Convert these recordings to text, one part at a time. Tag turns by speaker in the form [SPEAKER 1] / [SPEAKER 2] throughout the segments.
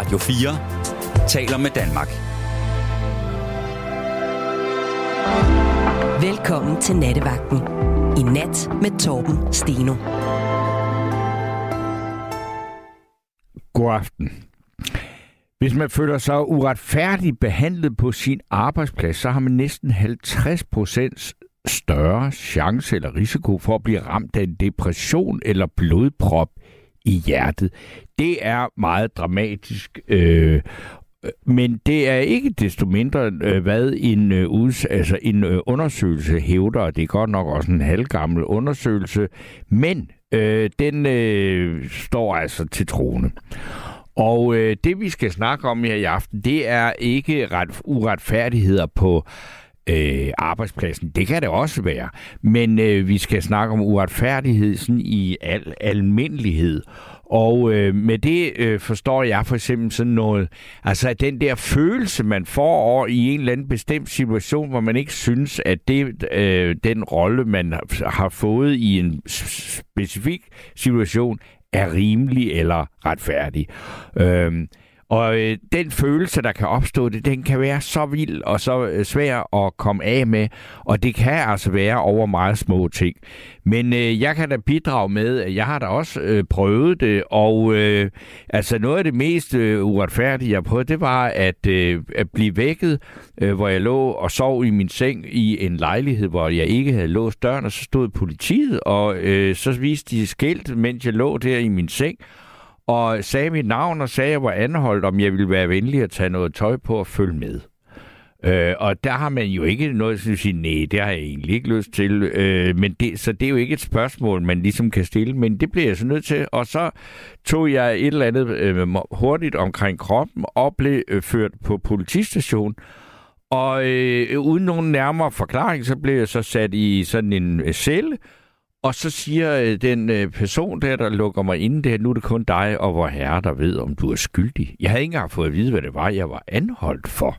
[SPEAKER 1] Radio 4 taler med Danmark.
[SPEAKER 2] Velkommen til Nattevagten. I nat med Torben Steno.
[SPEAKER 3] God aften. Hvis man føler sig uretfærdigt behandlet på sin arbejdsplads, så har man næsten 50% større chance eller risiko for at blive ramt af en depression eller blodprop i hjertet. Det er meget dramatisk, øh, men det er ikke desto mindre, øh, hvad en, øh, uds, altså en øh, undersøgelse hævder, og det er godt nok også en halvgammel undersøgelse, men øh, den øh, står altså til trone. Og øh, det vi skal snakke om her i aften, det er ikke ret, uretfærdigheder på øh, arbejdspladsen. Det kan det også være. Men øh, vi skal snakke om uretfærdighed sådan i al almindelighed. Og øh, med det øh, forstår jeg for eksempel sådan noget, altså den der følelse, man får over i en eller anden bestemt situation, hvor man ikke synes, at det, øh, den rolle, man har fået i en specifik situation, er rimelig eller retfærdig. Øh, og øh, den følelse, der kan opstå, det, den kan være så vild og så øh, svær at komme af med, og det kan altså være over meget små ting. Men øh, jeg kan da bidrage med, at jeg har da også øh, prøvet det, og øh, altså noget af det mest øh, uretfærdige, jeg prøvede, det var at, øh, at blive vækket, øh, hvor jeg lå og sov i min seng i en lejlighed, hvor jeg ikke havde låst døren, og så stod politiet, og øh, så viste de skilt, mens jeg lå der i min seng, og sagde mit navn og sagde, at jeg var anholdt, om jeg ville være venlig at tage noget tøj på og følge med. Øh, og der har man jo ikke noget at sige, nej, det har jeg egentlig ikke lyst til. Øh, men det, så det er jo ikke et spørgsmål, man ligesom kan stille, men det bliver jeg så nødt til. Og så tog jeg et eller andet øh, hurtigt omkring kroppen og blev øh, ført på politistation. Og øh, uden nogen nærmere forklaring, så blev jeg så sat i sådan en øh, celle, og så siger øh, den øh, person der, der lukker mig ind der, nu er det kun dig og vor herre, der ved, om du er skyldig. Jeg havde ikke engang fået at vide, hvad det var, jeg var anholdt for.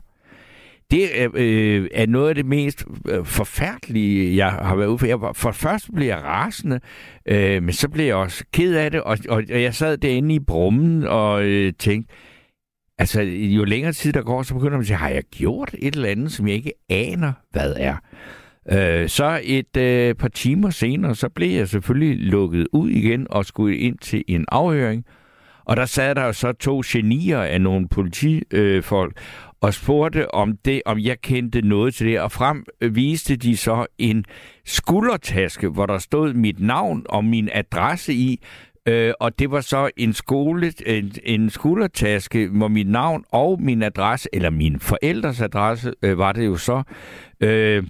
[SPEAKER 3] Det er, øh, er noget af det mest øh, forfærdelige, jeg har været ude for. Jeg var, for først blev jeg rasende, øh, men så blev jeg også ked af det, og, og, og jeg sad derinde i brummen og øh, tænkte, altså jo længere tid der går, så begynder man at sige, har jeg gjort et eller andet, som jeg ikke aner, hvad er? Øh, så et øh, par timer senere, så blev jeg selvfølgelig lukket ud igen og skulle ind til en afhøring. Og der sad der så to genier af nogle politifolk øh, og spurgte om det, om jeg kendte noget til det. Og frem øh, viste de så en skuldertaske, hvor der stod mit navn og min adresse i, Øh, og det var så en skole, en, en skuldertaske, hvor mit navn og min adresse, eller min forældres adresse, øh, var det jo så, øh,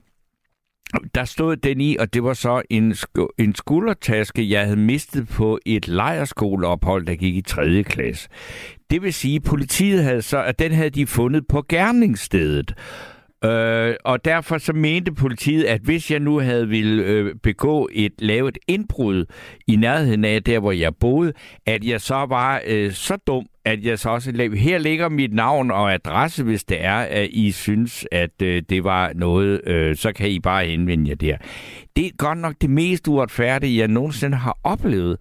[SPEAKER 3] der stod den i, og det var så en, sk- en skuldertaske, jeg havde mistet på et lejerskoleophold, der gik i 3. klasse. Det vil sige, at politiet havde så, at den havde de fundet på gerningsstedet. Øh, og derfor så mente politiet, at hvis jeg nu havde ville øh, begå et lavet indbrud i nærheden af der, hvor jeg boede, at jeg så var øh, så dum, at jeg så også laver. her ligger mit navn og adresse, hvis det er, at I synes, at øh, det var noget, øh, så kan I bare henvende jer der. Det er godt nok det mest uretfærdige, jeg nogensinde har oplevet.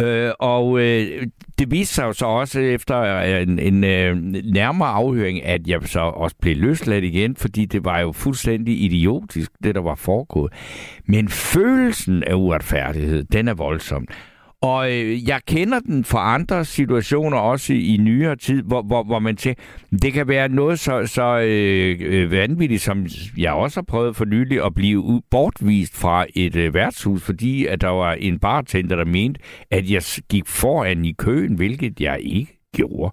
[SPEAKER 3] Øh, og øh, det viste sig jo så også efter øh, en, en øh, nærmere afhøring, at jeg så også blev løsladt igen, fordi det var jo fuldstændig idiotisk, det der var foregået. Men følelsen af uretfærdighed, den er voldsom. Og øh, jeg kender den fra andre situationer, også i, i nyere tid, hvor, hvor, hvor man siger, det kan være noget så, så øh, øh, vanvittigt, som jeg også har prøvet for nylig, at blive bortvist fra et øh, værtshus, fordi at der var en bartender, der mente, at jeg gik foran i køen, hvilket jeg ikke gjorde.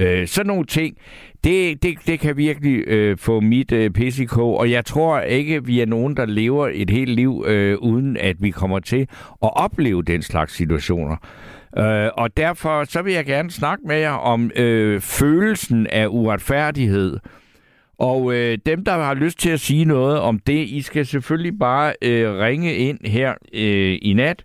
[SPEAKER 3] Øh, sådan nogle ting, det, det, det kan virkelig øh, få mit øh, PCK, og jeg tror ikke, vi er nogen, der lever et helt liv, øh, uden at vi kommer til at opleve den slags situationer. Øh, og derfor så vil jeg gerne snakke med jer om øh, følelsen af uretfærdighed. Og øh, dem, der har lyst til at sige noget om det, I skal selvfølgelig bare øh, ringe ind her øh, i nat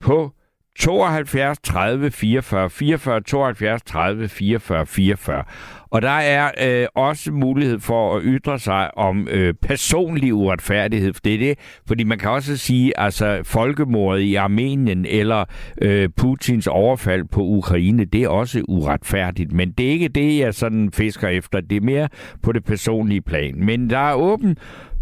[SPEAKER 3] på 72 30 44 44 72 30 44 44. Og der er øh, også mulighed for at ytre sig om øh, personlig uretfærdighed. For det er det, fordi man kan også sige, altså folkemordet i Armenien eller øh, Putins overfald på Ukraine, det er også uretfærdigt. Men det er ikke det, jeg sådan fisker efter. Det er mere på det personlige plan. Men der er åben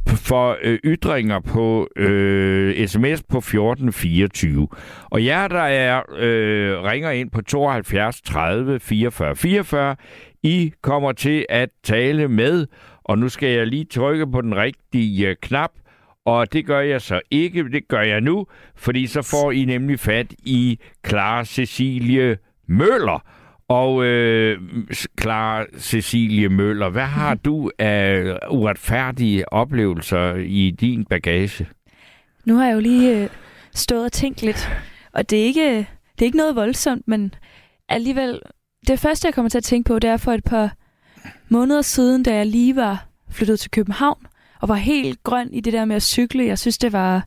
[SPEAKER 3] for øh, ytringer på øh, sms på 1424. Og jer, der er øh, ringer ind på 72 30 44 44, I kommer til at tale med, og nu skal jeg lige trykke på den rigtige øh, knap, og det gør jeg så ikke, det gør jeg nu, fordi så får I nemlig fat i Clara Cecilie Møller. Og øh, Clara Cecilie Møller, hvad har du af uretfærdige oplevelser i din bagage?
[SPEAKER 4] Nu har jeg jo lige øh, stået og tænkt lidt, og det er ikke, det er ikke noget voldsomt, men alligevel, det første, jeg kommer til at tænke på, det er for et par måneder siden, da jeg lige var flyttet til København, og var helt grøn i det der med at cykle. Jeg synes, det var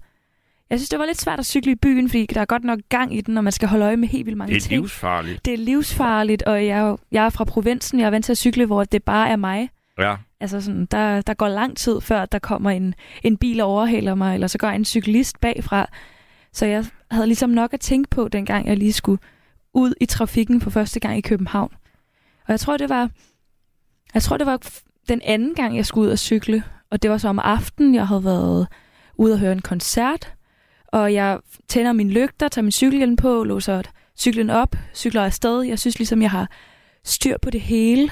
[SPEAKER 4] jeg synes, det var lidt svært at cykle i byen, fordi der er godt nok gang i den, og man skal holde øje med helt vildt mange ting.
[SPEAKER 3] Det er ting. livsfarligt.
[SPEAKER 4] Det er livsfarligt, og jeg, jeg er fra provinsen. Jeg er vant til at cykle, hvor det bare er mig.
[SPEAKER 3] Ja.
[SPEAKER 4] Altså sådan, der, der går lang tid, før der kommer en, en bil og overhaler mig, eller så går en cyklist bagfra. Så jeg havde ligesom nok at tænke på, dengang jeg lige skulle ud i trafikken for første gang i København. Og jeg tror, det var, jeg tror, det var den anden gang, jeg skulle ud og cykle. Og det var så om aftenen, jeg havde været ude og høre en koncert. Og jeg tænder min lygter, tager min cykelhjelm på, låser cyklen op, cykler afsted. Jeg synes ligesom, jeg har styr på det hele.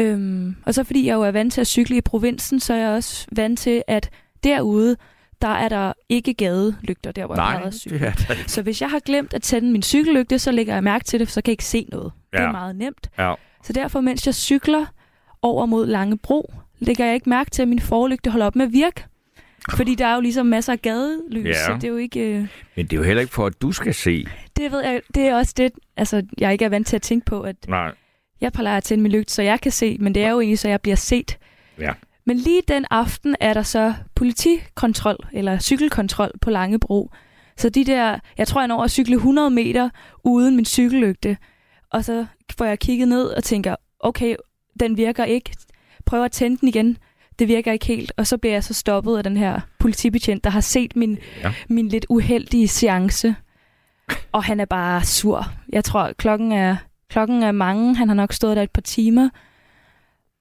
[SPEAKER 4] Øhm, og så fordi jeg jo er vant til at cykle i provinsen, så er jeg også vant til, at derude, der er der ikke gadelygter, der hvor
[SPEAKER 3] Nej,
[SPEAKER 4] jeg
[SPEAKER 3] cykle. det er der
[SPEAKER 4] Så hvis jeg har glemt at tænde min cykellygte, så lægger jeg mærke til det, for så kan jeg ikke se noget. Ja. Det er meget nemt.
[SPEAKER 3] Ja.
[SPEAKER 4] Så derfor, mens jeg cykler over mod Langebro, lægger jeg ikke mærke til, at min forlygte holder op med at virke. Fordi der er jo ligesom masser af gadelys, ja. så det er jo ikke... Øh...
[SPEAKER 3] Men det er jo heller ikke for, at du skal se.
[SPEAKER 4] Det ved jeg, det er også det, altså, jeg ikke er vant til at tænke på, at
[SPEAKER 3] Nej.
[SPEAKER 4] jeg plejer at tænde min lygte, så jeg kan se, men det er jo egentlig, så jeg bliver set.
[SPEAKER 3] Ja.
[SPEAKER 4] Men lige den aften er der så politikontrol, eller cykelkontrol på Langebro. Så de der, jeg tror, jeg når at cykle 100 meter uden min cykellygte, og så får jeg kigget ned og tænker, okay, den virker ikke. Prøver at tænde den igen det virker ikke helt. Og så bliver jeg så stoppet af den her politibetjent, der har set min, ja. min lidt uheldige seance. Og han er bare sur. Jeg tror, klokken er, klokken er mange. Han har nok stået der et par timer.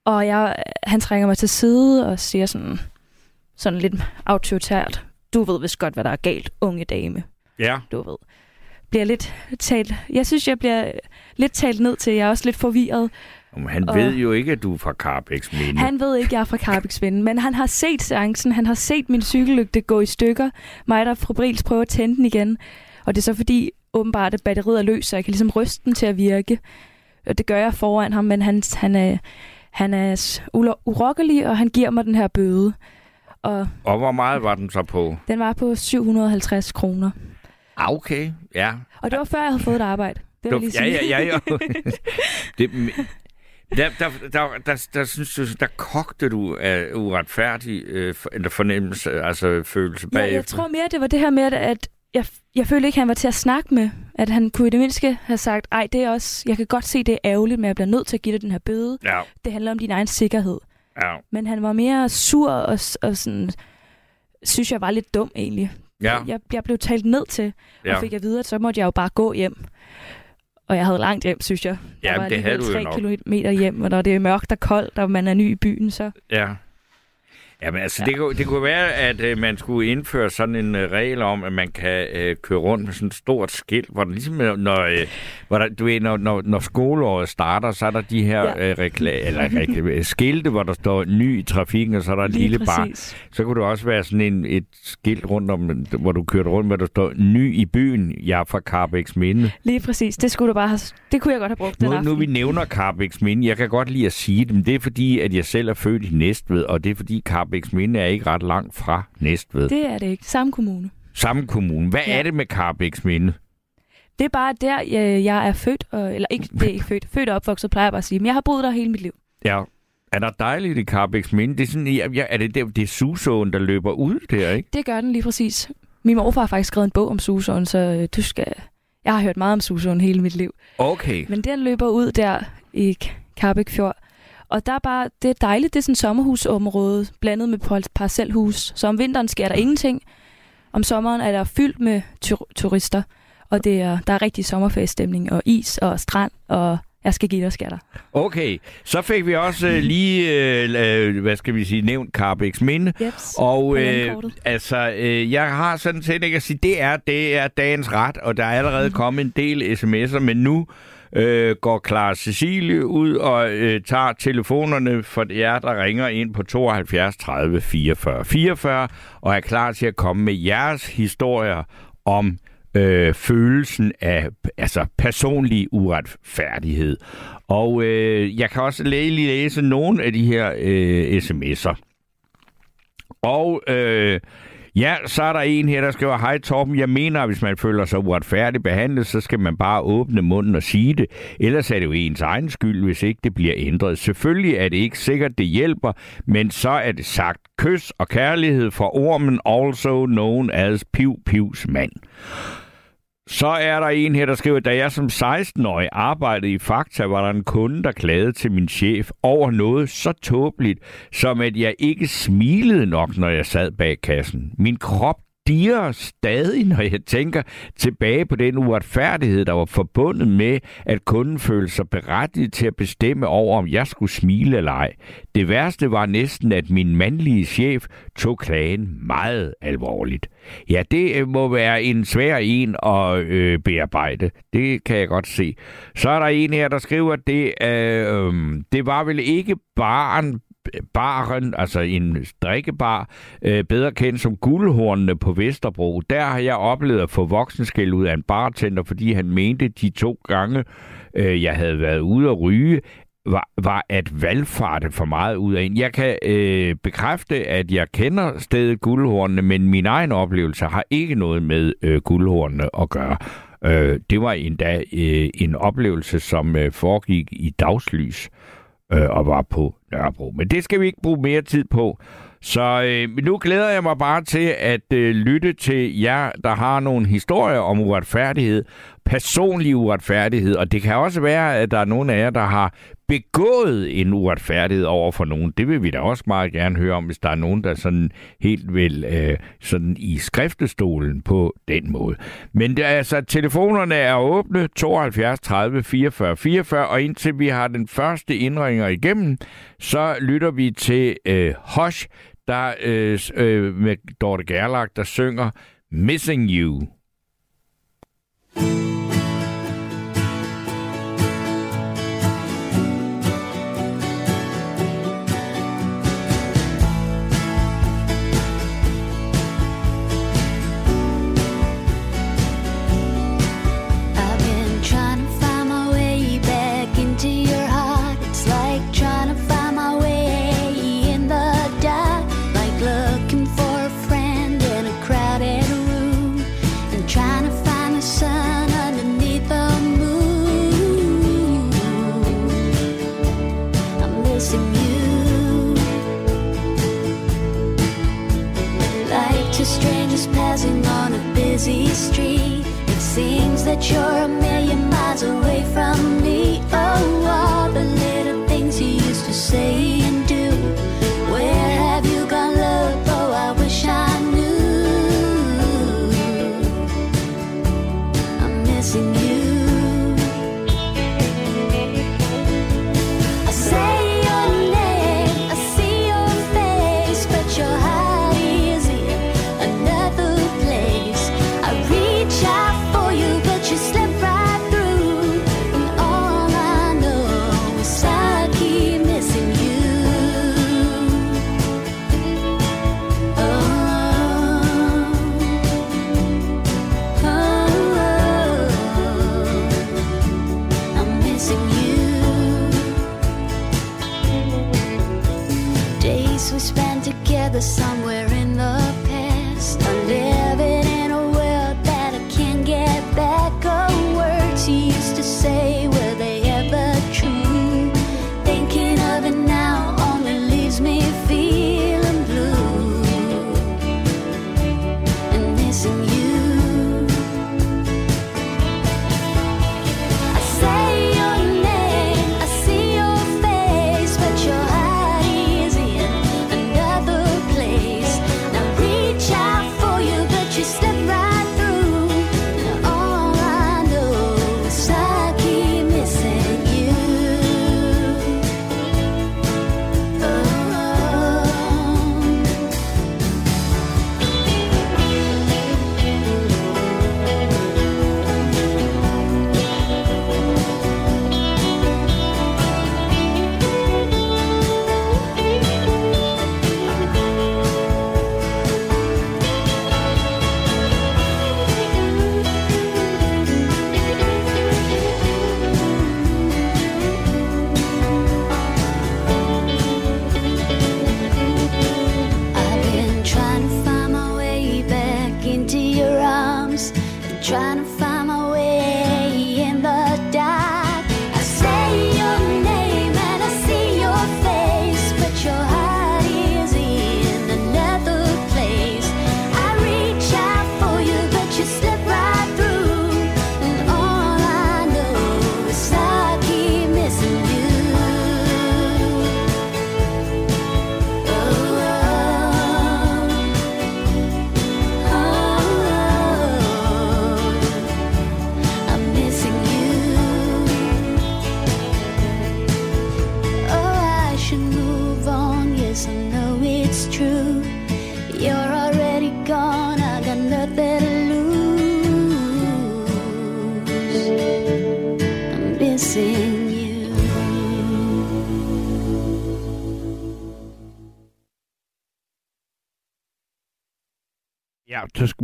[SPEAKER 4] Og jeg, han trænger mig til side og siger sådan, sådan lidt autoritært, du ved vist godt, hvad der er galt, unge dame.
[SPEAKER 3] Ja.
[SPEAKER 4] Du ved. Bliver lidt talt, jeg synes, jeg bliver lidt talt ned til. Jeg er også lidt forvirret.
[SPEAKER 3] Men han og ved jo ikke, at du er fra Carbex Minde.
[SPEAKER 4] Han ved ikke, at jeg er fra Carbex Minde, men han har set seancen. Han har set min cykellygte gå i stykker. Mig, der Fabrils prøver at tænde den igen. Og det er så fordi, åbenbart, at batteriet er løs, så jeg kan ligesom ryste den til at virke. Og det gør jeg foran ham, men han, han er, han er urokkelig, og han giver mig den her bøde. Og,
[SPEAKER 3] og hvor meget var den så på?
[SPEAKER 4] Den var på 750 kroner.
[SPEAKER 3] Ah, okay, ja.
[SPEAKER 4] Og det var før, jeg havde fået et arbejde. Det vil
[SPEAKER 3] du, ja, ja, ja, ja. det, der, der, der, der, der, synes du, der kogte du af uretfærdig øh, eller fornemmelse, altså følelse bagefter.
[SPEAKER 4] Ja, jeg tror mere, det var det her med, at jeg, jeg følte ikke, han var til at snakke med. At han kunne i det mindste have sagt, ej, det er også, jeg kan godt se, det er ærgerligt, men jeg bliver nødt til at give dig den her bøde.
[SPEAKER 3] Ja.
[SPEAKER 4] Det handler om din egen sikkerhed.
[SPEAKER 3] Ja.
[SPEAKER 4] Men han var mere sur og, og sådan, synes jeg var lidt dum egentlig.
[SPEAKER 3] Ja.
[SPEAKER 4] Jeg, jeg blev talt ned til, og ja. fik at vide, at så måtte jeg jo bare gå hjem. Og jeg havde langt hjem, synes jeg.
[SPEAKER 3] Ja, det havde du
[SPEAKER 4] jo nok. kilometer hjem, og når det er mørkt og koldt, og man er ny i byen, så...
[SPEAKER 3] Ja. Jamen altså, ja. det, kunne, det kunne være, at øh, man skulle indføre sådan en øh, regel om, at man kan øh, køre rundt med sådan et stort skilt, hvor der ligesom, øh, når, øh, hvor der, du ved, når, når, når skoleåret starter, så er der de her ja. øh, rekla- eller rekla- skilte, hvor der står ny i trafikken, og så er der et lille bar. Så kunne det også være sådan en, et skilt rundt om, hvor du kørte rundt, hvor der står ny i byen, jeg er fra Carbex Minde.
[SPEAKER 4] Lige præcis. Det skulle du bare have, det kunne jeg godt have brugt
[SPEAKER 3] nu,
[SPEAKER 4] den aften.
[SPEAKER 3] Nu vi nævner Carbex Minde, jeg kan godt lide at sige det, men det er fordi, at jeg selv er født i Næstved, og det er fordi Carbex Minde er ikke ret langt fra Næstved.
[SPEAKER 4] Det er det ikke. Samme kommune.
[SPEAKER 3] Samme kommune. Hvad ja. er det med Minde?
[SPEAKER 4] Det er bare der, jeg er født, og, eller ikke, det er ikke født, født og opvokset, plejer jeg bare at sige, men jeg har boet der hele mit liv.
[SPEAKER 3] Ja. Er der dejligt i Carbex Minde? Det er, sådan, ja, er det, det, det er susåen, der løber ud der, ikke?
[SPEAKER 4] Det gør den lige præcis. Min morfar har faktisk skrevet en bog om susåen, så øh, du skal, Jeg har hørt meget om Susåen hele mit liv.
[SPEAKER 3] Okay.
[SPEAKER 4] Men den løber ud der i Karbæk Fjord. Og der er bare, det er dejligt, det er sådan sommerhusområde, blandet med parcelhus. Så om vinteren sker der ingenting. Om sommeren er der fyldt med tur- turister. Og det er, der er rigtig sommerfeststemning, og is og strand, og jeg skal give dig skatter.
[SPEAKER 3] Okay, så fik vi også uh, lige, uh, hvad skal vi sige, nævnt Carbæks minde.
[SPEAKER 4] Jeps,
[SPEAKER 3] og uh, altså, uh, jeg har sådan set ikke at sige, det er, det er dagens ret, og der er allerede mm. kommet en del sms'er, men nu øh, går Clara Cecilie ud og øh, tager telefonerne for jer, der ringer ind på 72 30 44 44 og er klar til at komme med jeres historier om øh, følelsen af altså personlig uretfærdighed. Og øh, jeg kan også lige læse nogle af de her øh, sms'er. Og øh, Ja, så er der en her, der skriver, hej Torben, jeg mener, at hvis man føler sig uretfærdigt behandlet, så skal man bare åbne munden og sige det. Ellers er det jo ens egen skyld, hvis ikke det bliver ændret. Selvfølgelig er det ikke sikkert, det hjælper, men så er det sagt. Kys og kærlighed for ormen, also known as Piv Pivs mand. Så er der en her, der skriver, da jeg som 16-årig arbejdede i Fakta, var der en kunde, der klagede til min chef over noget så tåbeligt, som at jeg ikke smilede nok, når jeg sad bag kassen. Min krop stiger stadig, når jeg tænker tilbage på den uretfærdighed, der var forbundet med, at kunden følte sig berettiget til at bestemme over, om jeg skulle smile eller ej. Det værste var næsten, at min mandlige chef tog klagen meget alvorligt. Ja, det øh, må være en svær en at øh, bearbejde. Det kan jeg godt se. Så er der en her, der skriver, at det, øh, øhm, det var vel ikke barn Øh, baren, altså en drikkebar, øh, bedre kendt som guldhornene på Vesterbro. Der har jeg oplevet at få voksenskæld ud af en bartender, fordi han mente de to gange, øh, jeg havde været ude at ryge, var, var at valgfarte for meget ud af en. Jeg kan øh, bekræfte, at jeg kender stedet guldhornene, men min egen oplevelse har ikke noget med øh, guldhornene at gøre. Øh, det var endda øh, en oplevelse, som øh, foregik i dagslys øh, Øh, og var på Nørrebro. Men det skal vi ikke bruge mere tid på. Så øh, nu glæder jeg mig bare til at øh, lytte til jer, der har nogle historier om uretfærdighed, personlig uretfærdighed, og det kan også være, at der er nogle af jer, der har begået en uretfærdighed over for nogen. Det vil vi da også meget gerne høre om, hvis der er nogen, der sådan helt vil øh, sådan i skriftestolen på den måde. Men det, altså, telefonerne er åbne 72 30 44 44, og indtil vi har den første indringer igennem, så lytter vi til øh, Hosh, der øh, øh, med Dorte Gerlach, der synger Missing You. thank you busy street. It seems that you're a million miles away from me. Oh, all the little things you used to say somewhere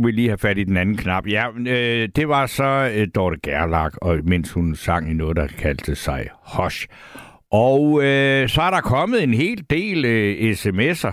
[SPEAKER 3] skulle vi lige have fat i den anden knap. Ja, øh, det var så øh, Dorte Gerlach, og mens hun sang i noget, der kaldte sig Hosh. Og øh, så er der kommet en hel del øh, sms'er.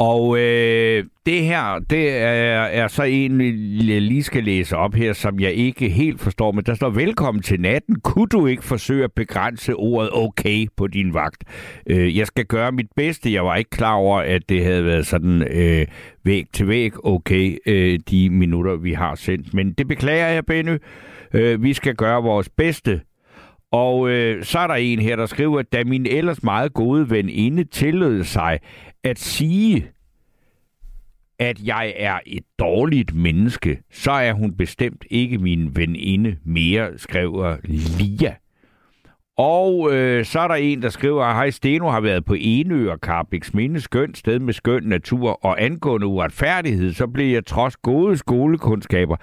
[SPEAKER 3] Og øh, det her, det er, er så en, jeg lige skal læse op her, som jeg ikke helt forstår, men der står, velkommen til natten. Kunne du ikke forsøge at begrænse ordet okay på din vagt? Øh, jeg skal gøre mit bedste. Jeg var ikke klar over, at det havde været sådan øh, væg til væg okay, øh, de minutter, vi har sendt. Men det beklager jeg, Benny. Øh, vi skal gøre vores bedste. Og øh, så er der en her, der skriver, at da min ellers meget gode veninde tillod sig at sige, at jeg er et dårligt menneske, så er hun bestemt ikke min veninde mere, skriver Lia. Og øh, så er der en, der skriver, at hej Steno har været på Enø og Karpiks Minde, skønt sted med skøn natur, og angående uretfærdighed, så blev jeg trods gode skolekundskaber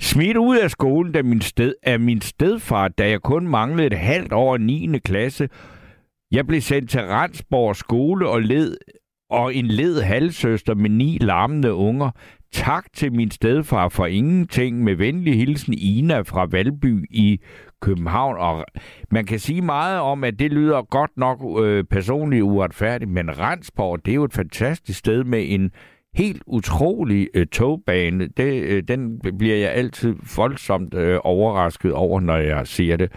[SPEAKER 3] smidt ud af skolen da min sted, af min stedfar, da jeg kun manglede et halvt år 9. klasse. Jeg blev sendt til Randsborg skole og led og en led halvsøster med ni larmende unger. Tak til min stedfar for ingenting. Med venlig hilsen Ina fra Valby i København. Og man kan sige meget om, at det lyder godt nok øh, personligt uretfærdigt, men Randsborg, det er jo et fantastisk sted med en helt utrolig øh, togbane. Det, øh, den bliver jeg altid voldsomt øh, overrasket over, når jeg ser det.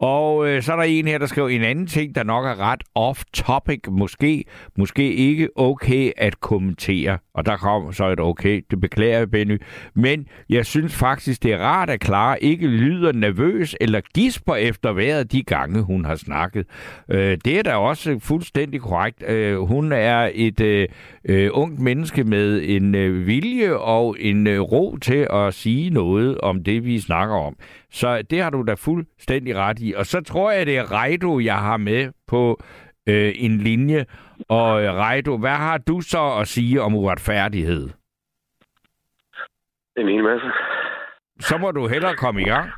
[SPEAKER 3] Og øh, så er der en her, der skriver en anden ting, der nok er ret off-topic. Måske, måske ikke okay at kommentere. Og der kom så et okay. Det beklager jeg, Benny. Men jeg synes faktisk, det er rart, at Clara ikke lyder nervøs eller gisper efter vejret de gange, hun har snakket. Øh, det er da også fuldstændig korrekt. Øh, hun er et øh, øh, ungt menneske med en øh, vilje og en øh, ro til at sige noget om det, vi snakker om. Så det har du da fuldstændig ret i. Og så tror jeg, det er Reido, jeg har med på øh, en linje. Og øh, Reido, hvad har du så at sige om uretfærdighed?
[SPEAKER 5] En hel masse.
[SPEAKER 3] Så må du hellere komme i gang.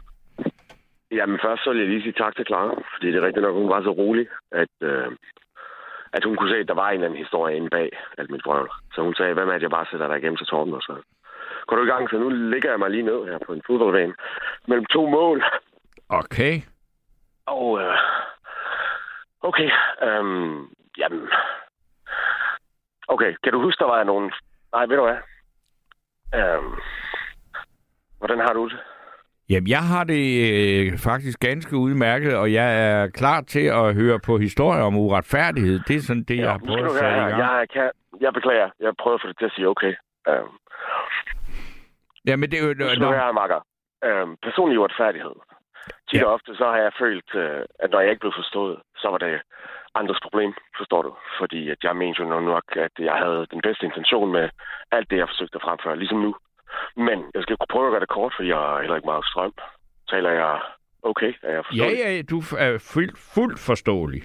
[SPEAKER 5] Jamen først så vil jeg lige sige tak til Clara, fordi det er rigtigt nok, hun var så rolig, at, øh, at hun kunne se, at der var en eller anden historie inde bag alt mit brøvl. Så hun sagde, hvad med at jeg bare sætter dig igennem til Torben og så går du i gang, så nu ligger jeg mig lige ned her på en fodboldbane mellem to mål.
[SPEAKER 3] Okay.
[SPEAKER 5] Og øh, okay, øhm, jamen, okay, kan du huske, der var nogen... Nej, ved du hvad? Øhm, hvordan har du det?
[SPEAKER 3] Jamen, jeg har det øh, faktisk ganske udmærket, og jeg er klar til at høre på historier om uretfærdighed. Det er sådan det, ja, jeg har prøvet at sætte i gang.
[SPEAKER 5] Jeg, kan, jeg beklager. Jeg prøver at få det til at sige okay. Øhm,
[SPEAKER 3] Jamen, det er jo...
[SPEAKER 5] Nu skal du høre, Marker. Øhm, personlig uretfærdighed. Tit ja. og ofte så har jeg følt, øh, at når jeg ikke blev forstået, så var det andres problem, forstår du? Fordi at jeg mente jo nok, at jeg havde den bedste intention med alt det, jeg forsøgte at fremføre, ligesom nu. Men jeg skal prøve at gøre det kort, for jeg er heller ikke meget strøm. Taler jeg okay? Er jeg
[SPEAKER 3] forståelig? Ja, ja, du er fuldt, fuldt forståelig.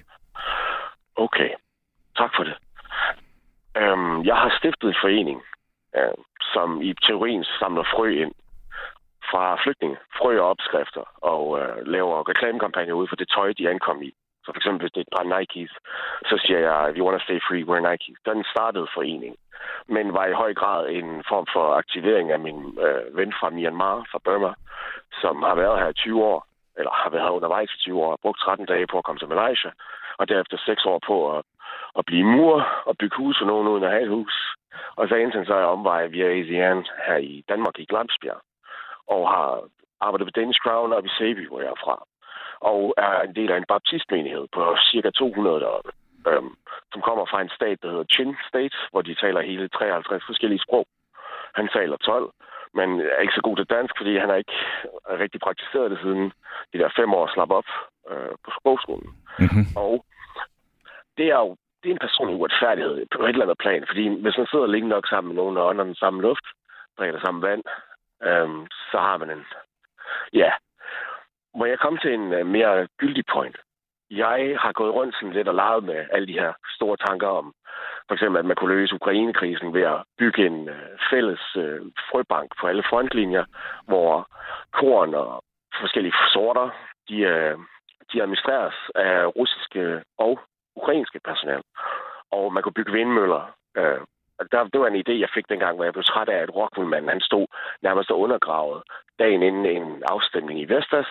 [SPEAKER 5] Okay. Tak for det. Øhm, jeg har stiftet en forening, øh, som i teorien samler frø ind fra flygtninge, frø og opskrifter, og øh, laver reklamekampagner ud for det tøj, de ankom i. Så for eksempel, hvis det er et Nikes, så siger jeg, if you want to stay free, wear Nikes. Den startede forening, men var i høj grad en form for aktivering af min øh, ven fra Myanmar, fra Burma, som har været her i 20 år, eller har været undervejs i 20 år, og brugt 13 dage på at komme til Malaysia, og derefter 6 år på at, at blive mur og bygge hus for nogen uden at have et hus. Og så indtil så er jeg omvejet via ASEAN her i Danmark i Glamsbjerg, og har arbejdet på Danish Crown og i Sæby, hvor jeg er fra og er en del af en baptistmenighed på cirka 200 deroppe, øhm, som kommer fra en stat, der hedder Chin State, hvor de taler hele 53 forskellige sprog. Han taler 12, men er ikke så god til dansk, fordi han har ikke rigtig praktiseret det siden de der fem år slap op øh, på sprogskolen. Mm-hmm. Og det er jo det er en personlig uretfærdighed på et eller andet plan, fordi hvis man sidder længe nok sammen med nogen og ånder den samme luft, drikker samme vand, øhm, så har man en... Ja, må jeg komme til en øh, mere gyldig point? Jeg har gået rundt sådan lidt og leget med alle de her store tanker om, for eksempel, at man kunne løse Ukrainekrisen ved at bygge en øh, fælles øh, frøbank på alle frontlinjer, hvor korn og forskellige sorter, de, øh, de administreres af russiske og ukrainske personale. Og man kunne bygge vindmøller. Øh, der, det var en idé, jeg fik dengang, hvor jeg blev træt af, at Rockwoolmanden han stod nærmest undergravet dagen inden en afstemning i Vestas.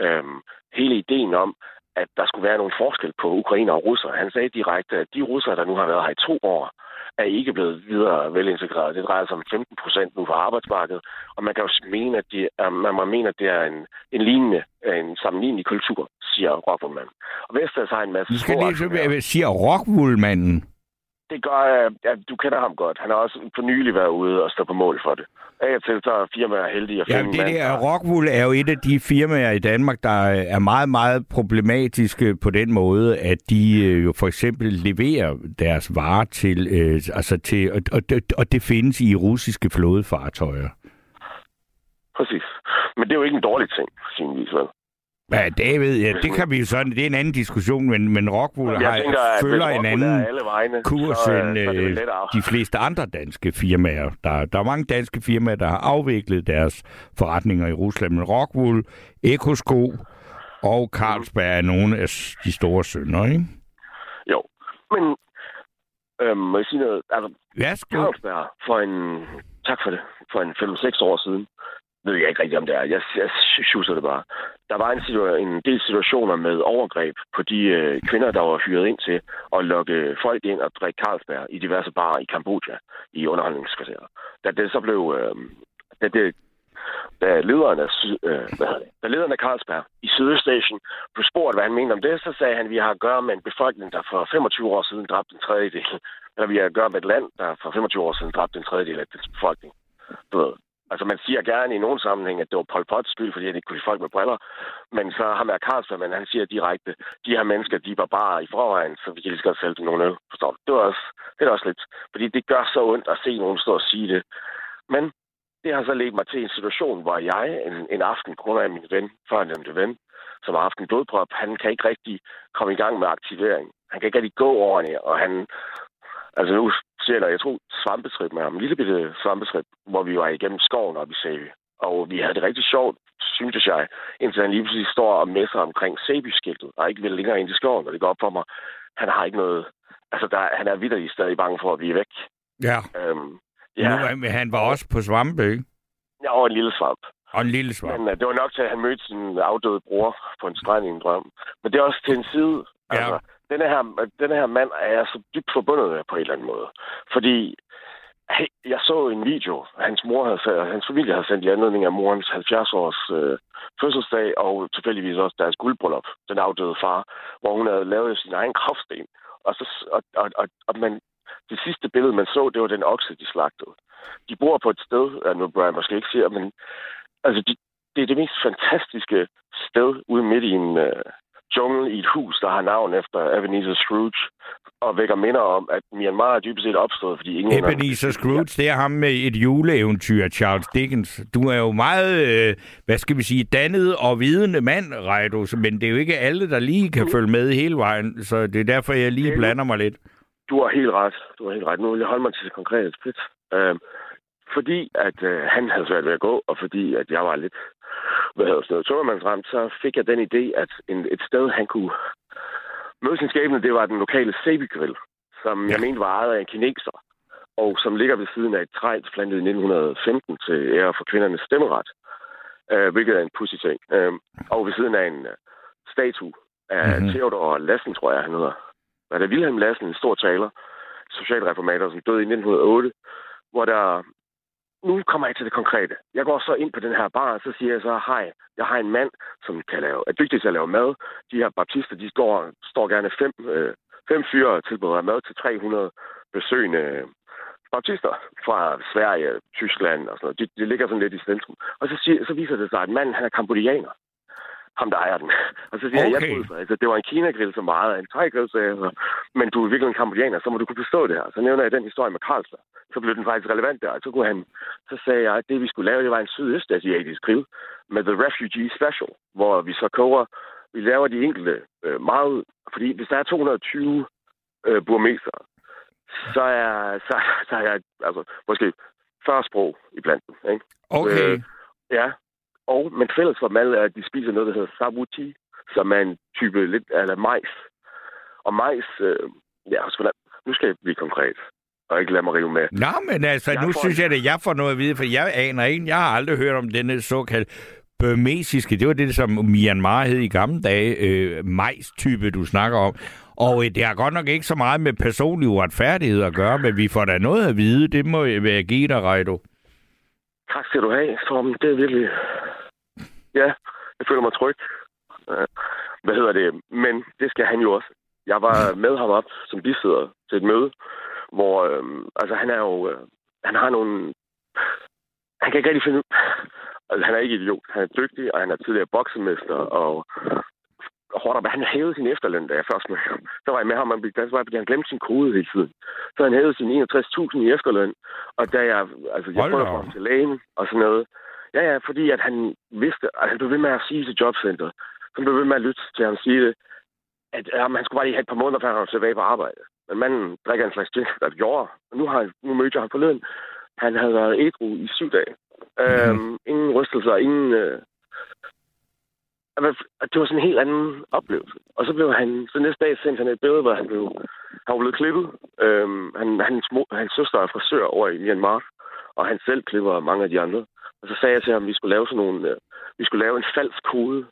[SPEAKER 5] Øhm, hele ideen om, at der skulle være nogle forskel på ukrainer og russere. Han sagde direkte, at de russere, der nu har været her i to år, er ikke blevet videre velintegreret. Det drejer sig om 15 procent nu på arbejdsmarkedet, og man kan jo mene, at, de, man må mene, at det er en, en lignende, en sammenlignelig kultur, siger Rockwoolmanden. Og Vestas har en masse...
[SPEAKER 3] Du skal lige sige Rockwoolmanden
[SPEAKER 5] det gør, at du kender ham godt. Han har også for nylig været ude og stå på mål for det. Af og til så er firmaer heldige at finde
[SPEAKER 3] ja, det der, Rockwool er jo et af de firmaer i Danmark, der er meget, meget problematiske på den måde, at de øh, jo for eksempel leverer deres varer til, øh, altså til og, og, og det findes i russiske flådefartøjer.
[SPEAKER 5] Præcis. Men det er jo ikke en dårlig ting, sin vis, vel?
[SPEAKER 3] Ja, David, ja, det kan vi jo sådan, det er en anden diskussion, men, men Rockwool har, tænker, følger en anden vegne, kurs så, end øh, de fleste andre danske firmaer. Der, der er mange danske firmaer, der har afviklet deres forretninger i Rusland, men Rockwool, Ekosko og Carlsberg er nogle af de store sønner, ikke?
[SPEAKER 5] Jo, men øhm, må jeg sige noget? Altså,
[SPEAKER 3] ja,
[SPEAKER 5] Carlsberg for en, tak for det, for en 5-6 år siden, ved jeg ikke rigtig, om det er. Jeg, jeg synes det bare. Der var en, situa- en del situationer med overgreb på de øh, kvinder, der var hyret ind til at lokke folk ind og drikke Carlsberg i diverse barer i Kambodja i underholdningskvarteret. Da det så blev... Øh, da, det, da lederen af, øh, hvad det, da lederen af Carlsberg i Sydøstasien blev spurgt, hvad han mente om det, så sagde han, at vi har at gøre med en befolkning, der for 25 år siden dræbte en tredjedel. Eller vi har at gøre med et land, der for 25 år siden dræbte en tredjedel af dets befolkning. Du ved, Altså, man siger gerne i nogen sammenhæng, at det var Pol Pot's skyld, fordi han ikke kunne lide folk med briller. Men så har man Carlsberg, men han siger direkte, de her mennesker, de var bare i forvejen, så vi kan lige så godt sælge dem nogle øl. Forstår du? Det, var også, det er også lidt, fordi det gør så ondt at se nogen stå og sige det. Men det har så ledt mig til en situation, hvor jeg en, en aften, grund af min ven, før en ven, som har haft en blodprop, han kan ikke rigtig komme i gang med aktivering. Han kan ikke rigtig gå ordentligt, og han Altså nu ser jeg, jeg tror, svampetrip med ham. En lille bitte svampetrip, hvor vi var igennem skoven oppe i Sæby. Og vi havde det rigtig sjovt, synes jeg, indtil han lige pludselig står og messer omkring Sæby-skiltet, og ikke vil længere ind i skoven, og det går op for mig. Han har ikke noget... Altså, der, han er vidderligt stadig bange for at blive væk.
[SPEAKER 3] Ja. Øhm, ja. Nu, men han var også på svampe, ikke?
[SPEAKER 5] Ja, og en lille svamp.
[SPEAKER 3] Og en lille svamp.
[SPEAKER 5] Men uh, det var nok til, at han mødte sin afdøde bror på en strand i en drøm. Men det er også til en side. Ja. Altså, denne her, denne her mand er jeg så dybt forbundet med på en eller anden måde. Fordi hey, jeg så en video, hans mor havde, hans familie havde sendt i anledning af morens 70-års øh, fødselsdag, og tilfældigvis også deres guldbryllup, den afdøde far, hvor hun havde lavet sin egen kraftsten. Og, så, og, og, og, og man, det sidste billede, man så, det var den okse, de slagtede. De bor på et sted, ja, nu bør jeg måske ikke sige, men altså, de, det er det mest fantastiske sted ude midt i en, øh, jungle i et hus, der har navn efter Ebenezer Scrooge, og vækker minder om, at Myanmar er dybest set opstået, fordi ingen...
[SPEAKER 3] Ebenezer Scrooge, det er ham med et juleeventyr, Charles Dickens. Du er jo meget, øh, hvad skal vi sige, dannet og vidende mand, Rejdus, men det er jo ikke alle, der lige kan følge med hele vejen, så det er derfor, jeg lige blander mig lidt.
[SPEAKER 5] Du har helt ret. Du har helt ret. Nu vil jeg holde mig til det konkrete skridt. Øh, fordi at øh, han havde svært ved at gå, og fordi at jeg var lidt hvad hedder sådan noget, tømmermandsramt, så fik jeg den idé, at en, et sted, han kunne møde sin skæbne, det var den lokale Sebi Grill, som ja. jeg mente var ejet af en kineser, og som ligger ved siden af et træ, plantet i 1915 til ære for kvindernes stemmeret, øh, hvilket er en pussy ting. Øh, og ved siden af en uh, statue af mm-hmm. Theodor Lassen, tror jeg, han hedder. Var det Wilhelm Lassen, en stor taler, socialreformator, som døde i 1908, hvor der nu kommer jeg til det konkrete. Jeg går så ind på den her bar, og så siger jeg så, hej, jeg har en mand, som kan lave, er dygtig til at lave mad. De her baptister, de står, står gerne fem, øh, fem fyre og tilbyder mad til 300 besøgende øh, baptister fra Sverige, Tyskland og sådan noget. De, de ligger sådan lidt i centrum. Og så, siger, så viser det sig, at manden han er kambodjaner ham, der ejer den. Og så siger okay. jeg, jeg troede altså, det var en Kina-grill så meget af en thai-grill, jeg, men du er virkelig en kambodjaner, så må du kunne forstå det her. Så nævner jeg den historie med Carlsen. Så blev den faktisk relevant der, og så, kunne han, så sagde jeg, at det vi skulle lave, det var en sydøstasiatisk grill med The Refugee Special, hvor vi så koger, vi laver de enkelte øh, meget, fordi hvis der er 220 øh, burmeser, så er, så, så er jeg altså, måske 40 sprog i blandt
[SPEAKER 3] Ikke? Okay. Øh,
[SPEAKER 5] ja, og, men fælles for dem alle er, at de spiser noget, der hedder sabuti. som er en type lidt eller majs. Og majs, øh, ja, nu skal jeg blive konkret og ikke lade mig rive med.
[SPEAKER 3] Nå, men altså, jeg nu får... synes jeg, at jeg får noget at vide, for jeg aner ikke, jeg har aldrig hørt om denne såkaldte burmesiske, det var det, som Myanmar hed i gamle dage, øh, majs-type, du snakker om. Og øh, det har godt nok ikke så meget med personlig uretfærdighed at gøre, men vi får da noget at vide. Det må jeg være give dig, Reido.
[SPEAKER 5] Tak skal du have, Tom. Det er virkelig... Ja, jeg føler mig tryg. Hvad hedder det? Men det skal han jo også. Jeg var med ham op som bisidder til et møde, hvor øh, altså, han er jo... Øh, han har nogle... Han kan ikke rigtig finde ud... Altså, han er ikke idiot. Han er dygtig, og han er tidligere boksemester, og op. Han hævede sin efterløn, da jeg først med ham. Så var jeg med ham, og der var, han glemte sin kode hele tiden. Så han hævede sin 61.000 i efterløn, og da jeg, altså, jeg prøvede at få ham til lægen og sådan noget. Ja, ja, fordi at han vidste, at han blev ved med at sige til jobcenter, så blev ved med at lytte til ham sige det, at ja, man skulle bare lige have et par måneder, før han var tilbage på arbejde. Men manden drikker en slags gin, der gjorde. Og nu, har, nu mødte jeg ham forleden. Han havde været ædru i syv dage. Mm-hmm. Øhm, ingen rystelser, ingen... Øh, det var sådan en helt anden oplevelse. Og så blev han, så næste dag sendte han et billede, hvor han blev, han var blevet klippet. Øhm, han, hans, mor, hans søster er frisør over i Myanmar, og han selv klipper mange af de andre. Og så sagde jeg til ham, at vi skulle lave sådan nogle, øh, vi skulle lave en falsk kode,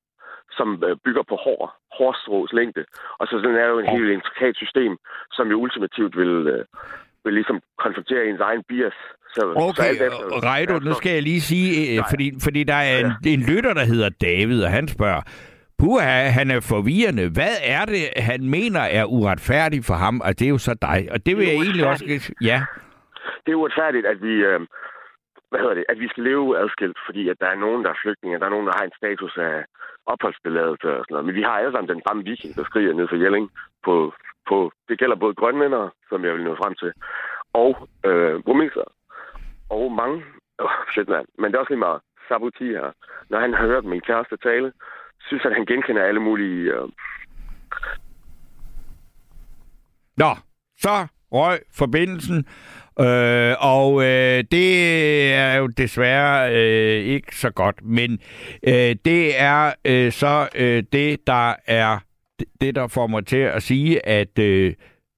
[SPEAKER 5] som øh, bygger på hår, hårstrås længde. Og så sådan er jo en helt intrikat system, som jo ultimativt vil, øh, vil ligesom konfrontere ens egen bias.
[SPEAKER 3] Så, okay, så Reido, nu skal jeg lige sige, øh, fordi, fordi der er en, ja. en lytter, der hedder David, og han spørger, Puha, han er forvirrende. Hvad er det, han mener er uretfærdigt for ham? Og det er jo så dig. Og det vil det jeg egentlig også... Ja.
[SPEAKER 5] Det er uretfærdigt, at vi... Øh, hvad hedder det, at vi skal leve adskilt, fordi at der er nogen, der er flygtninge, der er nogen, der har en status af opholdstilladelse og sådan noget. Men vi har alle sammen den samme viking, der skriger ned for Jelling. På, på, det gælder både grønlændere, som jeg vil nå frem til, og øh, bromiser. Og mange, oh, shit man, men det er også lige meget saboti her. Når han har hørt min kæreste tale, synes at han genkender alle mulige... Øh...
[SPEAKER 3] Nå, så røg forbindelsen. Øh, og øh, det er jo desværre øh, ikke så godt, men øh, det er øh, så øh, det, der er det, der får mig til at sige, at øh,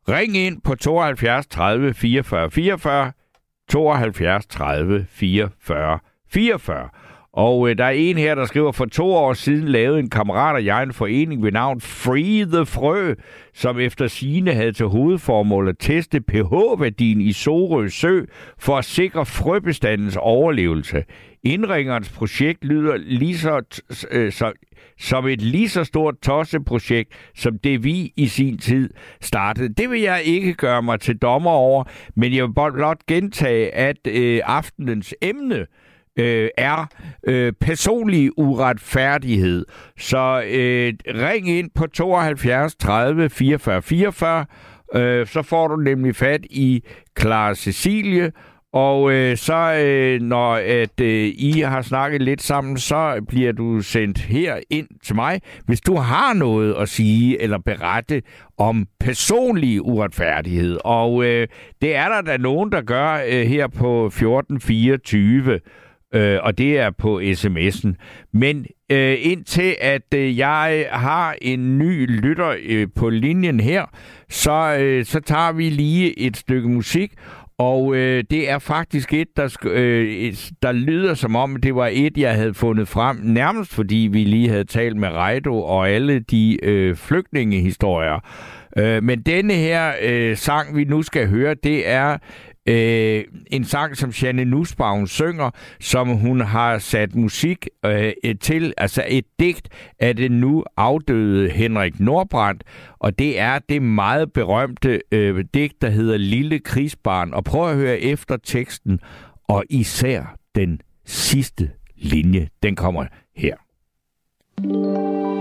[SPEAKER 3] ring ind på 72 30 44 44, 72 30 44 44. Og øh, der er en her, der skriver, for to år siden lavede en kammerat og jeg en forening ved navn Free the Frø, som efter sine havde til hovedformål at teste pH-værdien i Sorø Sø for at sikre frøbestandens overlevelse. Indringerens projekt lyder lige så, øh, så, som et lige så stort tosseprojekt, som det vi i sin tid startede. Det vil jeg ikke gøre mig til dommer over, men jeg vil blot gentage, at øh, aftenens emne øh, er øh, personlig uretfærdighed. Så øh, ring ind på 72 30 44 44, øh, så får du nemlig fat i Clara Cecilie, og øh, så øh, når at øh, I har snakket lidt sammen, så bliver du sendt her ind til mig, hvis du har noget at sige eller berette om personlig uretfærdighed. Og øh, det er der da nogen, der gør øh, her på 1424 øh, og det er på sms'en. Men øh, indtil at øh, jeg har en ny lytter øh, på linjen her, så, øh, så tager vi lige et stykke musik, og øh, det er faktisk et, der, øh, der lyder som om, det var et, jeg havde fundet frem, nærmest fordi vi lige havde talt med Reido og alle de øh, flygtningehistorier. Øh, men denne her øh, sang, vi nu skal høre, det er øh, en sang, som Janne Nussbaum synger, som hun har sat musik øh, til, altså et digt af den nu afdøde Henrik Nordbrandt, og det er det meget berømte øh, digt, der hedder Lille Krigsbarn. Og prøv at høre efter teksten, og især den sidste linje, den kommer her. thank you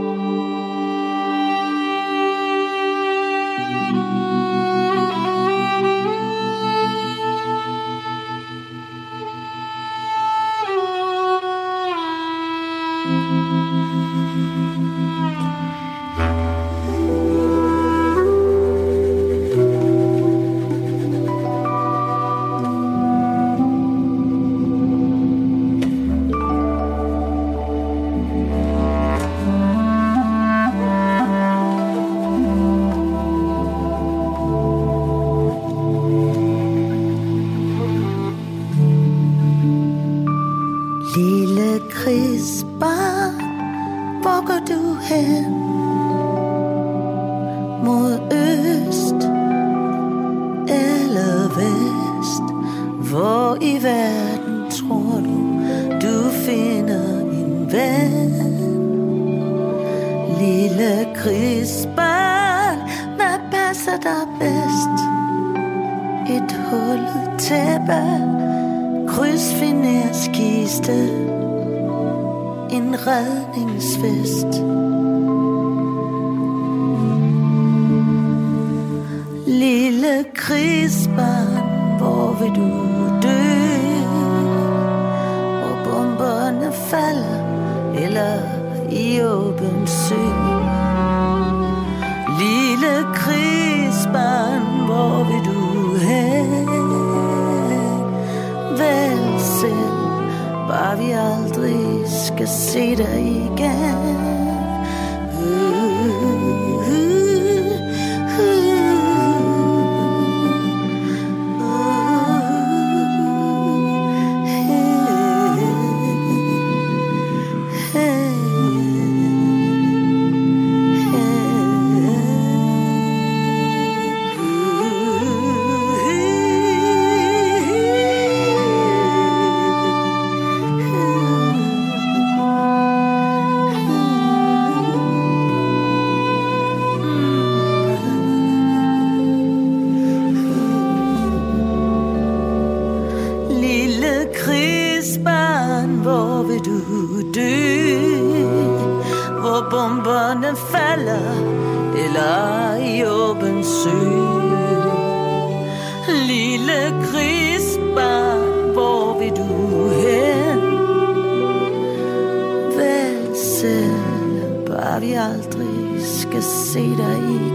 [SPEAKER 6] skal se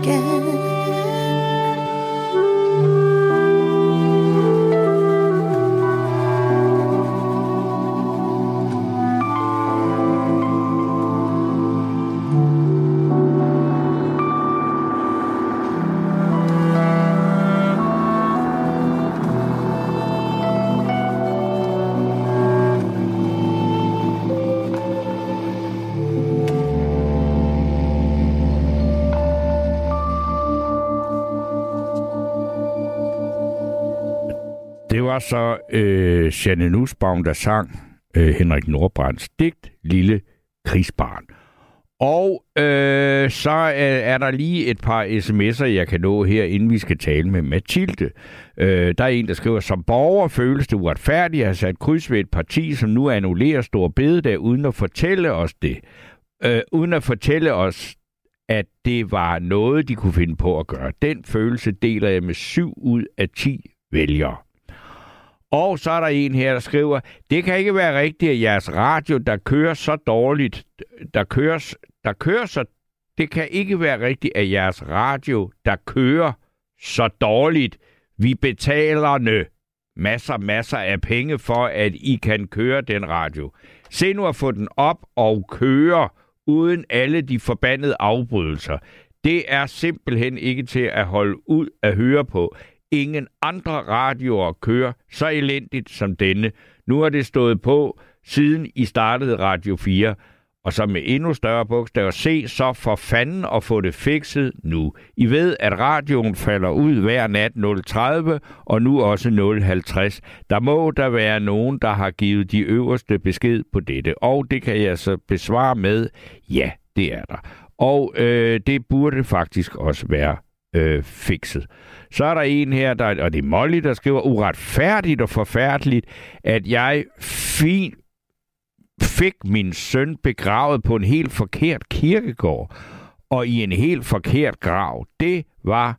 [SPEAKER 3] så øh, Janne Nussbaum, der sang øh, Henrik Nordbrands digt Lille Krigsbarn. Og øh, så er, er der lige et par sms'er, jeg kan nå her, inden vi skal tale med Mathilde. Øh, der er en, der skriver, som borger føles det uretfærdigt at have sat kryds ved et parti, som nu annullerer stor bededag, uden at fortælle os det. Øh, uden at fortælle os, at det var noget, de kunne finde på at gøre. Den følelse deler jeg med 7 ud af 10 vælgere. Og så er der en her, der skriver, det kan ikke være rigtigt, at jeres radio, der kører så dårligt, der kører, der kører så, det kan ikke være rigtigt, at jeres radio, der kører så dårligt, vi betalerne masser, masser af penge for, at I kan køre den radio. Se nu at få den op og køre, uden alle de forbandede afbrydelser. Det er simpelthen ikke til at holde ud at høre på. Ingen andre radioer kører så elendigt som denne. Nu har det stået på, siden I startede Radio 4. Og så med endnu større bogstaver, se så for fanden og få det fikset nu. I ved, at radioen falder ud hver nat 0.30 og nu også 0.50. Der må der være nogen, der har givet de øverste besked på dette. Og det kan jeg så besvare med, ja, det er der. Og øh, det burde faktisk også være øh, fikset. Så er der en her, der, og det er Molly, der skriver, uretfærdigt og forfærdeligt, at jeg fint fik min søn begravet på en helt forkert kirkegård og i en helt forkert grav. Det var,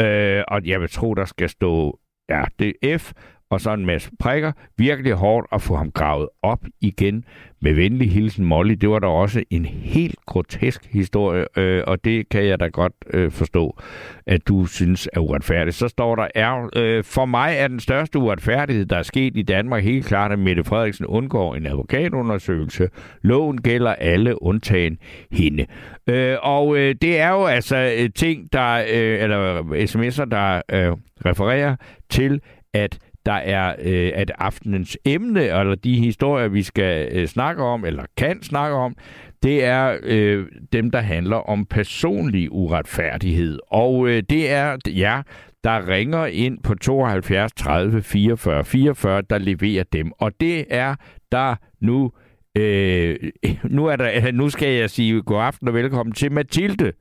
[SPEAKER 3] øh, og jeg vil tro, der skal stå, ja, det er F, og så en masse prikker. Virkelig hårdt at få ham gravet op igen. Med venlig hilsen Molly. Det var da også en helt grotesk historie, øh, og det kan jeg da godt øh, forstå, at du synes er uretfærdigt. Så står der, er, øh, for mig er den største uretfærdighed, der er sket i Danmark, helt klart, at Mette Frederiksen undgår en advokatundersøgelse. Loven gælder alle, undtagen hende. Øh, og øh, det er jo altså øh, ting, der, øh, eller sms'er, der øh, refererer til, at der er øh, at aftenens emne, eller de historier, vi skal øh, snakke om, eller kan snakke om, det er øh, dem, der handler om personlig uretfærdighed. Og øh, det er jer, der ringer ind på 72 30 44 44, der leverer dem. Og det er der nu Øh, nu, er der, nu skal jeg sige god aften og velkommen til Mathilde.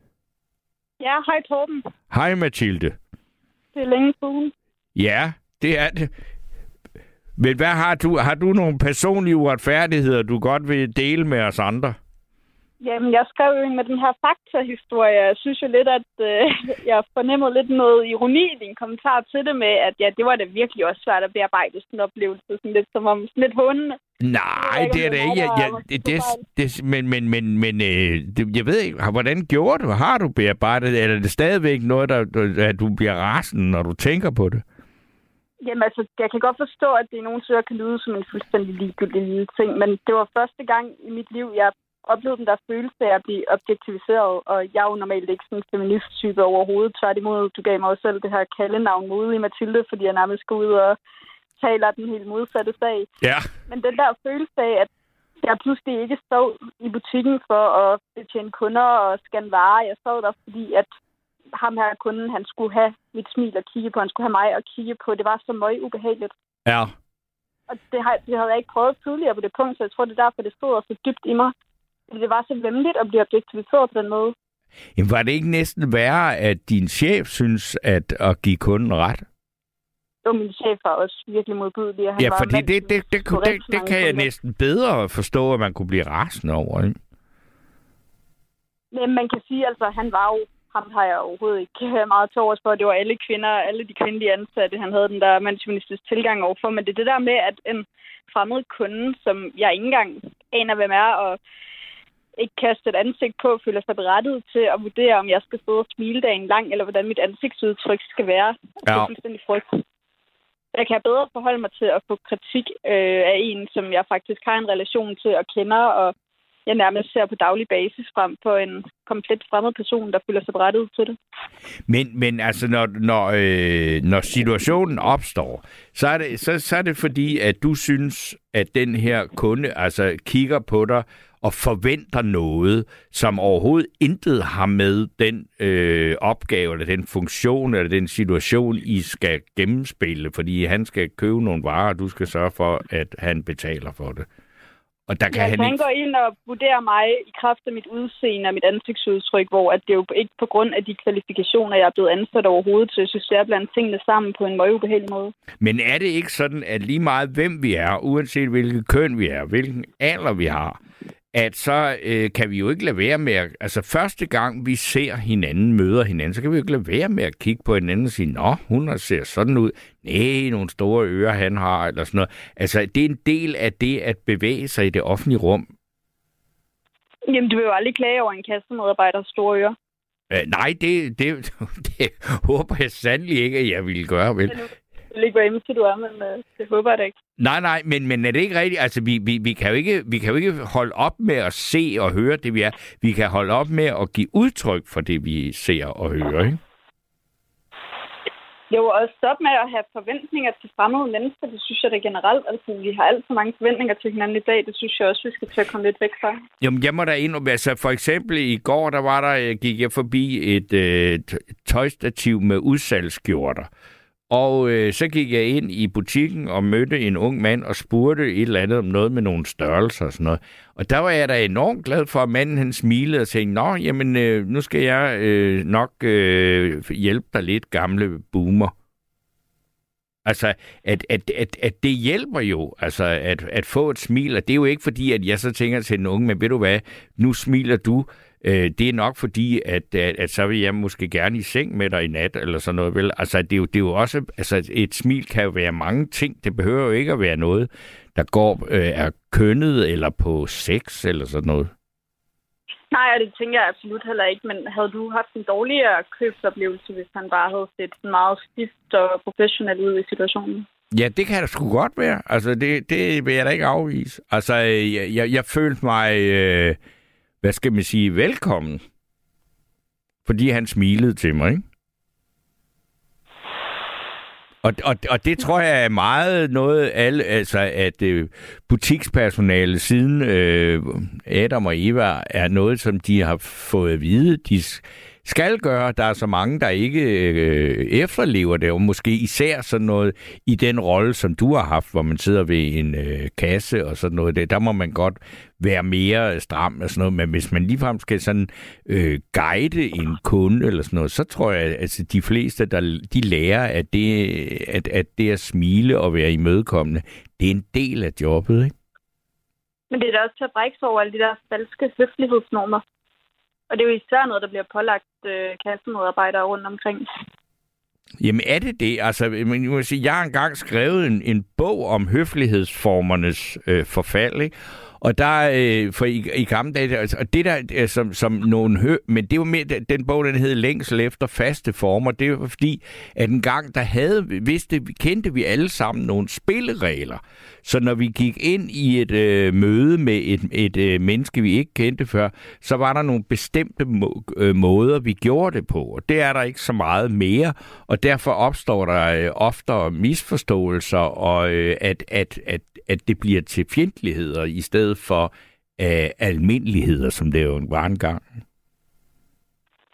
[SPEAKER 7] Ja, hej Torben.
[SPEAKER 3] Hej Mathilde.
[SPEAKER 7] Det er længe siden.
[SPEAKER 3] Ja, det er det. Men hvad har du? Har du nogle personlige uretfærdigheder, du godt vil dele med os andre?
[SPEAKER 7] Jamen, jeg skrev jo med den her faktahistorie. Jeg synes jo lidt, at øh, jeg fornemmede lidt noget ironi i din kommentar til det med, at ja, det var da virkelig også svært at bearbejde sådan en oplevelse. Sådan lidt som om sådan lidt hunden.
[SPEAKER 3] Nej, det er det ikke. Jeg, jeg, det, det, det, men men, men, men øh, det, jeg ved ikke, hvordan gjorde du? Har du bearbejdet Eller er det stadigvæk noget, der, at du bliver rasende, når du tænker på det?
[SPEAKER 7] Jamen altså, jeg kan godt forstå, at det i nogle søger kan lyde som en fuldstændig ligegyldig lille ting, men det var første gang i mit liv, jeg oplevede den der følelse af at blive objektiviseret, og jeg er jo normalt ikke sådan en feminist-type overhovedet. Tværtimod, du gav mig jo selv det her kaldenavn i Mathilde, fordi jeg nærmest går ud og taler den helt modsatte sag.
[SPEAKER 3] Ja.
[SPEAKER 7] Men den der følelse af, at jeg pludselig ikke stod i butikken for at betjene kunder og scanne varer. Jeg stod der, fordi at ham her kunden, han skulle have mit smil at kigge på. Han skulle have mig at kigge på. Det var så meget ubehageligt.
[SPEAKER 3] Ja.
[SPEAKER 7] Og det, har, det havde jeg ikke prøvet tidligere på det punkt, så jeg tror, det er derfor, det stod så dybt i mig. Det var så vemmeligt at blive objektiviseret på den måde.
[SPEAKER 3] Jamen, var det ikke næsten værre, at din chef synes, at at give kunden ret?
[SPEAKER 7] Jo, min chef var også virkelig modbydelig. Han
[SPEAKER 3] ja, fordi det, det, det, det, det, det, det kan jeg næsten bedre forstå, at man kunne blive rasende over. Ikke?
[SPEAKER 7] Men man kan sige, altså, han var jo ham har jeg overhovedet ikke meget til overs for. Det var alle kvinder, alle de kvindelige ansatte, han havde den der mandsjournalistiske tilgang overfor. Men det er det der med, at en fremmed kunde, som jeg ikke engang aner, hvem er, og ikke kaste et ansigt på, føler sig berettiget til at vurdere, om jeg skal sidde og smile dagen lang, eller hvordan mit ansigtsudtryk skal være. Ja. Det er fuldstændig frygt. Jeg kan bedre forholde mig til at få kritik øh, af en, som jeg faktisk har en relation til og kender, og jeg nærmest ser på daglig basis frem på en komplet fremmed person, der føler sig berettiget til det.
[SPEAKER 3] Men, men altså, når, når, øh, når situationen opstår, så er, det, så, så er det fordi, at du synes, at den her kunde altså kigger på dig og forventer noget, som overhovedet intet har med den øh, opgave, eller den funktion, eller den situation, I skal gennemspille, fordi han skal købe nogle varer, og du skal sørge for, at han betaler for det. Og der kan
[SPEAKER 7] ja,
[SPEAKER 3] han,
[SPEAKER 7] han
[SPEAKER 3] ikke...
[SPEAKER 7] går ind og vurderer mig i kraft af mit udseende og mit ansigtsudtryk, hvor at det er jo ikke på grund af de kvalifikationer, jeg er blevet ansat overhovedet, så jeg synes, er blandt tingene sammen på en meget ubehagelig måde.
[SPEAKER 3] Men er det ikke sådan, at lige meget hvem vi er, uanset hvilket køn vi er, hvilken alder vi har, at så øh, kan vi jo ikke lade være med at... Altså, første gang vi ser hinanden, møder hinanden, så kan vi jo ikke lade være med at kigge på hinanden og sige, Nå, hun ser sådan ud. Nej, nogle store ører, han har, eller sådan noget. Altså, det er en del af det at bevæge sig i det offentlige rum.
[SPEAKER 7] Jamen, du vil jo aldrig klage over en kassemedarbejder store ører.
[SPEAKER 3] Øh, nej, det, det, det håber jeg sandelig ikke, at jeg ville gøre, vel?
[SPEAKER 7] Vil ikke, hvor emse du er, men øh, det håber jeg da ikke.
[SPEAKER 3] Nej, nej, men, men er det ikke rigtigt? Altså, vi, vi, vi, kan jo ikke, vi kan jo ikke holde op med at se og høre det, vi er. Vi kan holde op med at give udtryk for det, vi ser og hører, ikke?
[SPEAKER 7] Jo, og stop med at have forventninger til fremmede mennesker, det synes jeg da generelt. Altså, vi har alt for mange forventninger til hinanden i dag, det synes jeg også, vi skal til at komme lidt væk fra.
[SPEAKER 3] Jamen, jeg må da ind, altså for eksempel i går, der var der, gik jeg forbi et øh, tøjstativ med udsalgsskjorter. Og øh, så gik jeg ind i butikken og mødte en ung mand og spurgte et eller andet om noget med nogle størrelser og sådan noget. Og der var jeg da enormt glad for, at manden han smilede og sagde, Nå, jamen, øh, nu skal jeg øh, nok øh, hjælpe dig lidt, gamle boomer. Altså, at, at, at, at det hjælper jo, altså, at, at få et smil, og det er jo ikke fordi, at jeg så tænker til den unge, men ved du hvad, nu smiler du, Øh, det er nok fordi, at, at, at så vil jeg måske gerne i seng med dig i nat, eller sådan noget. Vel? Altså, det er, jo, det er jo også, altså, et smil kan jo være mange ting. Det behøver jo ikke at være noget, der går, øh, er kønnet, eller på sex, eller sådan noget.
[SPEAKER 7] Nej, det tænker jeg absolut heller ikke, men havde du haft en dårligere købsoplevelse, hvis han bare havde set meget stift og professionelt ud i situationen?
[SPEAKER 3] Ja, det kan da sgu godt være. Altså, det, det vil jeg da ikke afvise. Altså, jeg, jeg, jeg følte mig... Øh, hvad skal man sige, velkommen. Fordi han smilede til mig, ikke? Og, og, og det tror jeg er meget noget, alle, altså at øh, butikspersonale siden øh, Adam og Eva er noget, som de har fået at vide. De skal gøre. Der er så mange, der ikke øh, efterlever det, og måske især sådan noget i den rolle, som du har haft, hvor man sidder ved en øh, kasse og sådan noget. Der, der må man godt være mere øh, stram og sådan noget, men hvis man ligefrem skal sådan øh, guide en kunde eller sådan noget, så tror jeg, at altså, de fleste, der, de lærer, at det, at, at det at smile og være imødekommende, det er en del af jobbet, ikke?
[SPEAKER 7] Men det er da også til at brække over alle de der falske høflighedsnormer. Og det er jo især noget, der bliver pålagt øh, kassemedarbejdere rundt omkring.
[SPEAKER 3] Jamen er det det? Altså, men jeg, må sige, jeg har engang skrevet en, en bog om høflighedsformernes øh, forfald, ikke? Og der, øh, for i, i gamle dage, altså, og det der, øh, som, som nogen hø, men det var mere, den bog, den hed Længsel efter faste former, det var fordi, at en gang, der havde, vidste, kendte vi alle sammen nogle spilleregler. Så når vi gik ind i et øh, møde med et, et øh, menneske, vi ikke kendte før, så var der nogle bestemte må, øh, måder, vi gjorde det på. Og det er der ikke så meget mere, og derfor opstår der øh, oftere misforståelser, og øh, at, at, at, at det bliver til fjendtligheder i stedet for øh, almindeligheder, som det jo var engang.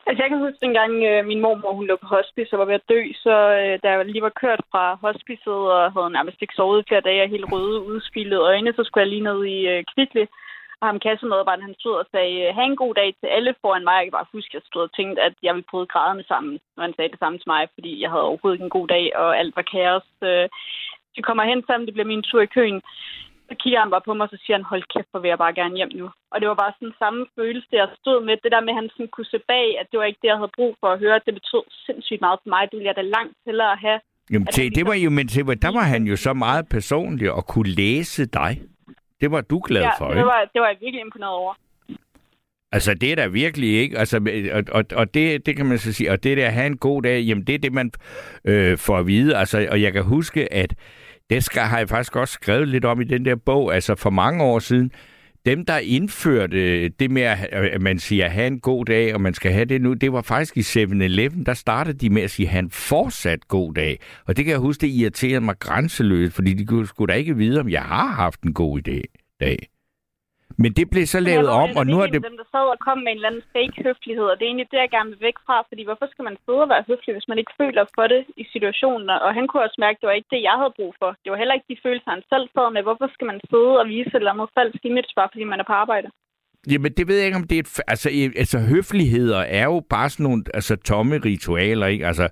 [SPEAKER 7] Altså, jeg kan huske, dengang øh, min mormor hun lå på hospice og var ved at dø, så øh, da jeg lige var kørt fra hospicet og havde nærmest ikke sovet flere dage og helt røde, udspillet øjne, så skulle jeg lige ned i øh, Kvickly. Og ham kassemedarbejderen, han stod og sagde, øh, have en god dag til alle foran mig. Jeg kan bare huske, at jeg stod og tænkte, at jeg ville bryde grædende sammen, når han sagde det samme til mig, fordi jeg havde overhovedet ikke en god dag, og alt var kaos. Øh, de kommer hen sammen, det bliver min tur i køen. Så kigger han bare på mig, og så siger han, hold kæft, for vil jeg bare gerne hjem nu. Og det var bare sådan samme følelse, jeg stod med. Det der med, at han sådan kunne se bag, at det var ikke det, jeg havde brug for at høre. Det betød sindssygt meget for mig. Det ville jeg da langt hellere have.
[SPEAKER 3] Jamen,
[SPEAKER 7] at
[SPEAKER 3] til, det var
[SPEAKER 7] ligesom-
[SPEAKER 3] jo, men til, der var han jo så meget personlig og kunne læse dig. Det var du glad
[SPEAKER 7] Ja,
[SPEAKER 3] for,
[SPEAKER 7] det
[SPEAKER 3] ikke?
[SPEAKER 7] var, det var jeg virkelig imponeret over.
[SPEAKER 3] Altså, det er der virkelig ikke. Altså, og, og, og det, det kan man så sige. Og det der at have en god dag, jamen det er det, man øh, får at vide. Altså, og jeg kan huske, at det skal, har jeg faktisk også skrevet lidt om i den der bog. Altså, for mange år siden, dem, der indførte det med, at man siger, have en god dag, og man skal have det nu, det var faktisk i 7-Eleven, der startede de med at sige, han fortsat god dag. Og det kan jeg huske, det irriterede mig grænseløst, fordi de kunne- skulle da ikke vide, om jeg har haft en god idé, dag. Men det blev så lavet om, og nu er det...
[SPEAKER 7] Dem, der sad og kom med en eller anden fake høflighed, og det er egentlig det, jeg gerne vil væk fra, fordi hvorfor skal man sidde og være høflig, hvis man ikke føler for det i situationen? Og han kunne også mærke, at det var ikke det, jeg havde brug for. Det var heller ikke de følelser, han selv sad med. Hvorfor skal man sidde og vise et eller andet falsk image, bare fordi man er på arbejde?
[SPEAKER 3] Jamen, det ved jeg ikke, om det er... Et, altså, altså, høfligheder er jo bare sådan nogle altså, tomme ritualer, ikke? Altså,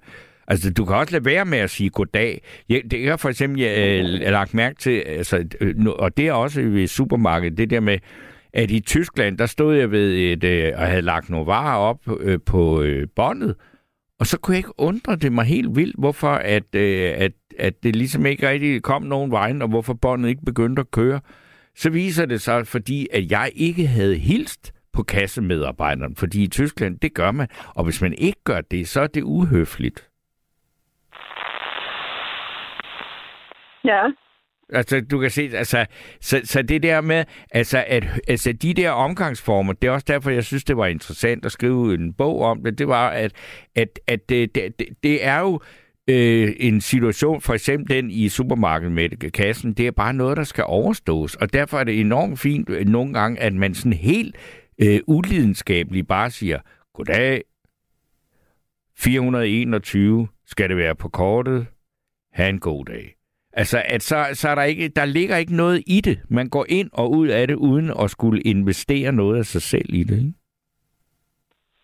[SPEAKER 3] altså, du kan også lade være med at sige goddag. Jeg, det er for eksempel, jeg, øh, lagt mærke til, altså, øh, og det er også ved supermarkedet, det der med, at i Tyskland, der stod jeg ved et, øh, og havde lagt nogle varer op øh, på øh, båndet, og så kunne jeg ikke undre det mig helt vildt, hvorfor at, øh, at, at det ligesom ikke rigtig kom nogen vejen, og hvorfor båndet ikke begyndte at køre. Så viser det sig, fordi at jeg ikke havde hilst på kassemedarbejderen, fordi i Tyskland, det gør man, og hvis man ikke gør det, så er det uhøfligt.
[SPEAKER 7] Ja.
[SPEAKER 3] Altså, du kan se, altså, så, så det der med, altså, at, altså, de der omgangsformer, det er også derfor, jeg synes, det var interessant at skrive en bog om det, det var, at, at, at det, det, det, er jo øh, en situation, for eksempel den i supermarkedet med kassen, det er bare noget, der skal overstås, og derfor er det enormt fint øh, nogle gange, at man sådan helt øh, ulidenskabeligt bare siger, goddag, 421 skal det være på kortet, ha' en god dag. Altså, at så, så er der ikke, der ligger ikke noget i det. Man går ind og ud af det, uden at skulle investere noget af sig selv i det. Ikke?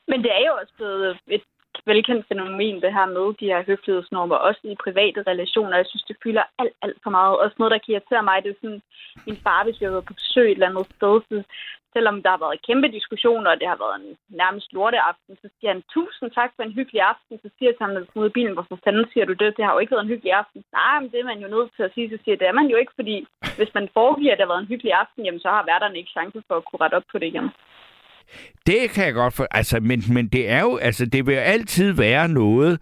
[SPEAKER 7] Men det er jo også blevet et velkendt fænomen, det her med de her høflighedsnormer, også i private relationer. Jeg synes, det fylder alt, alt for meget. Også noget, der kan irritere mig, det er sådan, min far, hvis vi har været på besøg et eller andet sted, så selvom der har været kæmpe diskussioner, og det har været en nærmest lorteaften, så siger han, tusind tak for en hyggelig aften. Så siger jeg til ham, når du ud i bilen, hvorfor fanden siger du det? Det har jo ikke været en hyggelig aften. Nej, men det er man jo nødt til at sige. Så siger jeg, det er man jo ikke, fordi hvis man foregiver, at det har været en hyggelig aften, jamen så har værterne ikke chance for at kunne rette op på det igen.
[SPEAKER 3] Det kan jeg godt for, altså, men, men det er jo, altså, det vil altid være noget,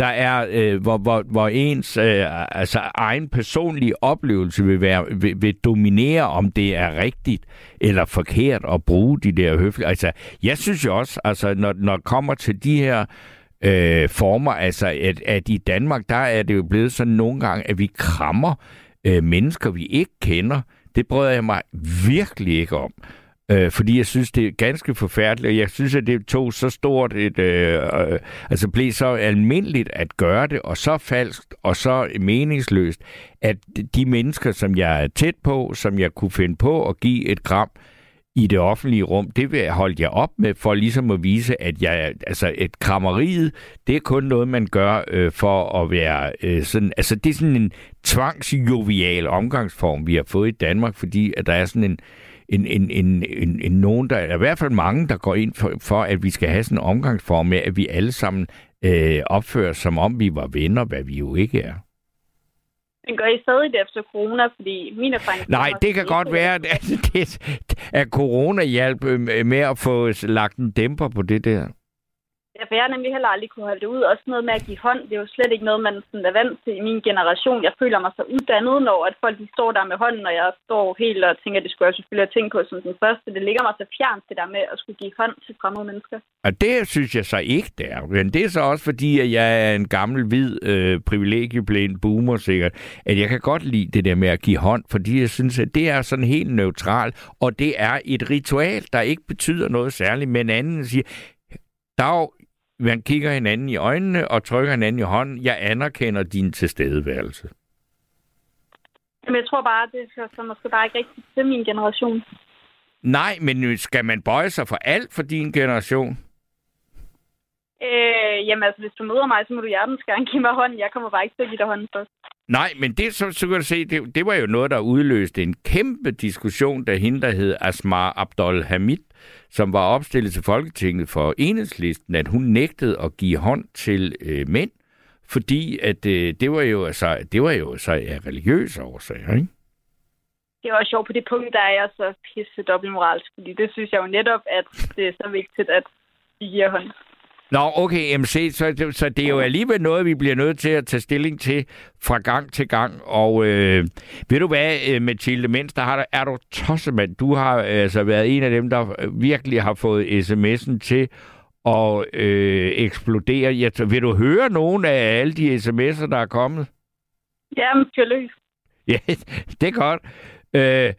[SPEAKER 3] der er, øh, hvor, hvor, hvor ens øh, altså, egen personlige oplevelse vil, være, vil, vil dominere, om det er rigtigt eller forkert at bruge de der høflige. Altså, jeg synes jo også, altså, når, når det kommer til de her øh, former, altså, at, at i Danmark, der er det jo blevet sådan nogle gange, at vi krammer øh, mennesker, vi ikke kender. Det bryder jeg mig virkelig ikke om. Øh, fordi jeg synes, det er ganske forfærdeligt, og jeg synes, at det tog så stort et... Øh, øh, altså blev så almindeligt at gøre det, og så falskt, og så meningsløst, at de mennesker, som jeg er tæt på, som jeg kunne finde på at give et gram, i det offentlige rum, det vil jeg holde jer op med, for ligesom at vise, at jeg, altså et krammeriet, det er kun noget, man gør øh, for at være øh, sådan, altså det er sådan en tvangsjovial omgangsform, vi har fået i Danmark, fordi at der er sådan en, en, en, en, en, en nogen, der er i hvert fald mange, der går ind for, for, at vi skal have sådan en omgangsform med, at vi alle sammen øh, opfører som om vi var venner, hvad vi jo ikke er.
[SPEAKER 7] Men gør I stadig det efter corona? Fordi min erfaring...
[SPEAKER 3] Nej, det kan godt være, at, det, at corona hjalp øh, med at få lagt en dæmper på det der.
[SPEAKER 7] Ja, for jeg har nemlig heller aldrig kunne holde det ud. Også noget med at give hånd, det er jo slet ikke noget, man sådan er vant til i min generation. Jeg føler mig så uddannet, når at folk de står der med hånden, og jeg står helt og tænker, at det skulle jeg selvfølgelig have tænkt på som den første. Det ligger mig så fjernt, det der med at skulle give hånd til fremmede mennesker.
[SPEAKER 3] Og det synes jeg så ikke, det er. Men det er så også fordi, at jeg er en gammel, hvid, øh, privilegieblind boomer sikkert, at jeg kan godt lide det der med at give hånd, fordi jeg synes, at det er sådan helt neutralt, og det er et ritual, der ikke betyder noget særligt, men anden siger, Dag, man kigger hinanden i øjnene og trykker hinanden i hånden. Jeg anerkender din tilstedeværelse.
[SPEAKER 7] Jamen, jeg tror bare, det er så måske bare ikke rigtigt til min generation.
[SPEAKER 3] Nej, men skal man bøje sig for alt for din generation?
[SPEAKER 7] Øh, jamen altså, hvis du møder mig, så må du hjertens gerne give mig hånden. Jeg kommer bare ikke til at give dig hånden først.
[SPEAKER 3] Nej, men det, så, så kan du se, det, det var jo noget, der udløste en kæmpe diskussion, da hende, der hed Asmar Abdul Hamid, som var opstillet til Folketinget for enhedslisten, at hun nægtede at give hånd til øh, mænd, fordi at øh, det var jo altså, det var jo så af religiøse årsager, ikke?
[SPEAKER 7] Det var sjovt på det punkt, der er jeg så pisse dobbeltmoralsk, fordi det synes jeg jo netop, at det er så vigtigt, at vi giver hånd.
[SPEAKER 3] Nå, okay, se, så, så det er jo alligevel noget, vi bliver nødt til at tage stilling til fra gang til gang. Og øh, ved du hvad, øh, Mathilde, mens der har, er du tossemand. Du har altså været en af dem, der virkelig har fået sms'en til at øh, eksplodere. Jeg, vil du høre nogen af alle de sms'er, der er kommet?
[SPEAKER 7] Jamen, løs.
[SPEAKER 3] Ja, det er godt. Øh,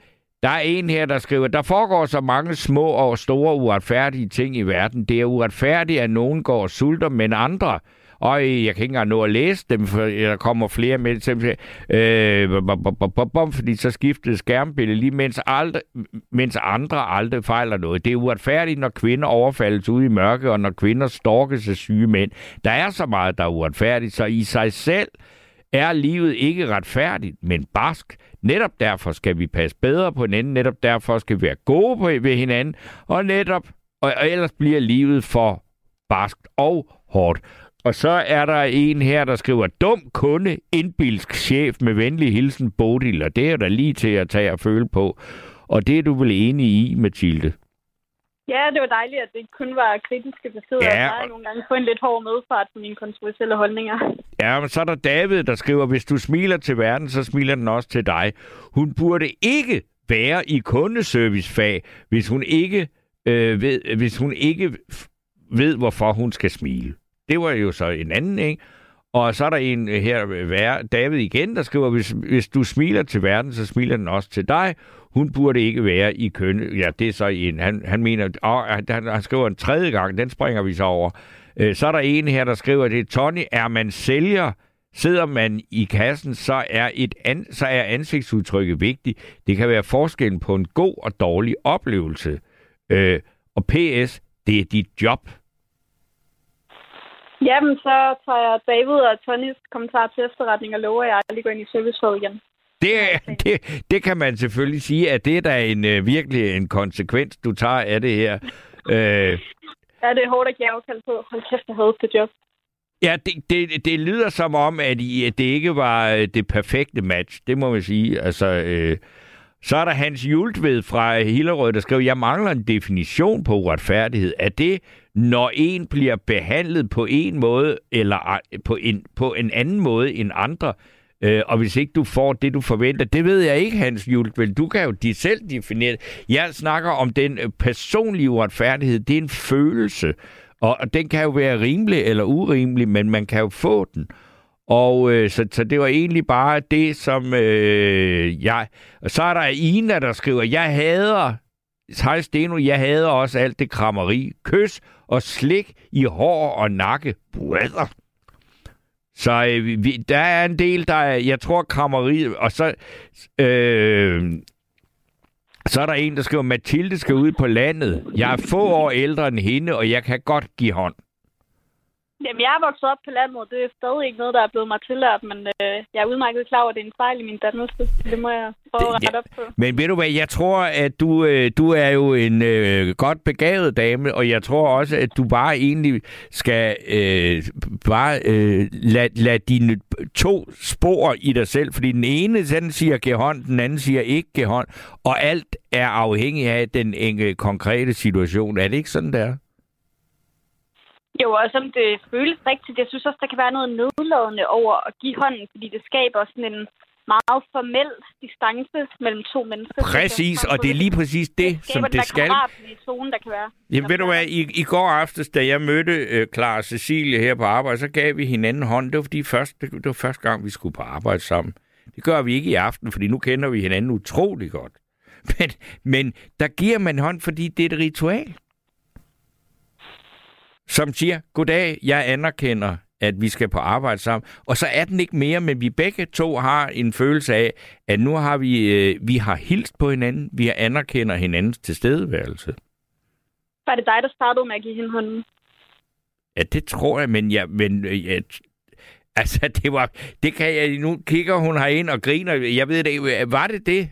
[SPEAKER 3] der er en her, der skriver, der foregår så mange små og store uretfærdige ting i verden. Det er uretfærdigt, at nogen går og sulter, men andre, og jeg kan ikke engang nå at læse dem, for der kommer flere med til, øh, fordi så skiftede skærmbilledet lige, mens, aldrig, mens andre aldrig fejler noget. Det er uretfærdigt, når kvinder overfaldes ude i mørke, og når kvinder storkes af syge mænd. Der er så meget, der er uretfærdigt, så i sig selv er livet ikke retfærdigt, men barsk. Netop derfor skal vi passe bedre på hinanden, netop derfor skal vi være gode på, ved hinanden, og netop, og, og ellers bliver livet for barskt og hårdt. Og så er der en her, der skriver, dum kunde, indbilsk chef med venlig hilsen Bodil, og det er der lige til at tage og føle på. Og det er du vel enig i, Mathilde?
[SPEAKER 7] Ja, det var dejligt, at det ikke kun var kritiske beskeder. Ja. Jeg nogle gange få en lidt hård medfart på mine kontroversielle holdninger.
[SPEAKER 3] Ja, men så er der David, der skriver, hvis du smiler til verden, så smiler den også til dig. Hun burde ikke være i kundeservicefag, hvis hun ikke, øh, ved, hvis hun ikke ved, hvorfor hun skal smile. Det var jo så en anden, ikke? Og så er der en her, David igen, der skriver, hvis, hvis du smiler til verden, så smiler den også til dig. Hun burde ikke være i køn. Ja, det er så en. Han, han mener, og han, han skriver en tredje gang, den springer vi så over. Øh, så er der en her, der skriver, det Tony, er man sælger, sidder man i kassen, så er, et an, så er ansigtsudtrykket vigtigt. Det kan være forskellen på en god og dårlig oplevelse. Øh, og PS, det er dit job.
[SPEAKER 7] Jamen, så tager jeg David og Tonys kommentar til efterretning og lover, at jeg lige går ind i servicefaget igen.
[SPEAKER 3] Det, det, det kan man selvfølgelig sige, at det er da en, uh, virkelig en konsekvens, du tager af det her.
[SPEAKER 7] Uh, ja, det er hårdt at give afkald på. Hold kæft, jeg havde det job.
[SPEAKER 3] Ja, det, det, det lyder som om, at, I, at det ikke var øh, det perfekte match. Det må man sige. Altså, øh, så er der Hans Jultved fra Hillerød, der skriver, jeg mangler en definition på uretfærdighed. Er det, når en bliver behandlet på en måde, eller på en, på en anden måde end andre? Øh, og hvis ikke du får det, du forventer, det ved jeg ikke, Hans Jultved. Du kan jo de selv definere Jeg snakker om den øh, personlige uretfærdighed. Det er en følelse. Og, og den kan jo være rimelig eller urimelig, men man kan jo få den. Og øh, så, så det var egentlig bare det, som øh, jeg... Og så er der Ina, der skriver, jeg hader hej Steno, jeg hader også alt det krammeri. Kys og slik i hår og nakke. Brother. Så øh, vi, der er en del, der er, jeg tror, krammeriet, og så, øh, så er der en, der skriver, Mathilde skal ud på landet. Jeg er få år ældre end hende, og jeg kan godt give hånd.
[SPEAKER 7] Jamen, jeg er vokset op på landet. Det er stadig ikke noget, der er blevet mig tillært, men øh, jeg er udmærket klar over, at det er en fejl i min dannelse. Det må jeg prøve at
[SPEAKER 3] Det-
[SPEAKER 7] rette op på.
[SPEAKER 3] Men ved du hvad, jeg tror, at du, øh, du er jo en øh, godt begavet dame, og jeg tror også, at du bare egentlig skal øh, bare øh, lade lad dine to spor i dig selv, fordi den ene, den siger giv hånd, den anden siger ikke giv hånd, og alt er afhængig af den enkelte konkrete situation. Er det ikke sådan, der?
[SPEAKER 7] Jo, og som det føles rigtigt, jeg synes også, der kan være noget nedladende over at give hånden, fordi det skaber sådan en meget formel distance mellem to mennesker.
[SPEAKER 3] Præcis, og det er lige præcis det, som det skal.
[SPEAKER 7] Det tone, der kan være.
[SPEAKER 3] Ja, ved du hvad, i, i går aftes, da jeg mødte øh, Clara og Cecilie her på arbejde, så gav vi hinanden hånd. Det var, fordi først, det, det var første gang, vi skulle på arbejde sammen. Det gør vi ikke i aften, fordi nu kender vi hinanden utrolig godt. Men, men der giver man hånd, fordi det er et ritual. Som siger, goddag, jeg anerkender, at vi skal på arbejde sammen. Og så er den ikke mere, men vi begge to har en følelse af, at nu har vi, øh, vi har hilst på hinanden, vi anerkender hinandens tilstedeværelse.
[SPEAKER 7] Var det dig, der startede med at give hende hånden?
[SPEAKER 3] Ja, det tror jeg, men jeg, men øh, jeg, altså det var, det kan jeg, nu kigger hun herind og griner, jeg ved det var det det?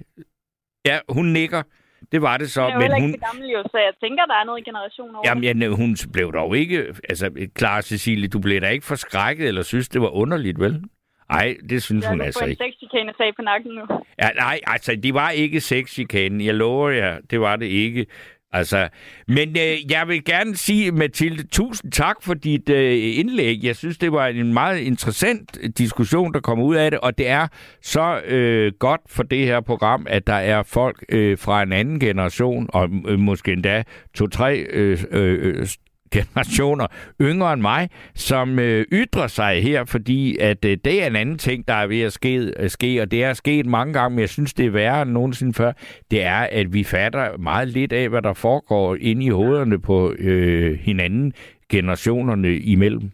[SPEAKER 3] Ja, hun nikker, det var det så,
[SPEAKER 7] Jeg er
[SPEAKER 3] men hun,
[SPEAKER 7] gammel, jo, så jeg tænker, der er noget i generation over.
[SPEAKER 3] jamen, ja, hun blev dog ikke, altså klar Cecilie, du blev da ikke forskrækket, eller synes, det var underligt, vel? Nej, det synes
[SPEAKER 7] jeg
[SPEAKER 3] hun altså
[SPEAKER 7] en
[SPEAKER 3] ikke.
[SPEAKER 7] sexchikane sag på nakken nu.
[SPEAKER 3] Ja, nej, altså, det var ikke sexchikanen. Jeg lover jer, det var det ikke. Altså, men øh, jeg vil gerne sige, Mathilde, tusind tak for dit øh, indlæg. Jeg synes, det var en meget interessant diskussion, der kom ud af det, og det er så øh, godt for det her program, at der er folk øh, fra en anden generation, og øh, måske endda to-tre øh, øh, øh generationer yngre end mig, som øh, ytrer sig her, fordi at øh, det er en anden ting, der er ved at ske, øh, ske, og det er sket mange gange, men jeg synes, det er værre end nogensinde før, det er, at vi fatter meget lidt af, hvad der foregår inde i hovederne på øh, hinanden, generationerne imellem.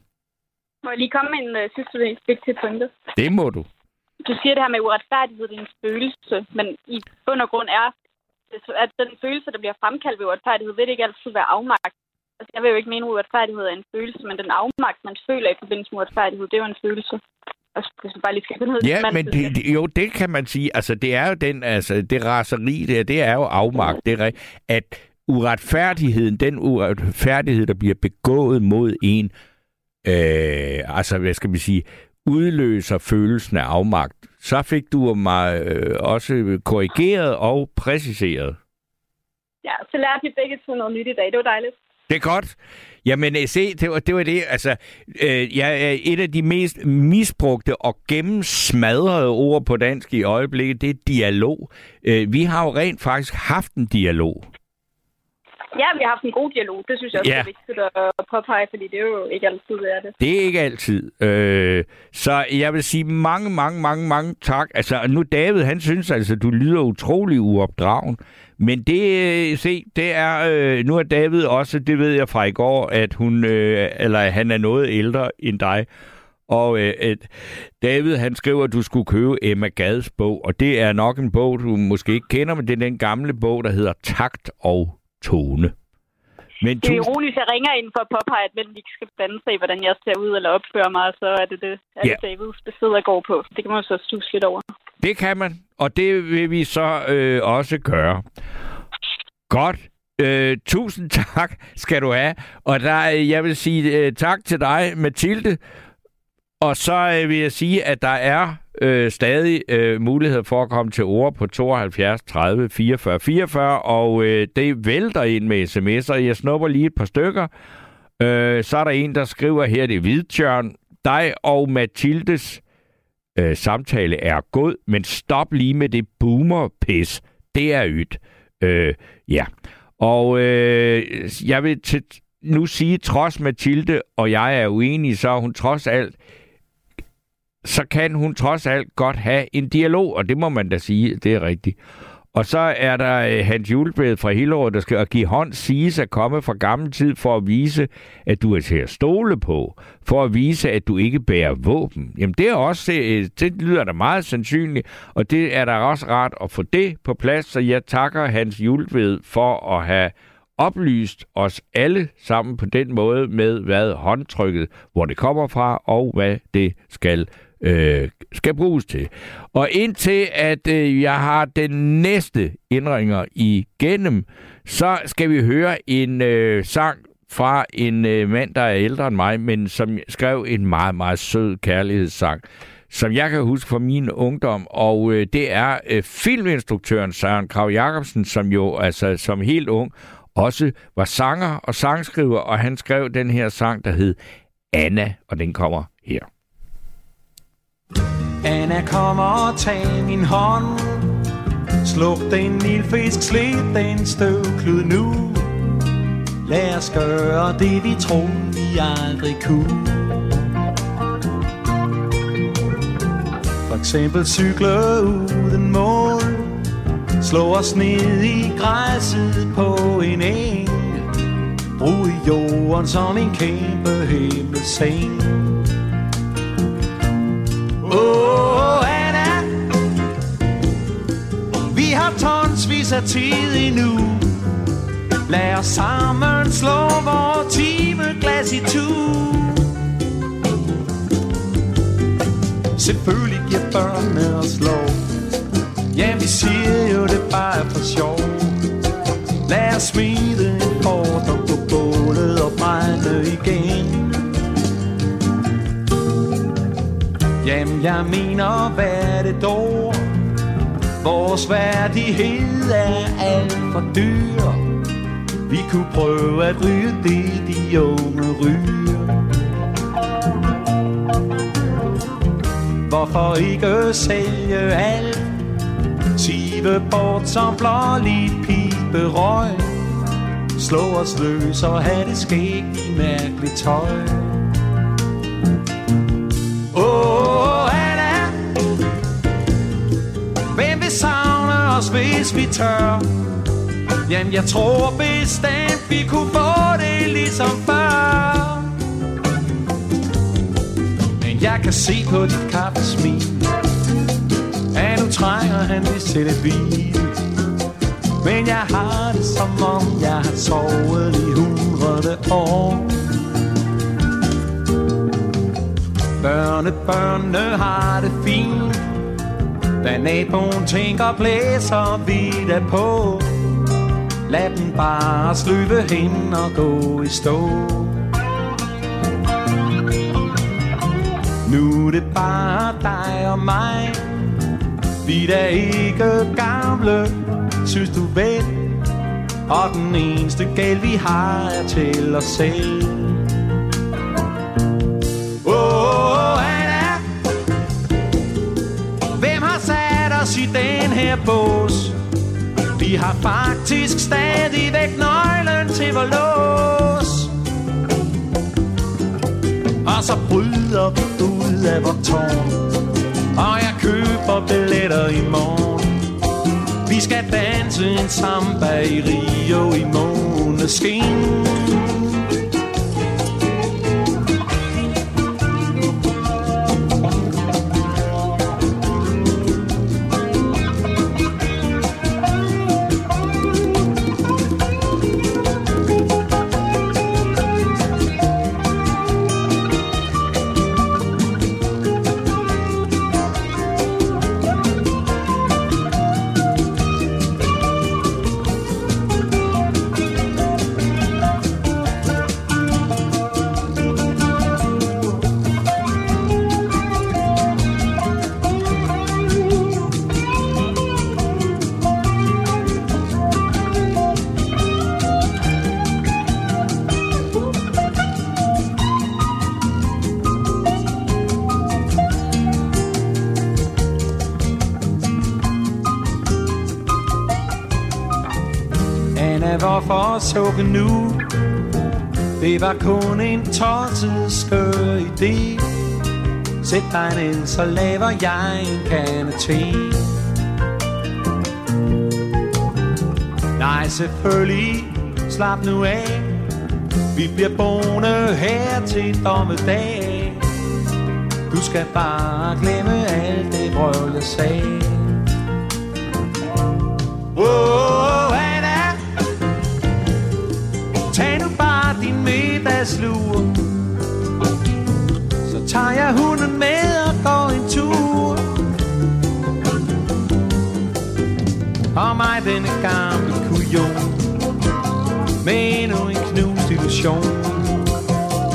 [SPEAKER 7] Må jeg lige komme med en uh, sidste vigtig pointe?
[SPEAKER 3] Det må du.
[SPEAKER 7] Du siger det her med uretfærdighed, det er en følelse, men i bund og grund er, at den følelse, der bliver fremkaldt ved uretfærdighed, vil det ikke altid være afmagt. Altså, jeg vil jo ikke mene, at uretfærdighed er en følelse, men den afmagt, man føler i forbindelse med uretfærdighed, det er jo en følelse. Altså, hvis vi bare lige skal af
[SPEAKER 3] Ja, men det, det, jo, det kan man sige. Altså, det er jo den, altså, det raseri der, det er jo afmagt. Det er, at uretfærdigheden, den uretfærdighed, der bliver begået mod en, øh, altså, hvad skal vi sige, udløser følelsen af afmagt. Så fik du mig øh, også korrigeret og præciseret.
[SPEAKER 7] Ja, så lærte vi begge to noget nyt i dag. Det var dejligt.
[SPEAKER 3] Det er godt. Jamen, øh, se, det var det. Var det. Altså, øh, jeg er et af de mest misbrugte og gennemsmadrede ord på dansk i øjeblikket, det er dialog. Øh, vi har jo rent faktisk haft en dialog.
[SPEAKER 7] Ja, vi har haft en god dialog. Det synes jeg også
[SPEAKER 3] Ja.
[SPEAKER 7] er vigtigt at påpege, fordi det er jo ikke altid, det er det.
[SPEAKER 3] Det er ikke altid. Øh, så jeg vil sige mange, mange, mange, mange tak. Altså, nu David, han synes altså, du lyder utrolig uopdragen. Men det, øh, se, det er, øh, nu er David også, det ved jeg fra i går, at hun, øh, eller han er noget ældre end dig. Og øh, et, David, han skriver, at du skulle købe Emma Gads bog, og det er nok en bog, du måske ikke kender, men det er den gamle bog, der hedder Takt og Tone. Men
[SPEAKER 7] Det er
[SPEAKER 3] tusind-
[SPEAKER 7] ironisk, at jeg ringer ind for at påpege, at mænd ikke skal blande sig i, hvordan jeg ser ud eller opfører mig, og så er det det, at
[SPEAKER 3] Ja.
[SPEAKER 7] Davids beskeder går på. Det kan man jo så stusse lidt over.
[SPEAKER 3] Det kan man, og det vil vi så øh, også gøre. Godt. Øh, tusind tak skal du have. Og der, jeg vil sige øh, tak til dig, Mathilde. Og så øh, vil jeg sige, at der er øh, stadig øh, mulighed for at komme til ord på 72 30 44 44, og øh, det vælter ind med sms'er. Jeg snupper lige et par stykker. Øh, så er der en, der skriver her, det er Hvidtjørn. Dig og Mathildes øh, samtale er god, men stop lige med det boomer-pis. Det er ydt. Øh, ja. Og øh, jeg vil til nu sige, trods Mathilde og jeg er uenige, så er hun trods alt så kan hun trods alt godt have en dialog, og det må man da sige, det er rigtigt. Og så er der øh, Hans Julebed fra Hillerød, der skal give hånd siges at komme fra gammel tid for at vise, at du er til at stole på. For at vise, at du ikke bærer våben. Jamen det er også, øh, det lyder da meget sandsynligt, og det er da også rart at få det på plads. Så jeg takker Hans Julebed for at have oplyst os alle sammen på den måde med, hvad håndtrykket, hvor det kommer fra, og hvad det skal øh, skal bruges til. Og indtil at øh, jeg har den næste indringer igennem, så skal vi høre en øh, sang fra en øh, mand, der er ældre end mig, men som skrev en meget, meget sød kærlighedssang, som jeg kan huske fra min ungdom, og øh, det er øh, filminstruktøren Søren Krav Jacobsen, som jo altså som helt ung også var sanger og sangskriver, og han skrev den her sang, der hed Anna, og den kommer her.
[SPEAKER 8] Anna, kom og tag min hånd. Sluk den nilfisk, slid den støvklud nu. Lad os gøre det, vi troede, vi aldrig kunne. For eksempel cykle uden mål. Slå os ned i græsset på en eng Brug jorden som en kæmpe himmelseng. Åh, Anna. Vi har tonsvis af tid endnu. Lad os sammen slå vores timeglas i tu Selvfølgelig giver børnene os lov. Ja, vi siger jo det bare er for sjov. Lad os smide en fort og gå bålet og brænde igen. Jamen, jeg mener, hvad er det dog? Vores værdighed er alt for dyr Vi kunne prøve at ryge det, de unge ryger Hvorfor ikke sælge alt? Sive bort som blåligt piberøg Slå os løs og have det skægt i mærkeligt tøj os, hvis vi tør? Jamen, jeg tror bestemt, vi kunne få det ligesom før. Men jeg kan se på dit kaffesmil At nu trænger han vist til det bil. Men jeg har det som om, jeg har sovet i hundrede år. Børne, børne har det fint. Da naboen tænker blæser vi da på. Lad den bare sløve hen og gå i stå. Nu er det bare dig og mig. Vi er da ikke gamle, synes du vel? Og den eneste gæld vi har er til os selv. Bås. Vi har faktisk stadigvæk nøglen til vores lås. Og så bryder vi ud af vores tårn. Og jeg køber billetter i morgen. Vi skal danse en samba i Rio i måneskin. Sukke nu. Det var kun en tosset skør idé. Sæt dig ned, så laver jeg en kande te. Nej, selvfølgelig, slap nu af. Vi bliver boende her til dommedag. Du skal bare glemme alt det brøl, jeg middagslur. Så tager jeg hunden med og går en tur. Og mig denne gamle kujon. Med endnu en knust illusion.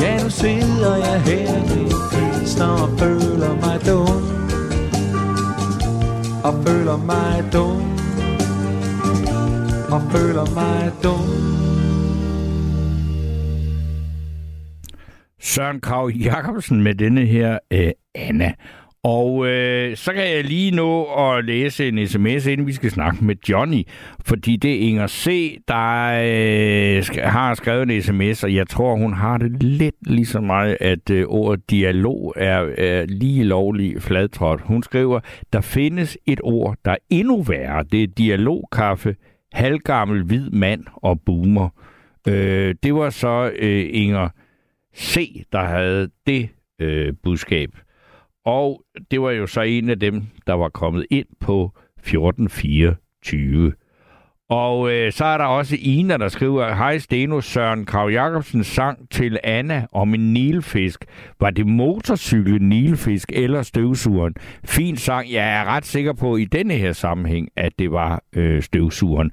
[SPEAKER 8] Ja, nu sidder jeg her i pilsner og føler mig dum. Og føler mig dum. Og føler mig dum.
[SPEAKER 3] Søren Krav Jacobsen med denne her øh, Anna. Og øh, så kan jeg lige nå at læse en sms, inden vi skal snakke med Johnny. Fordi det er Inger C., der øh, har skrevet en sms, og jeg tror, hun har det lidt lige så meget, at øh, ordet dialog er, er lige lovlig fladtrådt. Hun skriver, der findes et ord, der er endnu værre. Det er dialogkaffe, halvgammel hvid mand og boomer. Øh, det var så øh, Inger C., der havde det øh, budskab. Og det var jo så en af dem, der var kommet ind på 1424. Og øh, så er der også Ina, der skriver, Hej Steno, Søren Krav Jacobsen sang til Anna om en nilfisk. Var det motorcykel, nilfisk eller støvsugeren? Fin sang. Jeg er ret sikker på i denne her sammenhæng, at det var øh, støvsugeren.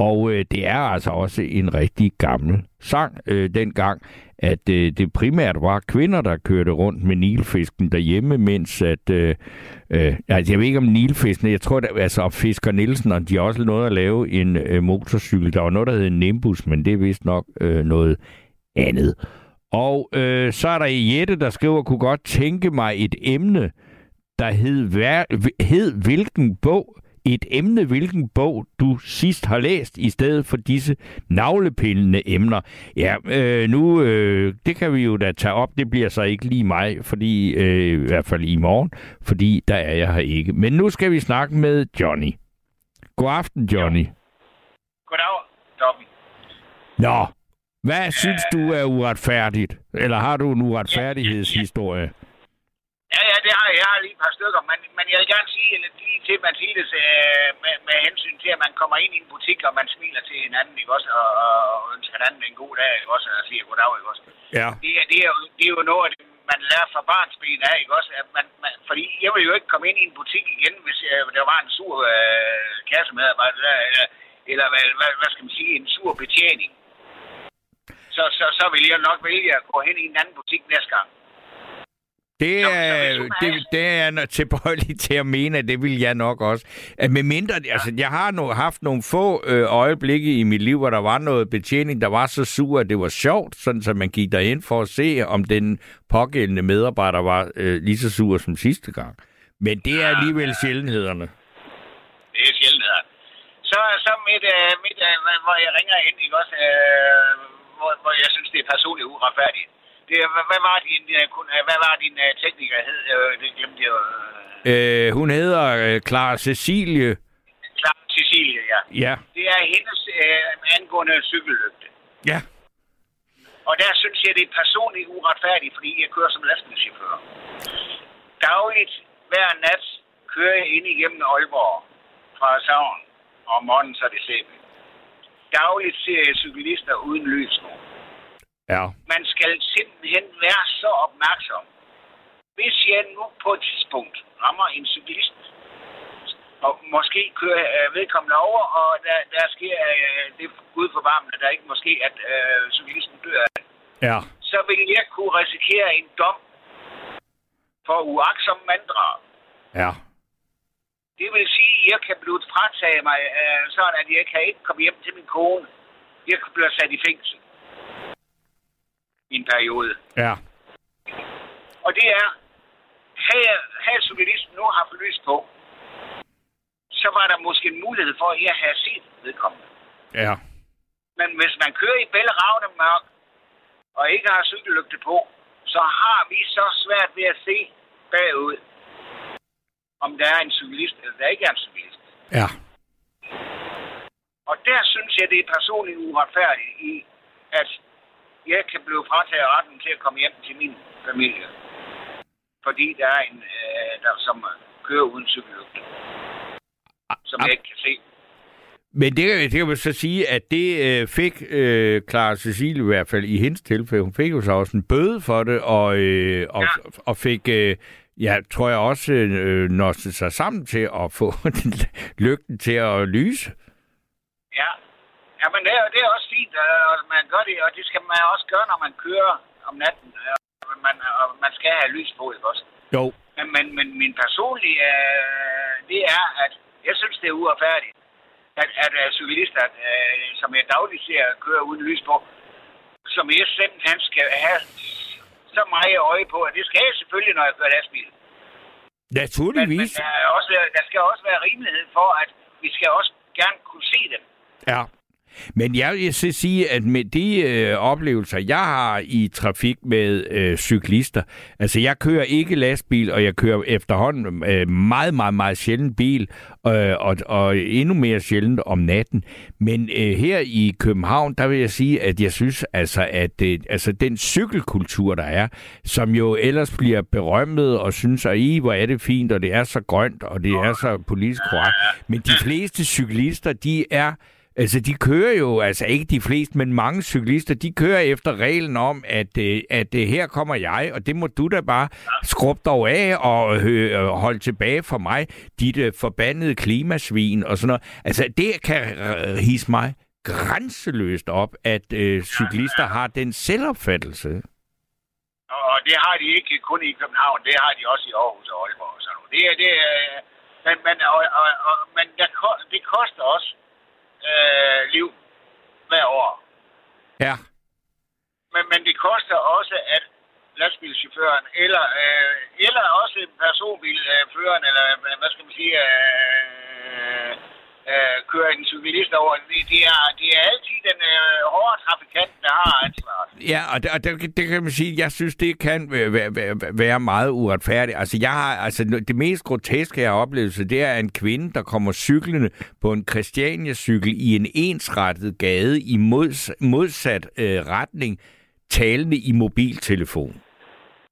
[SPEAKER 3] Og øh, det er altså også en rigtig gammel sang øh, dengang, at øh, det primært var kvinder, der kørte rundt med nilfisken derhjemme, mens at... Øh, øh, altså, jeg ved ikke om nilfisken, jeg tror, at altså, Fisker Nielsen, og de har også noget at lave en øh, motorcykel. Der var noget, der hed Nimbus, men det er vist nok øh, noget andet. Og øh, så er der Jette, der skriver, kunne godt tænke mig et emne, der hed, hver, hed hvilken bog et emne, hvilken bog du sidst har læst, i stedet for disse navlepillende emner. Ja, øh, nu, øh, det kan vi jo da tage op. Det bliver så ikke lige mig, fordi, øh, i hvert fald i morgen, fordi der er jeg her ikke. Men nu skal vi snakke med Johnny. God aften, Johnny.
[SPEAKER 9] Goddag, Dobben.
[SPEAKER 3] Nå, hvad synes du er uretfærdigt? Eller har du en uretfærdighedshistorie?
[SPEAKER 9] Ja, ja, det har jeg. Jeg har lige et par stykker, men, men jeg vil gerne sige lidt lige til Mathildes øh, med, med hensyn til, at man kommer ind i en butik, og man smiler til hinanden, ikke også? Og, og ønsker hinanden en god dag, ikke også? Og siger goddag, ikke også?
[SPEAKER 3] Ja.
[SPEAKER 9] Det, er, det, er, jo- det er jo noget, man lærer fra barnsben af, ikke også? At man, man, fordi jeg vil jo ikke komme ind i en butik igen, hvis øh, der var en sur øh, kassemedarbejder der, eller, eller hvad, hvad, hvad skal man sige, en sur betjening. Så, så, så vil jeg nok vælge at gå hen i en anden butik næste gang.
[SPEAKER 3] Det er, det, det er jeg tilbøjelig til at mene, at det vil jeg nok også. At med mindre, altså, jeg har nu haft nogle få øh, øjeblikke i mit liv, hvor der var noget betjening, der var så sur, at det var sjovt, sådan så man gik derind for at se, om den pågældende medarbejder var øh, lige så sur som sidste gang. Men det er alligevel sjældenhederne.
[SPEAKER 9] Det er sjældent. Så, så mit, øh, mit øh, hvor jeg ringer ind, ikke også, øh, hvor, hvor jeg synes, det er personligt uretfærdigt. Det, hvad, var din, øh, øh, hvad var din øh, tekniker hed? Det glemte jeg. Øh,
[SPEAKER 3] hun hedder øh, Clara Cecilie.
[SPEAKER 9] Klar, Cecilie, ja.
[SPEAKER 3] Ja.
[SPEAKER 9] Det er hendes øh, angående cykellygte.
[SPEAKER 3] Ja.
[SPEAKER 9] Og der synes jeg, det er personligt uretfærdigt, fordi jeg kører som lastbilchauffør. Dagligt, hver nat, kører jeg ind igennem Aalborg fra Savn, og om morgenen så er det Sæbe. Dagligt ser jeg cyklister uden lys nu.
[SPEAKER 3] Ja.
[SPEAKER 9] Man skal simpelthen være så opmærksom. Hvis jeg nu på et tidspunkt rammer en cyklist, og måske kører øh, vedkommende over, og der, der sker øh, det Gud forvarmende, der ikke måske, at øh, cyklisten dør af
[SPEAKER 3] Ja.
[SPEAKER 9] så vil jeg kunne risikere en dom for uaksom manddrag.
[SPEAKER 3] Ja.
[SPEAKER 9] Det vil sige, at jeg kan blive frataget mig, øh, sådan at jeg kan ikke komme hjem til min kone. Jeg kan blive sat i fængsel i en periode.
[SPEAKER 3] Ja.
[SPEAKER 9] Og det er, havde, havde cyklisten nu haft lys på, så var der måske en mulighed for, at jeg havde set vedkommende.
[SPEAKER 3] Ja.
[SPEAKER 9] Men hvis man kører i bælgeravne mørk, og ikke har cykellygte på, så har vi så svært ved at se bagud, om der er en cyklist, eller der ikke er en cyklist.
[SPEAKER 3] Ja.
[SPEAKER 9] Og der synes jeg, det er personligt uretfærdigt i, at jeg kan blive frataget retten til at komme hjem til min familie. Fordi der er en, øh, der som kører uden cykellygt. Som jeg ikke kan se.
[SPEAKER 3] Men det, det kan man så sige, at det øh, fik øh, Clara Cecilie i hvert fald i hendes tilfælde. Hun fik jo så også en bøde for det, og, øh, og,
[SPEAKER 9] Ja.
[SPEAKER 3] og fik, øh, ja, tror jeg også, øh, nåstet sig sammen til at få lygten til at lyse.
[SPEAKER 9] Ja. Men det er, det er også fint, øh, at man gør det, og det skal man også gøre, når man kører om natten. øh, og Man, og man skal have lys på, ikke også?
[SPEAKER 3] Jo.
[SPEAKER 9] Men, men, men min personlige, øh, det er, at jeg synes, det er uretfærdigt, at, at uh, cyklister, øh, som jeg dagligt ser køre uden lys på, som jeg simpelthen skal have så meget øje på, at det skal jeg selvfølgelig, når jeg kører lastbil. Men, men
[SPEAKER 3] Naturligvis.
[SPEAKER 9] der, er også, der skal også være rimelighed for, at vi skal også gerne kunne se dem.
[SPEAKER 3] Ja. Men jeg vil så sige, at med de øh, oplevelser, jeg har i trafik med øh, cyklister, altså jeg kører ikke lastbil, og jeg kører efterhånden øh, meget, meget, meget sjældent bil, øh, og, og endnu mere sjældent om natten. Men øh, her i København, der vil jeg sige, at jeg synes altså, at øh, altså, den cykelkultur, der er, som jo ellers bliver berømmet og synes, at I, hvor er det fint, og det er så grønt, og det er så politisk korrekt. Men de fleste cyklister, de er Altså, de kører jo, altså ikke de fleste, men mange cyklister, de kører efter reglen om, at, øh, at det her kommer jeg, og det må du da bare skrubbe dig af og øh, øh holde tilbage for mig, dit øh, forbandede klimasvin og sådan noget. Altså, det kan hisse mig grænseløst op, at øh, cyklister har den selvopfattelse.
[SPEAKER 9] Og det har de ikke kun i København, det har de også i Aarhus og Aalborg og sådan noget. Det er, det er, men, men, og, og, og, men der, det koster også øh, liv hver år.
[SPEAKER 3] Ja.
[SPEAKER 9] Men, men det koster også, at lastbilchaufføren, eller, øh, eller også personbilføreren, eller hvad skal man sige, øh, øh, kører en cyklist over. Det, det, er, det er altid den øh, hårde trafikant, der har ansvaret.
[SPEAKER 3] Ja, og det, og det, det kan man sige, jeg synes, det kan være, være, være meget uretfærdigt. Altså, jeg har, altså, det mest groteske, jeg har oplevet, det er en kvinde, der kommer cyklende på en Christiania-cykel i en ensrettet gade i mods, modsat øh, retning, talende i mobiltelefon.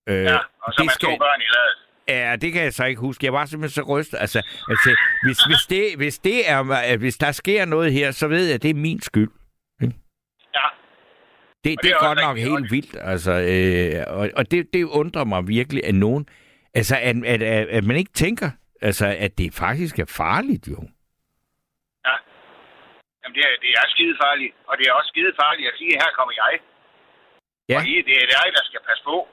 [SPEAKER 3] Øh,
[SPEAKER 9] Ja, og så
[SPEAKER 3] det
[SPEAKER 9] med to børn i ladet.
[SPEAKER 3] Ja, det kan jeg så ikke huske. Jeg var simpelthen så rystet. Altså, altså hvis, hvis, det, hvis, det er, at hvis der sker noget her, så ved jeg, at det er min skyld.
[SPEAKER 9] Ja.
[SPEAKER 3] Det,
[SPEAKER 9] Og
[SPEAKER 3] det,
[SPEAKER 9] det er
[SPEAKER 3] godt nok helt vildt, altså, øh, og, og det, det undrer mig virkelig, at nogen, altså, at, at, at, at man ikke tænker, altså, at det faktisk er farligt, jo.
[SPEAKER 9] Ja. Jamen, det er, det er skide farligt. Og det er også skide farligt at sige, her kommer jeg.
[SPEAKER 3] Ja.
[SPEAKER 9] Og det er dig, der skal passe på.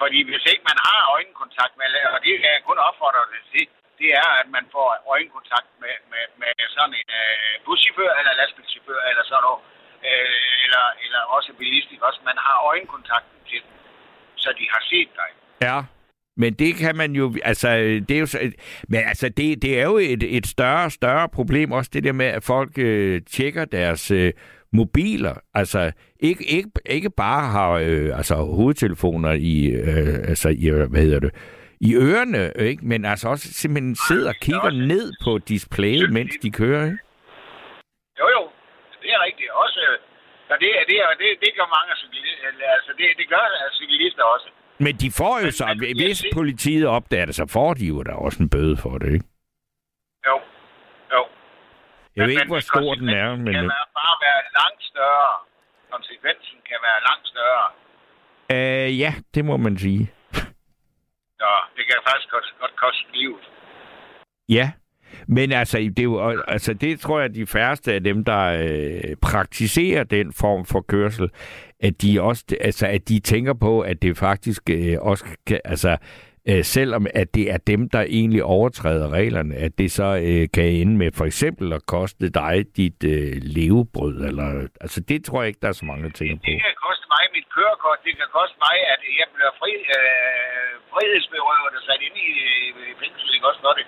[SPEAKER 9] Fordi hvis ikke man har øjenkontakt med, og det kan jeg kun opfordre det til, det er, at man får øjenkontakt med, med, med sådan en øh, buschauffør eller lastbilchauffør eller sådan noget. Øh, eller, eller også bilist, også? Man har øjenkontakten til dem, så de har set dig.
[SPEAKER 3] Ja. Men det kan man jo, altså, det er jo, så- men altså, det, det er jo et, et større, større problem, også det der med, at folk øh, tjekker deres øh, mobiler, altså, ikke, ikke, ikke bare har, øh, altså, hovedtelefoner i, øh, altså, i, øh, hvad hedder det, i ørerne, ikke? men altså også simpelthen sidder og kigger ned på displayet, mens de kører, ikke?
[SPEAKER 9] Jo, jo. Det er rigtigt. Også, øh, og det, det, er- det, det gør mange cyklister. Altså, det, det gør cyklister også.
[SPEAKER 3] Men de får jo så,
[SPEAKER 9] men-
[SPEAKER 3] hvis politiet opdager det, så får de jo da også en bøde for det, ikke?
[SPEAKER 9] Jo. Jo.
[SPEAKER 3] Jeg ved
[SPEAKER 9] Men-
[SPEAKER 3] ikke, hvor stor den er, men...
[SPEAKER 9] kan være, bare være langt større. Konsekvensen kan være langt større.
[SPEAKER 3] Øh, ja, det må man sige.
[SPEAKER 9] Så det kan faktisk godt, godt koste livet.
[SPEAKER 3] Ja, men altså, det, er jo, altså, det tror jeg, at de færreste af dem, der øh, praktiserer den form for kørsel, at de også, altså, at de tænker på, at det faktisk øh, også, kan, altså, øh, selvom at det er dem, der egentlig overtræder reglerne, at det så øh, kan ende med for eksempel at koste dig dit øh, levebrød, eller, altså, det tror jeg ikke, der er så mange, der tænker på.
[SPEAKER 9] Det kan koste mig mit kørekort. Det kan koste mig, at jeg bliver fri, øh, frihedsberøvet og sat ind i, i fængsel. Ikke også for det?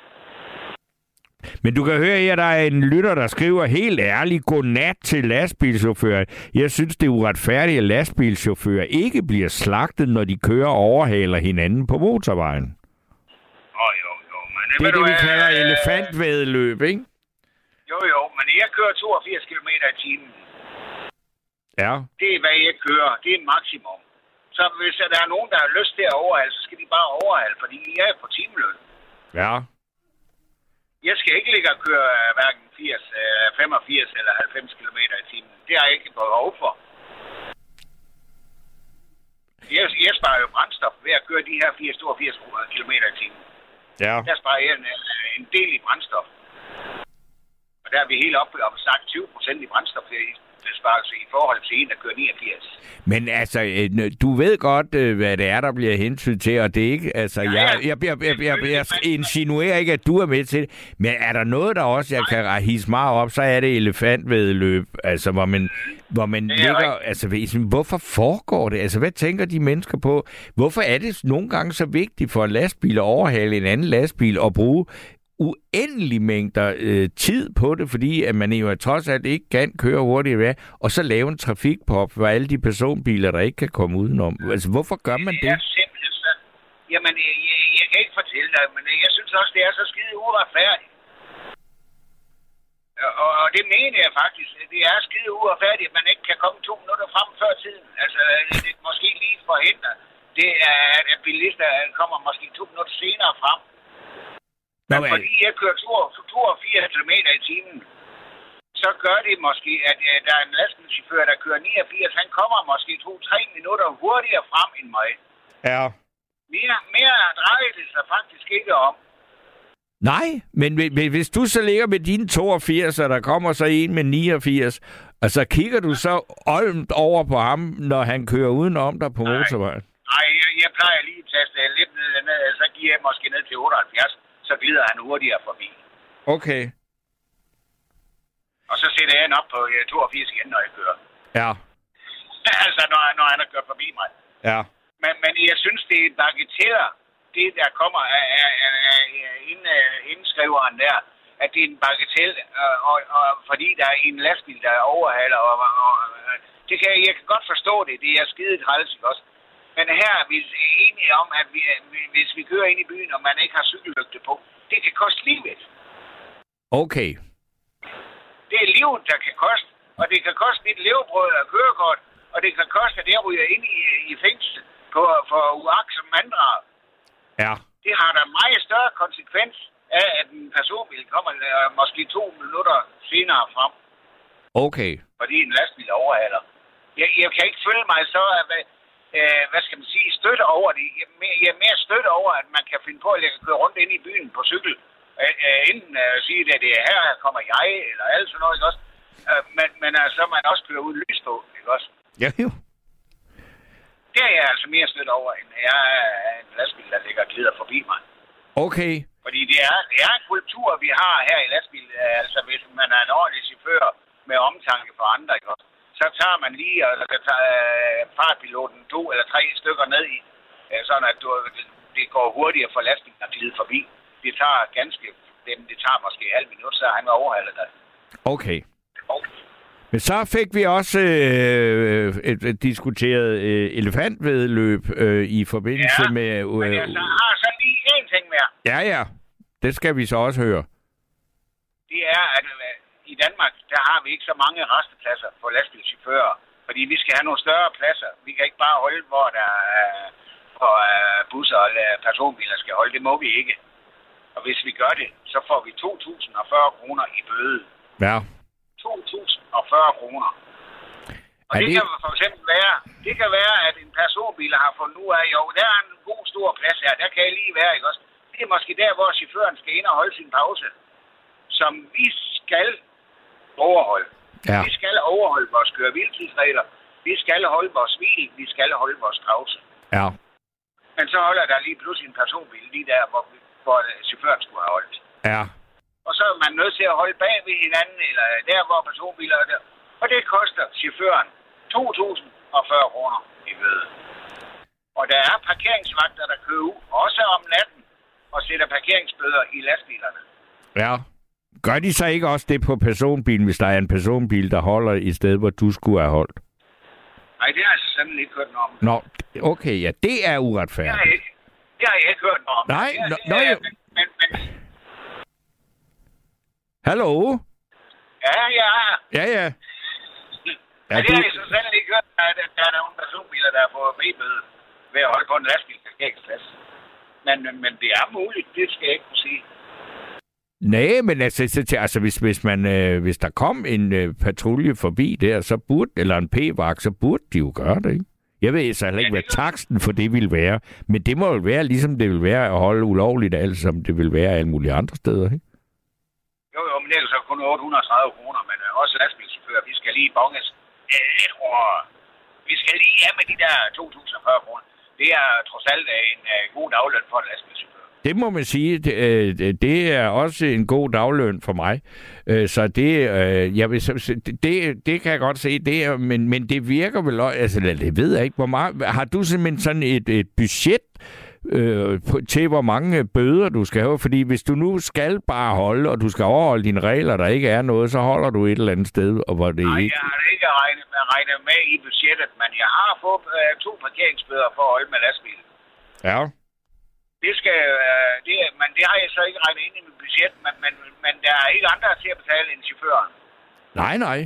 [SPEAKER 3] Men du kan høre her, der er en lytter, der skriver helt ærligt, godnat til lastbilchauffører. Jeg synes, det er uretfærdigt, at lastbilchauffører ikke bliver slagtet, når de kører og overhaler hinanden på motorvejen.
[SPEAKER 9] Oh, jo, jo. Men,
[SPEAKER 3] Det er det, vi kalder
[SPEAKER 9] øh,
[SPEAKER 3] elefantvædeløb, ikke?
[SPEAKER 9] Jo, jo, men jeg kører 82 km i timen.
[SPEAKER 3] Ja.
[SPEAKER 9] Det er, hvad jeg kører. Det er maksimum. Så hvis der er nogen, der har lyst til at overhale, så skal de bare overhale, fordi jeg er på timeløn.
[SPEAKER 3] Ja.
[SPEAKER 9] Jeg skal ikke ligge og køre øh, hverken 80, øh, 85 eller 90 km i timen. Det har jeg ikke behov for. Jeg, jeg sparer jo brændstof ved at køre de her 80-82 km i timen.
[SPEAKER 3] Ja.
[SPEAKER 9] Der sparer jeg en, en del i brændstof. Og der er vi helt oppe og sagt 20 procent i brændstof besparelse i forhold til en, der kører 89.
[SPEAKER 3] Men altså, øh, du ved godt, øh, hvad det er, der bliver hensyn til, og det er ikke, altså,
[SPEAKER 9] Ja,
[SPEAKER 3] jeg,
[SPEAKER 9] ja.
[SPEAKER 3] jeg, jeg, jeg, jeg, jeg, jeg insinuerer ikke, at du er med til det, men er der noget, der også, jeg kan hisse meget op, så er det elefantvedløb, altså, hvor man, hvor man
[SPEAKER 9] er
[SPEAKER 3] ligger, altså, hvorfor foregår det? Altså, hvad tænker de mennesker på? Hvorfor er det nogle gange så vigtigt for en lastbil at overhale en anden lastbil og bruge uendelig mængder øh, tid på det, fordi at man jo trods alt ikke kan køre hurtigt ved, og så lave en trafikpop for alle de personbiler, der ikke kan komme udenom. Altså, hvorfor gør man
[SPEAKER 9] Det
[SPEAKER 3] det?
[SPEAKER 9] er simpelthen så... Jamen, jeg, jeg, jeg kan ikke fortælle dig, men jeg synes også, det er så skide uretfærdigt. Og, og det mener jeg faktisk. Det er skide uretfærdigt, at man ikke kan komme to minutter frem før tiden. Altså, det måske lige forhindre. Det er, at bilister kommer måske to minutter senere frem. Men
[SPEAKER 3] men,
[SPEAKER 9] fordi jeg kører 82 km i timen, så gør det måske, at, der er en lastbilchauffør, der kører 89. Han kommer måske 2-3 minutter hurtigere frem end mig.
[SPEAKER 3] ja.
[SPEAKER 9] Mere, mere drejer det sig faktisk ikke om.
[SPEAKER 3] Nej, men hvi- hvis du så ligger med dine 82, og der kommer så en med 89, og så kigger du så olmt over på ham, når han kører udenom dig på
[SPEAKER 9] Nej.
[SPEAKER 3] motorvejen.
[SPEAKER 9] Nej, jeg, jeg plejer lige at taste lidt ned, ned, så giver jeg måske ned til 78, så glider han hurtigere forbi.
[SPEAKER 3] Okay.
[SPEAKER 9] Og så sætter jeg op på øh, 82 igen, når jeg kører.
[SPEAKER 3] Ja,
[SPEAKER 9] altså, når, når han har kørt forbi mig.
[SPEAKER 3] ja.
[SPEAKER 9] Men, men jeg synes, det er bagateller, det der kommer af, af, af, af ind, uh, indskriveren der, at det er en bagatel, øh, og, og, fordi der er en lastbil, der overhaler. Og, og, og, øh, det kan, jeg kan godt forstå det, det er skide træls, også? Men her er vi enige om, at vi, hvis vi kører ind i byen, og man ikke har cykellygte på, det kan koste livet.
[SPEAKER 3] Okay.
[SPEAKER 9] Det er livet, der kan koste. Og det kan koste mit levebrød og kørekort. Og det kan koste, at jeg ryger ind i, i fængsel på, for uagtsom manddrag.
[SPEAKER 3] Ja.
[SPEAKER 9] Det har da meget større konsekvens af, at en personbil kommer øh, måske to minutter senere frem,
[SPEAKER 3] Okay.
[SPEAKER 9] fordi en lastbil overhaler. Jeg, jeg kan ikke føle mig så, at, øh, hvad skal man sige, støtte over det. Jeg, er mere- jeg er mere støtte over, at man kan finde på, at jeg kan køre rundt ind i byen på cykel. Øh, øh, enten øh, sige, at det er her, her kommer jeg, eller alt sådan noget, ikke også? Øh, men, men øh, så man også kører uden lys på, ikke også?
[SPEAKER 3] Ja, jo.
[SPEAKER 9] Det er jeg altså mere støtte over, end jeg er en lastbil, der ligger og glider forbi mig.
[SPEAKER 3] Okay.
[SPEAKER 9] Fordi det er, det er en kultur, vi har her i lastbil. øh, Altså, hvis man er en ordentlig chauffør med omtanke for andre, ikke også? Så tager man lige og så tager øh, fartpiloten to eller tre stykker ned i, øh, sådan at du, det, går hurtigere for lastbilen at glide forbi. Det tager ganske, det, det tager måske et halvt minut, så han overhalet dig.
[SPEAKER 3] Okay.
[SPEAKER 9] Okay.
[SPEAKER 3] Men så fik vi også øh, et, et diskuteret øh, elefantvedløb øh, i forbindelse
[SPEAKER 9] Ja,
[SPEAKER 3] med...
[SPEAKER 9] Men
[SPEAKER 3] Øh,
[SPEAKER 9] jeg så har så lige én ting mere.
[SPEAKER 3] ja, ja. Det skal vi så også høre.
[SPEAKER 9] det er, at øh, i Danmark, der har vi ikke så mange restepladser for lastbilchauffører. Fordi vi skal have nogle større pladser. Vi kan ikke bare holde, hvor der er, hvor øh, busser og øh, personbiler skal holde. Det må vi ikke. Og hvis vi gør det, så får vi 2.040 kroner i bøde.
[SPEAKER 3] Ja.
[SPEAKER 9] 2.040 kroner. Og det,
[SPEAKER 3] det-
[SPEAKER 9] kan for eksempel være, det kan være, at en personbil har fundet ud af, jo, der er en god stor plads her, der kan jeg lige være, ikke også? Det er måske der, hvor chaufføren skal ind og holde sin pause, som vi skal overholde.
[SPEAKER 3] Ja.
[SPEAKER 9] Vi skal overholde vores køre. Vi skal holde vores hvil. Vi skal holde vores pause.
[SPEAKER 3] Ja.
[SPEAKER 9] Men så holder der lige pludselig en personbil lige der, hvor, hvor øh, chaufføren skulle have holdt.
[SPEAKER 3] Ja.
[SPEAKER 9] Og så er man nødt til at holde bag ved hinanden, eller der, hvor personbiler er der. Og det koster chaufføren 2.040 kroner i bøde. Og der er parkeringsvagter, der kører ud, også om natten, og sætter parkeringsbøder i lastbilerne.
[SPEAKER 3] Ja. Gør de så ikke også det på personbilen, hvis der er en personbil, der holder i sted, hvor du skulle have holdt?
[SPEAKER 9] Nej, det har jeg altså simpelthen ikke hørt om.
[SPEAKER 3] Nå, okay, ja, det er
[SPEAKER 9] Det har jeg
[SPEAKER 3] uretfærdigt.
[SPEAKER 9] ikke, det har jeg ikke hørt om.
[SPEAKER 3] Nej,
[SPEAKER 9] det, er- det er- men, men, men,
[SPEAKER 3] Hallo?
[SPEAKER 9] Ja, ja.
[SPEAKER 3] Ja, ja.
[SPEAKER 9] Ja, det har jeg så selv ikke hørt, at der er nogle personbiler, der får B-bøde ved at holde på en lastbilsparkeringsplads. Men, men det er muligt, det skal jeg ikke kunne sige.
[SPEAKER 3] Nej, men altså, så altså hvis, hvis, man, øh, hvis der kom en øh, patrulje forbi der, så burde, eller en p-vagt, så burde de jo gøre det, ikke? Jeg ved så heller ikke, hvad taksten for det vil være, men det må jo være, ligesom det vil være at holde ulovligt alt, som det vil være alle mulige andre steder, ikke?
[SPEAKER 9] Jo, jo, men det er så kun 830 kroner, men øh, også lastbilchauffører, vi skal lige bonges. Øh, jeg tror, vi skal lige have med de der 2.040 kroner. Det er trods alt en øh, god dagløn for en lastbilchauffør.
[SPEAKER 3] Det må man sige, det, øh, det er også en god dagløn for mig. Øh, Så det, øh, jeg vil, det, det kan jeg godt se, det er, men, men det virker vel også, altså det ved jeg ikke, hvor meget, har du simpelthen sådan et, et budget øh, til, hvor mange bøder du skal have? Fordi hvis du nu skal bare holde, og du skal overholde dine regler, der ikke er noget, så holder du et eller andet sted, og hvor det
[SPEAKER 9] Nej,
[SPEAKER 3] ikke...
[SPEAKER 9] jeg har det ikke regnet med, regnet med i budgettet, men jeg har fået øh, to parkeringsbøder for at holde med lastbil.
[SPEAKER 3] Ja.
[SPEAKER 9] Det skal, øh, det, men det har jeg så ikke regnet ind i mit budget, men, men, men der er ikke andre til at betale end chaufføren.
[SPEAKER 3] Nej, nej.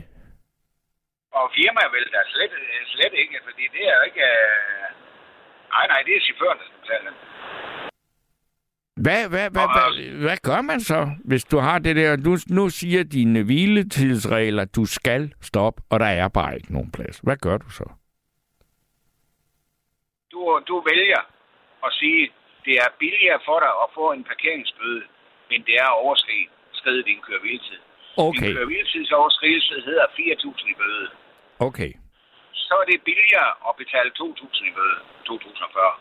[SPEAKER 9] Og firmaet vil der slet, slet ikke, fordi det er jo ikke... Øh... Nej, nej, det er chaufføren, der skal betale den.
[SPEAKER 3] Hvad, hvad, hvad, hvad, hvad gør man så, hvis du har det der? Nu, nu siger dine hviletidsregler, du skal stoppe, og der er bare ikke nogen plads. Hvad gør du så?
[SPEAKER 9] Du, du vælger at sige, det er billigere for dig at få en parkeringsbøde, end det er at overskride din køreviltid.
[SPEAKER 3] Okay.
[SPEAKER 9] Din køreviltidsoverskridelse hedder 4.000 i bøde.
[SPEAKER 3] Okay.
[SPEAKER 9] Så er det billigere at betale 2.000 i bøde 2040.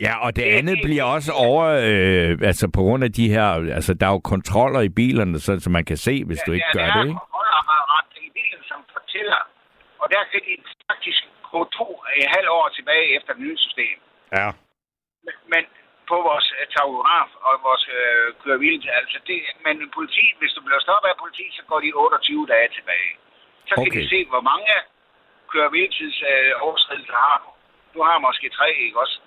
[SPEAKER 3] Ja, og det andet bliver også over, øh, altså på grund af de her, altså der er jo kontroller i bilerne, så, så man kan se, hvis du ikke
[SPEAKER 9] ja,
[SPEAKER 3] gør det, ikke?
[SPEAKER 9] er ret i bilen, som fortæller, og der kan de faktisk gå to et halvt år tilbage efter det nye system.
[SPEAKER 3] Ja.
[SPEAKER 9] Men, på vores øh, tagograf og vores øh, kørevilde, altså det, men politi, hvis du bliver stoppet af politi, så går de 28 dage tilbage. Så kan
[SPEAKER 3] Okay.
[SPEAKER 9] de se, hvor mange køreviltids øh, har du. Du har måske tre, ikke også?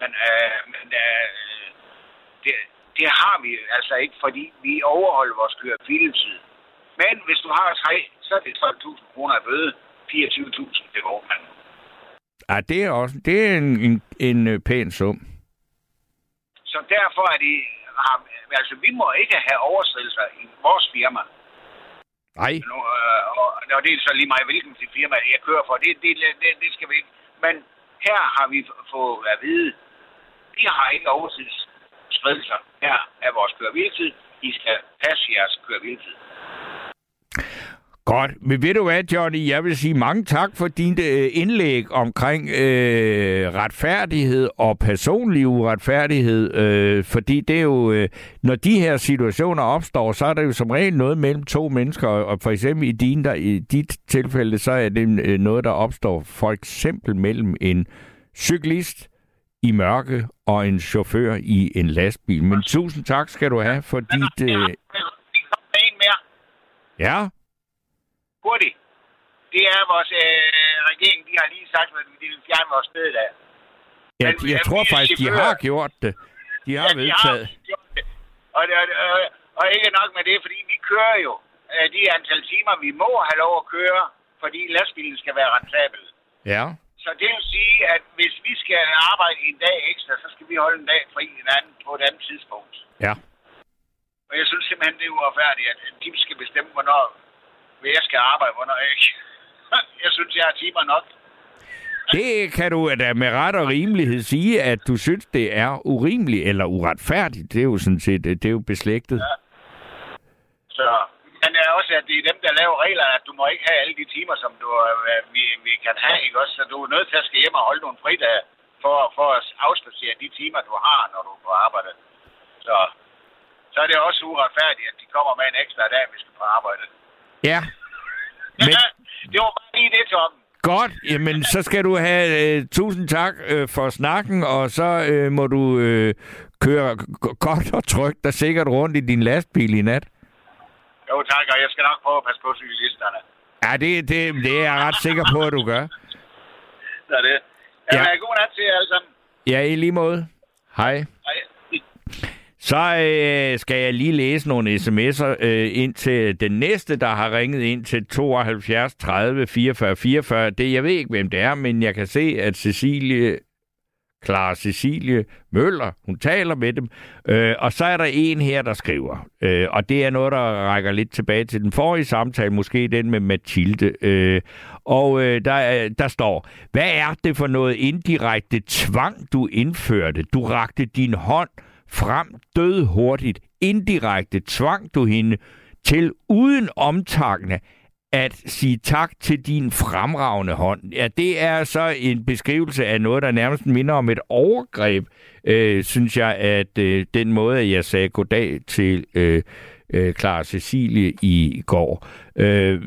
[SPEAKER 9] Men, øh, men øh, det, det har vi altså ikke, fordi vi overholder vores kørevilletid. Men hvis du har tre, så er det 12.000 kroner i bøde. 24.000 til vognmanden.
[SPEAKER 3] Ja, det er også, det er en, en, en øh, pæn sum.
[SPEAKER 9] Så derfor er det... Har, altså, vi må ikke have overskridelser i vores firma.
[SPEAKER 3] Nej.
[SPEAKER 9] Nu, øh, og, og det er så lige meget, hvilken firma jeg kører for. Det, det, det, det skal vi ikke. Men her har vi fået at vide, vi har ikke overskridelser her af vores køreviltid. I skal passe jeres køreviltid.
[SPEAKER 3] Godt, men ved du hvad, Johnny, jeg vil sige mange tak for dit øh, indlæg omkring øh, retfærdighed og personlig uretfærdighed, øh, fordi det er jo, øh, når de her situationer opstår, så er der jo som regel noget mellem to mennesker, og for eksempel i, din, der, i dit tilfælde, så er det øh, noget, der opstår for eksempel mellem en cyklist i mørke og en chauffør i en lastbil. Men tusind tak skal du have for dit... Øh, ja,
[SPEAKER 9] Hurtigt. Det er vores øh, regering, de har lige sagt, at de vil fjerne vores bededag.
[SPEAKER 3] Ja,
[SPEAKER 9] Men,
[SPEAKER 3] jeg
[SPEAKER 9] øh,
[SPEAKER 3] tror faktisk, de har gjort det. De har
[SPEAKER 9] Ja, de
[SPEAKER 3] vedtaget.
[SPEAKER 9] gjort det. Og, og, og, og ikke nok med det, fordi vi kører jo øh, de antal timer, vi må have lov at køre, fordi lastbilen skal være rentabel.
[SPEAKER 3] Ja.
[SPEAKER 9] Så det vil sige, at hvis vi skal arbejde en dag ekstra, så skal vi holde en dag fri en anden, på et andet tidspunkt.
[SPEAKER 3] Ja.
[SPEAKER 9] Og jeg synes simpelthen, det er uretfærdigt, at de skal bestemme, hvornår jeg skal arbejde, hvornår jeg ikke. Jeg synes, jeg har timer nok.
[SPEAKER 3] Det kan du da med ret og rimelighed sige, at du synes, det er urimeligt eller uretfærdigt. Det er jo sådan set, det er jo beslægtet. Ja.
[SPEAKER 9] Så, men det er også, at det er dem, der laver reglerne, at du må ikke have alle de timer, som du, øh, vi, vi kan have, ikke også? Så du er nødt til at skal hjem og holde nogle fridage for, for at afspacere de timer, du har, når du er på arbejde. Så, så er det også uretfærdigt, at de kommer med en ekstra dag, vi skal på arbejde.
[SPEAKER 3] Ja. Men
[SPEAKER 9] det var bare lige det, Tom.
[SPEAKER 3] godt, jamen så skal du have øh, tusind tak øh, for snakken, og så øh, må du øh, køre godt og trygt og sikkert rundt i din lastbil i nat.
[SPEAKER 9] Jo, tak, og jeg skal nok prøve at passe på cyklisterne.
[SPEAKER 3] Ja, det, det, det er jeg ret sikker på, at du gør.
[SPEAKER 9] Så er det. Ja.
[SPEAKER 3] Ja.
[SPEAKER 9] God nat til jer alle sammen.
[SPEAKER 3] Ja, i lige måde. Hej.
[SPEAKER 9] Hej.
[SPEAKER 3] Så øh, skal jeg lige læse nogle sms'er øh, ind til den næste, der har ringet ind til 72 30 44 44. Det, jeg ved ikke, hvem det er, men jeg kan se, at Cecilie Clara Cecilie Møller, hun taler med dem. Øh, og så er der en her, der skriver, øh, og det er noget, der rækker lidt tilbage til den forrige samtale, måske den med Mathilde. Øh, og øh, der, der står, hvad er det for noget indirekte tvang, du indførte? Du rakte din hånd frem død hurtigt. Indirekte tvang du hende til uden omtagne at sige tak til din fremragende hånd. Ja, det er så en beskrivelse af noget, der nærmest minder om et overgreb, øh, synes jeg, at øh, den måde, jeg sagde goddag til øh, øh, Clara Cecilie i går. Øh,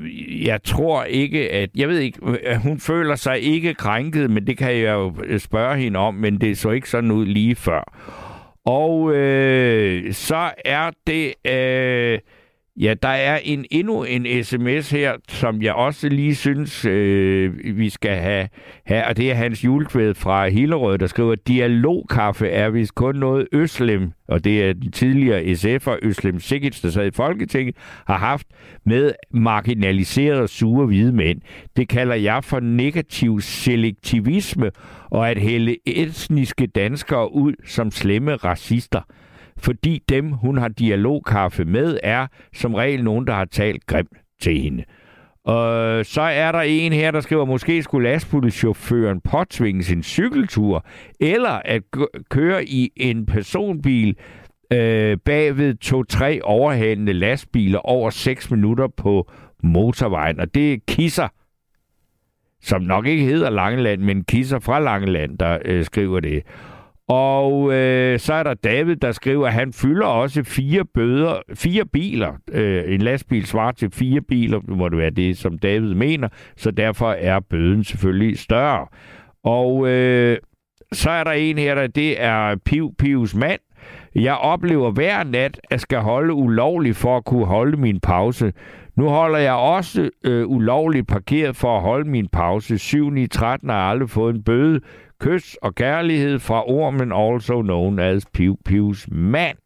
[SPEAKER 3] jeg tror ikke, at... Jeg ved ikke, øh, hun føler sig ikke krænket, men det kan jeg jo øh, spørge hende om, men det så ikke sådan ud lige før. Og øh, så er det... Øh, Ja, der er en endnu en sms her, som jeg også lige synes, øh, vi skal have, have, og det er Hans Julekvæd fra Hillerød, der skriver, dialogkaffe er vist kun noget Øslem, og det er den tidligere SF'er Øslem Sikkits, der sad i Folketinget, har haft med marginaliserede sure hvide mænd. Det kalder jeg for negativ selektivisme, og at hælde etniske danskere ud som slemme racister fordi dem, hun har dialogkaffe med, er som regel nogen, der har talt grimt til hende. Og så er der en her, der skriver, måske skulle lastbilchaufføren påtvinge sin cykeltur, eller at køre i en personbil øh, bagved to-tre overhalende lastbiler over 6 minutter på motorvejen. Og det er Kisser, som nok ikke hedder Langeland, men Kisser fra Langeland, der øh, skriver det. Og øh, så er der David, der skriver, at han fylder også fire bøder, fire biler. Øh, en lastbil svarer til fire biler, må det være det, som David mener. Så derfor er bøden selvfølgelig større. Og øh, så er der en her, der det er Piv Pivs mand. Jeg oplever hver nat, at skal holde ulovligt for at kunne holde min pause. Nu holder jeg også øh, ulovligt parkeret for at holde min pause. 7 i 13 har jeg aldrig fået en bøde. Kys og kærlighed fra ormen, also known as Piu Pius mand.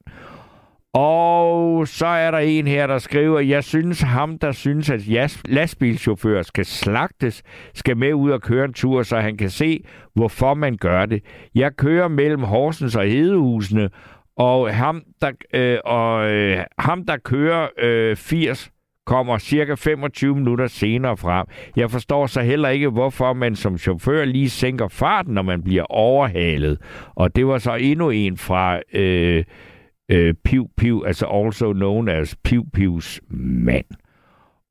[SPEAKER 3] Og så er der en her, der skriver, jeg synes ham, der synes, at lastbilchauffører skal slagtes, skal med ud og køre en tur, så han kan se, hvorfor man gør det. Jeg kører mellem Horsens og Hedehusene, og ham, der, øh, og, øh, ham, der kører øh, 80 kommer cirka 25 minutter senere frem. Jeg forstår så heller ikke, hvorfor man som chauffør lige sænker farten, når man bliver overhalet. Og det var så endnu en fra øh, øh, Piv Piv, altså also known as Piv Pivs mand.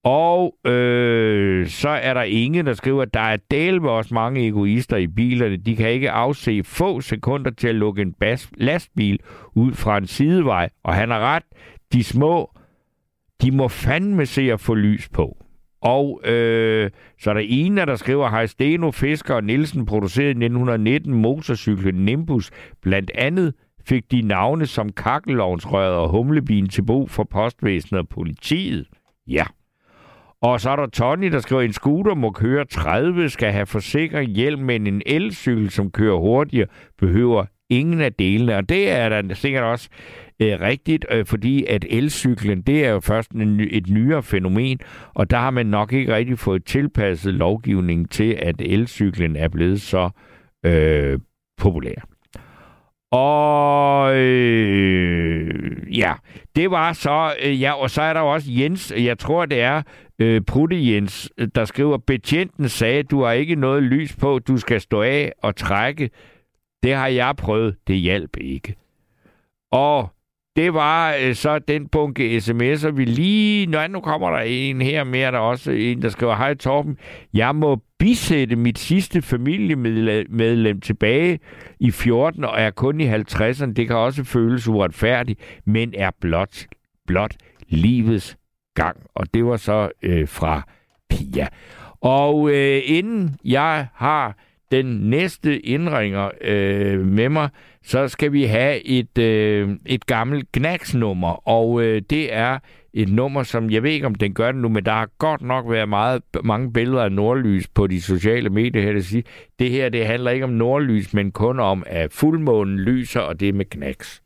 [SPEAKER 3] Og øh, så er der ingen, der skriver, at der er del med også mange egoister i bilerne. De kan ikke afse få sekunder til at lukke en bas- lastbil ud fra en sidevej. Og han har ret. De små de må fandme se at få lys på. Og øh, så er der en, der skriver, har Steno, Fisker og Nielsen produceret i 1919 motorcyklen Nimbus. Blandt andet fik de navne som kakkelovnsrøret og humlebien til brug for postvæsenet og politiet. Ja. Og så er der Tony, der skriver, en scooter må køre 30, skal have forsikring, hjelm, men en elcykel, som kører hurtigere, behøver ingen af delene. Og det er der sikkert også øh, rigtigt, øh, fordi at elcyklen, det er jo først en, et nyere fænomen, og der har man nok ikke rigtig fået tilpasset lovgivningen til, at elcyklen er blevet så øh, populær. Og øh, ja, det var så, øh, ja, og så er der også Jens, jeg tror det er øh, Prutte Jens, øh, der skriver, betjenten sagde, du har ikke noget lys på, du skal stå af og trække. Det har jeg prøvet, det hjalp ikke. Og det var øh, så den bunke sms'er, vi lige... Nå, nu kommer der en her mere, der også en, der skriver, Hej Torben, jeg må bisætte mit sidste familiemedlem tilbage i 14 og er kun i 50'erne. Det kan også føles uretfærdigt, men er blot, blot livets gang. Og det var så øh, fra Pia. Og øh, inden jeg har den næste indringer øh, med mig, så skal vi have et, øh, et gammelt knaksnummer, og øh, det er et nummer, som jeg ved ikke, om den gør det nu, men der har godt nok været meget, mange billeder af nordlys på de sociale medier her, der siger, det her det handler ikke om nordlys, men kun om, at fuldmånen lyser, og det er med knaks.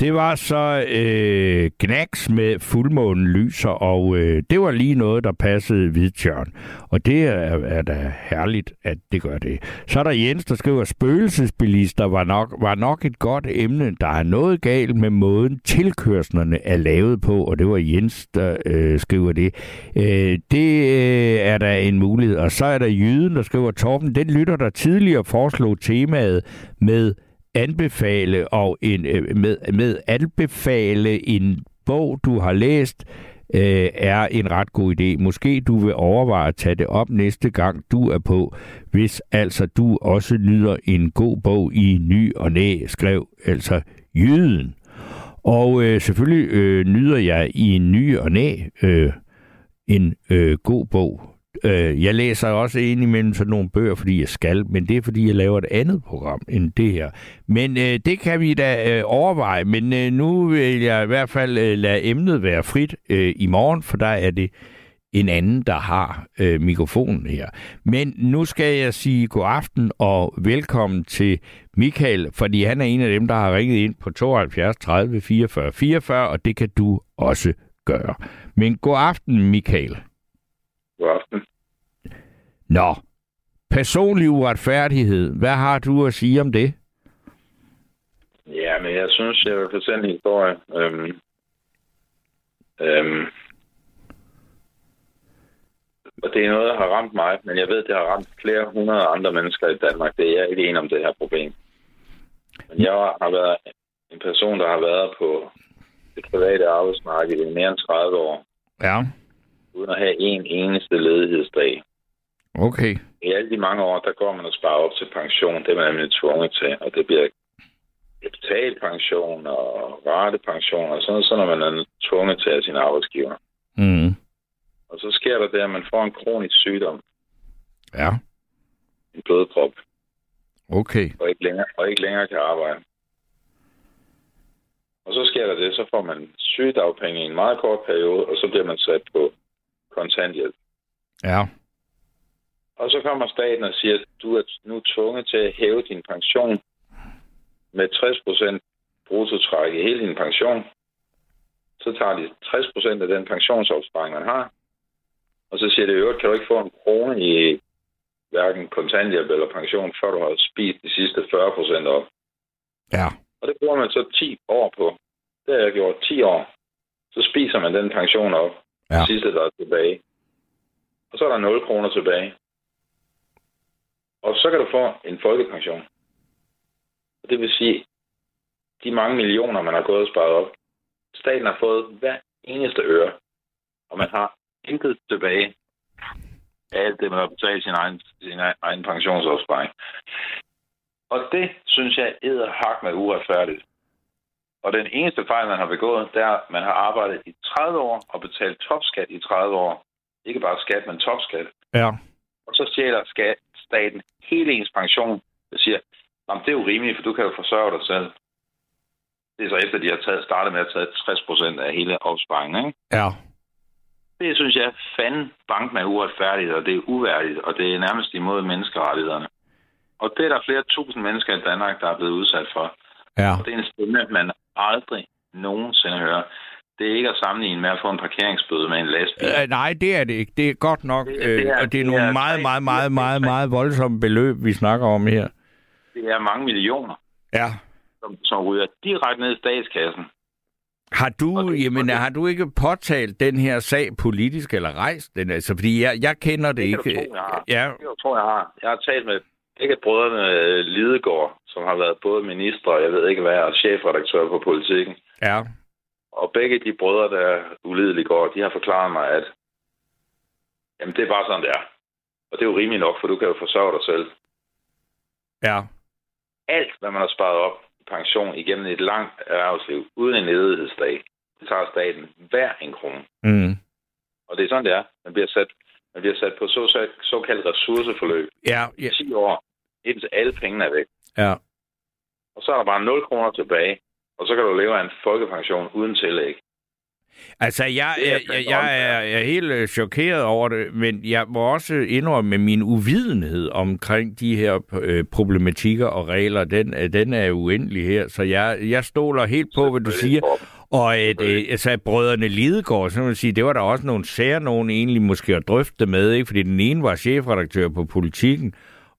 [SPEAKER 3] Det var så øh, Knacks med fuldmånen lyser, og øh, det var lige noget, der passede Hvidtjørn. Og det er, er da herligt, at det gør det. Så er der Jens, der skriver, spøgelsesbilister var nok, var nok et godt emne. Der er noget galt med måden tilkørslerne er lavet på, og det var Jens, der øh, skriver det. Øh, det øh, er der en mulighed. Og så er der Jyden, der skriver, Torben, den lytter, der tidligere foreslog temaet med anbefale og en, øh, med, med anbefale en bog, du har læst, øh, er en ret god idé. Måske du vil overveje at tage det op næste gang, du er på, hvis altså du også nyder en god bog i ny og næ, skrev altså Jyden. Og øh, selvfølgelig øh, nyder jeg i ny og næ øh, en øh, god bog. Øh, jeg læser også ind imellem sådan nogle bøger, fordi jeg skal, men det er fordi, jeg laver et andet program end det her. Men øh, det kan vi da øh, overveje, men øh, nu vil jeg i hvert fald øh, lade emnet være frit øh, i morgen, for der er det en anden, der har øh, mikrofonen her. Men nu skal jeg sige god aften og velkommen til Michael, fordi han er en af dem, der har ringet ind på 72 30 44 44, og det kan du også gøre. Men god aften, Michael.
[SPEAKER 10] God aften.
[SPEAKER 3] Nå, personlig uretfærdighed. Hvad har du at sige om det?
[SPEAKER 10] Ja, men jeg synes, jeg vil fortælle en historie. Øhm, øhm, og det er noget, der har ramt mig, men jeg ved, det har ramt flere hundrede andre mennesker i Danmark. Det er jeg ikke enig om det her problem. Men jeg har været en person, der har været på det private arbejdsmarked i mere end 30 år,
[SPEAKER 3] Ja,
[SPEAKER 10] uden at have en eneste ledighedsdag.
[SPEAKER 3] okay.
[SPEAKER 10] I alle de mange år, der går man og sparer op til pension. Det er man nemlig tvunget til, og det bliver kapitalpension og ratepension og sådan noget, så når man er tvunget til af sin arbejdsgiver.
[SPEAKER 3] Mm.
[SPEAKER 10] Og så sker der det, at man får en kronisk sygdom,
[SPEAKER 3] Ja,
[SPEAKER 10] en blodprop,
[SPEAKER 3] okay.
[SPEAKER 10] og ikke længere, og ikke længere kan arbejde. Og så sker der det, så får man sygedagpenge i en meget kort periode, og så bliver man sat på kontanthjælp.
[SPEAKER 3] Ja,
[SPEAKER 10] Og så kommer staten og siger, at du er nu tvunget til at hæve din pension med 60% bruttotræk i hele din pension. Så tager de 60% af den pensionsopsparing, man har. Og så siger det, øvrigt kan du ikke få en krone i hverken kontanthjælp eller pension, før du har spist de sidste 40% op.
[SPEAKER 3] ja,
[SPEAKER 10] Og det bruger man så 10 år på. Det har jeg gjort 10 år. så spiser man den pension op.
[SPEAKER 3] Ja.
[SPEAKER 10] Det sidste, der er tilbage. Og så er der 0 kroner tilbage. Og så kan du få en folkepension. Og det vil sige, de mange millioner, man har gået og sparet op, staten har fået hver eneste øre, og man har intet tilbage af alt det, man har betalt sin egen, sin egen pensionsopsparing. Og det, synes jeg, er hak med uretfærdigt. Og den eneste fejl, man har begået, det er, at man har arbejdet i 30 år og betalt topskat i 30 år. Ikke bare skat, men topskat.
[SPEAKER 3] Ja.
[SPEAKER 10] Og så stjæler skat, staten hele ens pension. Det siger, "Nå, men det er jo rimeligt, for du kan jo forsørge dig selv. Det er så efter, de har taget, startet med at tage 60 procent af hele opsparingen. Ikke?
[SPEAKER 3] Ja.
[SPEAKER 10] Det synes jeg fanden bank med uretfærdigt, og det er uværdigt, og det er nærmest imod menneskerettighederne. Og det er der flere tusind mennesker i Danmark, der er blevet udsat for.
[SPEAKER 3] Ja.
[SPEAKER 10] Og det er en stemme, man aldrig nogensinde hører. Det er ikke at sammenligne med at få en parkeringsbøde med en lastbil.
[SPEAKER 3] Øh, nej, det er det ikke. Det er godt nok.
[SPEAKER 10] Det-
[SPEAKER 3] Det,
[SPEAKER 10] det
[SPEAKER 3] det
[SPEAKER 10] er-
[SPEAKER 3] er, og det er
[SPEAKER 10] det
[SPEAKER 3] nogle
[SPEAKER 10] er
[SPEAKER 3] meget, meget, meget, meget, meget voldsomme beløb, vi snakker om her.
[SPEAKER 10] Det er mange millioner,
[SPEAKER 3] Ja.
[SPEAKER 10] som, som ryger direkte ned i statskassen.
[SPEAKER 3] Har du, jamen, har du ikke påtalt den her sag politisk eller rejst den? Altså, fordi jeg, jeg kender det,
[SPEAKER 10] Det
[SPEAKER 3] ikke.
[SPEAKER 10] tro, jeg har.
[SPEAKER 3] Ja,
[SPEAKER 10] Det tror jeg har. Jeg har talt med begge brødrene øh, Lidegaard, som har været både minister, og jeg ved ikke hvad, og chefredaktør på politikken.
[SPEAKER 3] ja,
[SPEAKER 10] Og begge de brødre, der ulideligt går, de har forklaret mig, at jamen, det er bare sådan, det er. Og det er jo rimeligt nok, for du kan jo forsørge dig selv.
[SPEAKER 3] ja.
[SPEAKER 10] Alt, hvad man har sparet op i pension igennem et langt erhvervsliv, uden en ledighedsdag, det tager staten hver en krone.
[SPEAKER 3] Mm.
[SPEAKER 10] Og det er sådan, det er. Man bliver sat, man bliver sat på så, såkaldt ressourceforløb
[SPEAKER 3] Ja,
[SPEAKER 10] i
[SPEAKER 3] ja,
[SPEAKER 10] 10 år, indtil alle pengene er væk.
[SPEAKER 3] Ja.
[SPEAKER 10] Og så er der bare 0 kroner tilbage, og så kan du leve af en folkepension uden tillæg.
[SPEAKER 3] Altså, jeg,
[SPEAKER 10] er
[SPEAKER 3] jeg, jeg, jeg er, jeg er helt øh, chokeret over det, men jeg må også indrømme med min uvidenhed omkring de her øh, problematikker og regler, den, øh, den er uendelig her, så jeg, jeg stoler helt på, hvad du siger. Og at, øh, altså, at brødrene Lidegaard, så man sige, det var der også nogle sære, nogen egentlig måske at drøfte med, ikke? fordi den ene var chefredaktør på politikken,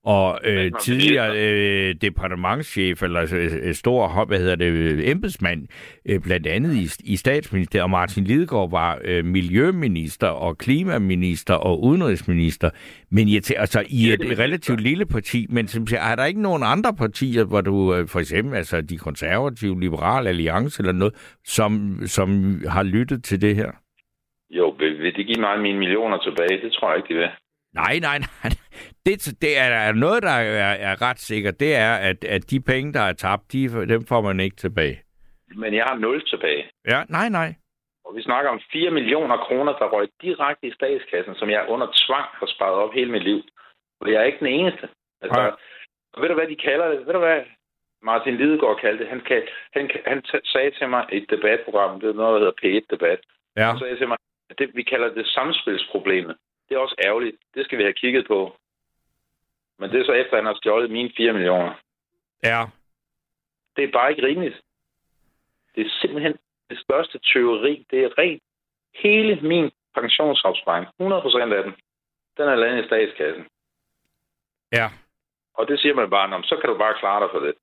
[SPEAKER 3] og øh, tidligere øh, departementschef, eller øh, stor, hvad hedder det, øh, embedsmand, øh, blandt andet i, i statsministeriet, og Martin Lidegaard var øh, miljøminister og klimaminister og udenrigsminister, men jeg tæ- altså i et relativt lille parti, men som siger, er der ikke nogen andre partier, hvor du øh, for eksempel, altså de konservative, liberale alliance eller noget, som, som har lyttet til det her?
[SPEAKER 10] Jo, vil, vil de give mig mine millioner tilbage? Det tror jeg ikke, de vil.
[SPEAKER 3] Nej, nej, nej. Det, det er, er noget, der er, er ret sikkert. Det er, at, at de penge, der er tabt, de, dem får man ikke tilbage.
[SPEAKER 10] Men jeg har 0 tilbage.
[SPEAKER 3] Ja, nej, nej.
[SPEAKER 10] Og vi snakker om 4 millioner kroner, der røg direkte i statskassen, som jeg under tvang har sparet op hele mit liv. Og jeg er ikke den eneste. Altså,
[SPEAKER 3] Nej.
[SPEAKER 10] og ved du, hvad de kalder det? Ved du, hvad Martin Lidegaard kaldte det? Han, kan, han, han sagde til mig i et debatprogram, det er noget, der hedder P1-debat,
[SPEAKER 3] Ja.
[SPEAKER 10] Han sagde til mig, at det, vi kalder det samspilsproblemet. Det er også ærgerligt. Det skal vi have kigget på. Men det er så efter, at han har stjålet mine 4 millioner.
[SPEAKER 3] Ja.
[SPEAKER 10] Det er bare ikke rimeligt. Det er simpelthen det største tyveri. Det er rent. Hele min pensionsopsparing, 100% af den, den er landet i statskassen.
[SPEAKER 3] Ja.
[SPEAKER 10] Og det siger man bare, "Nå, men så kan du bare klare dig for det.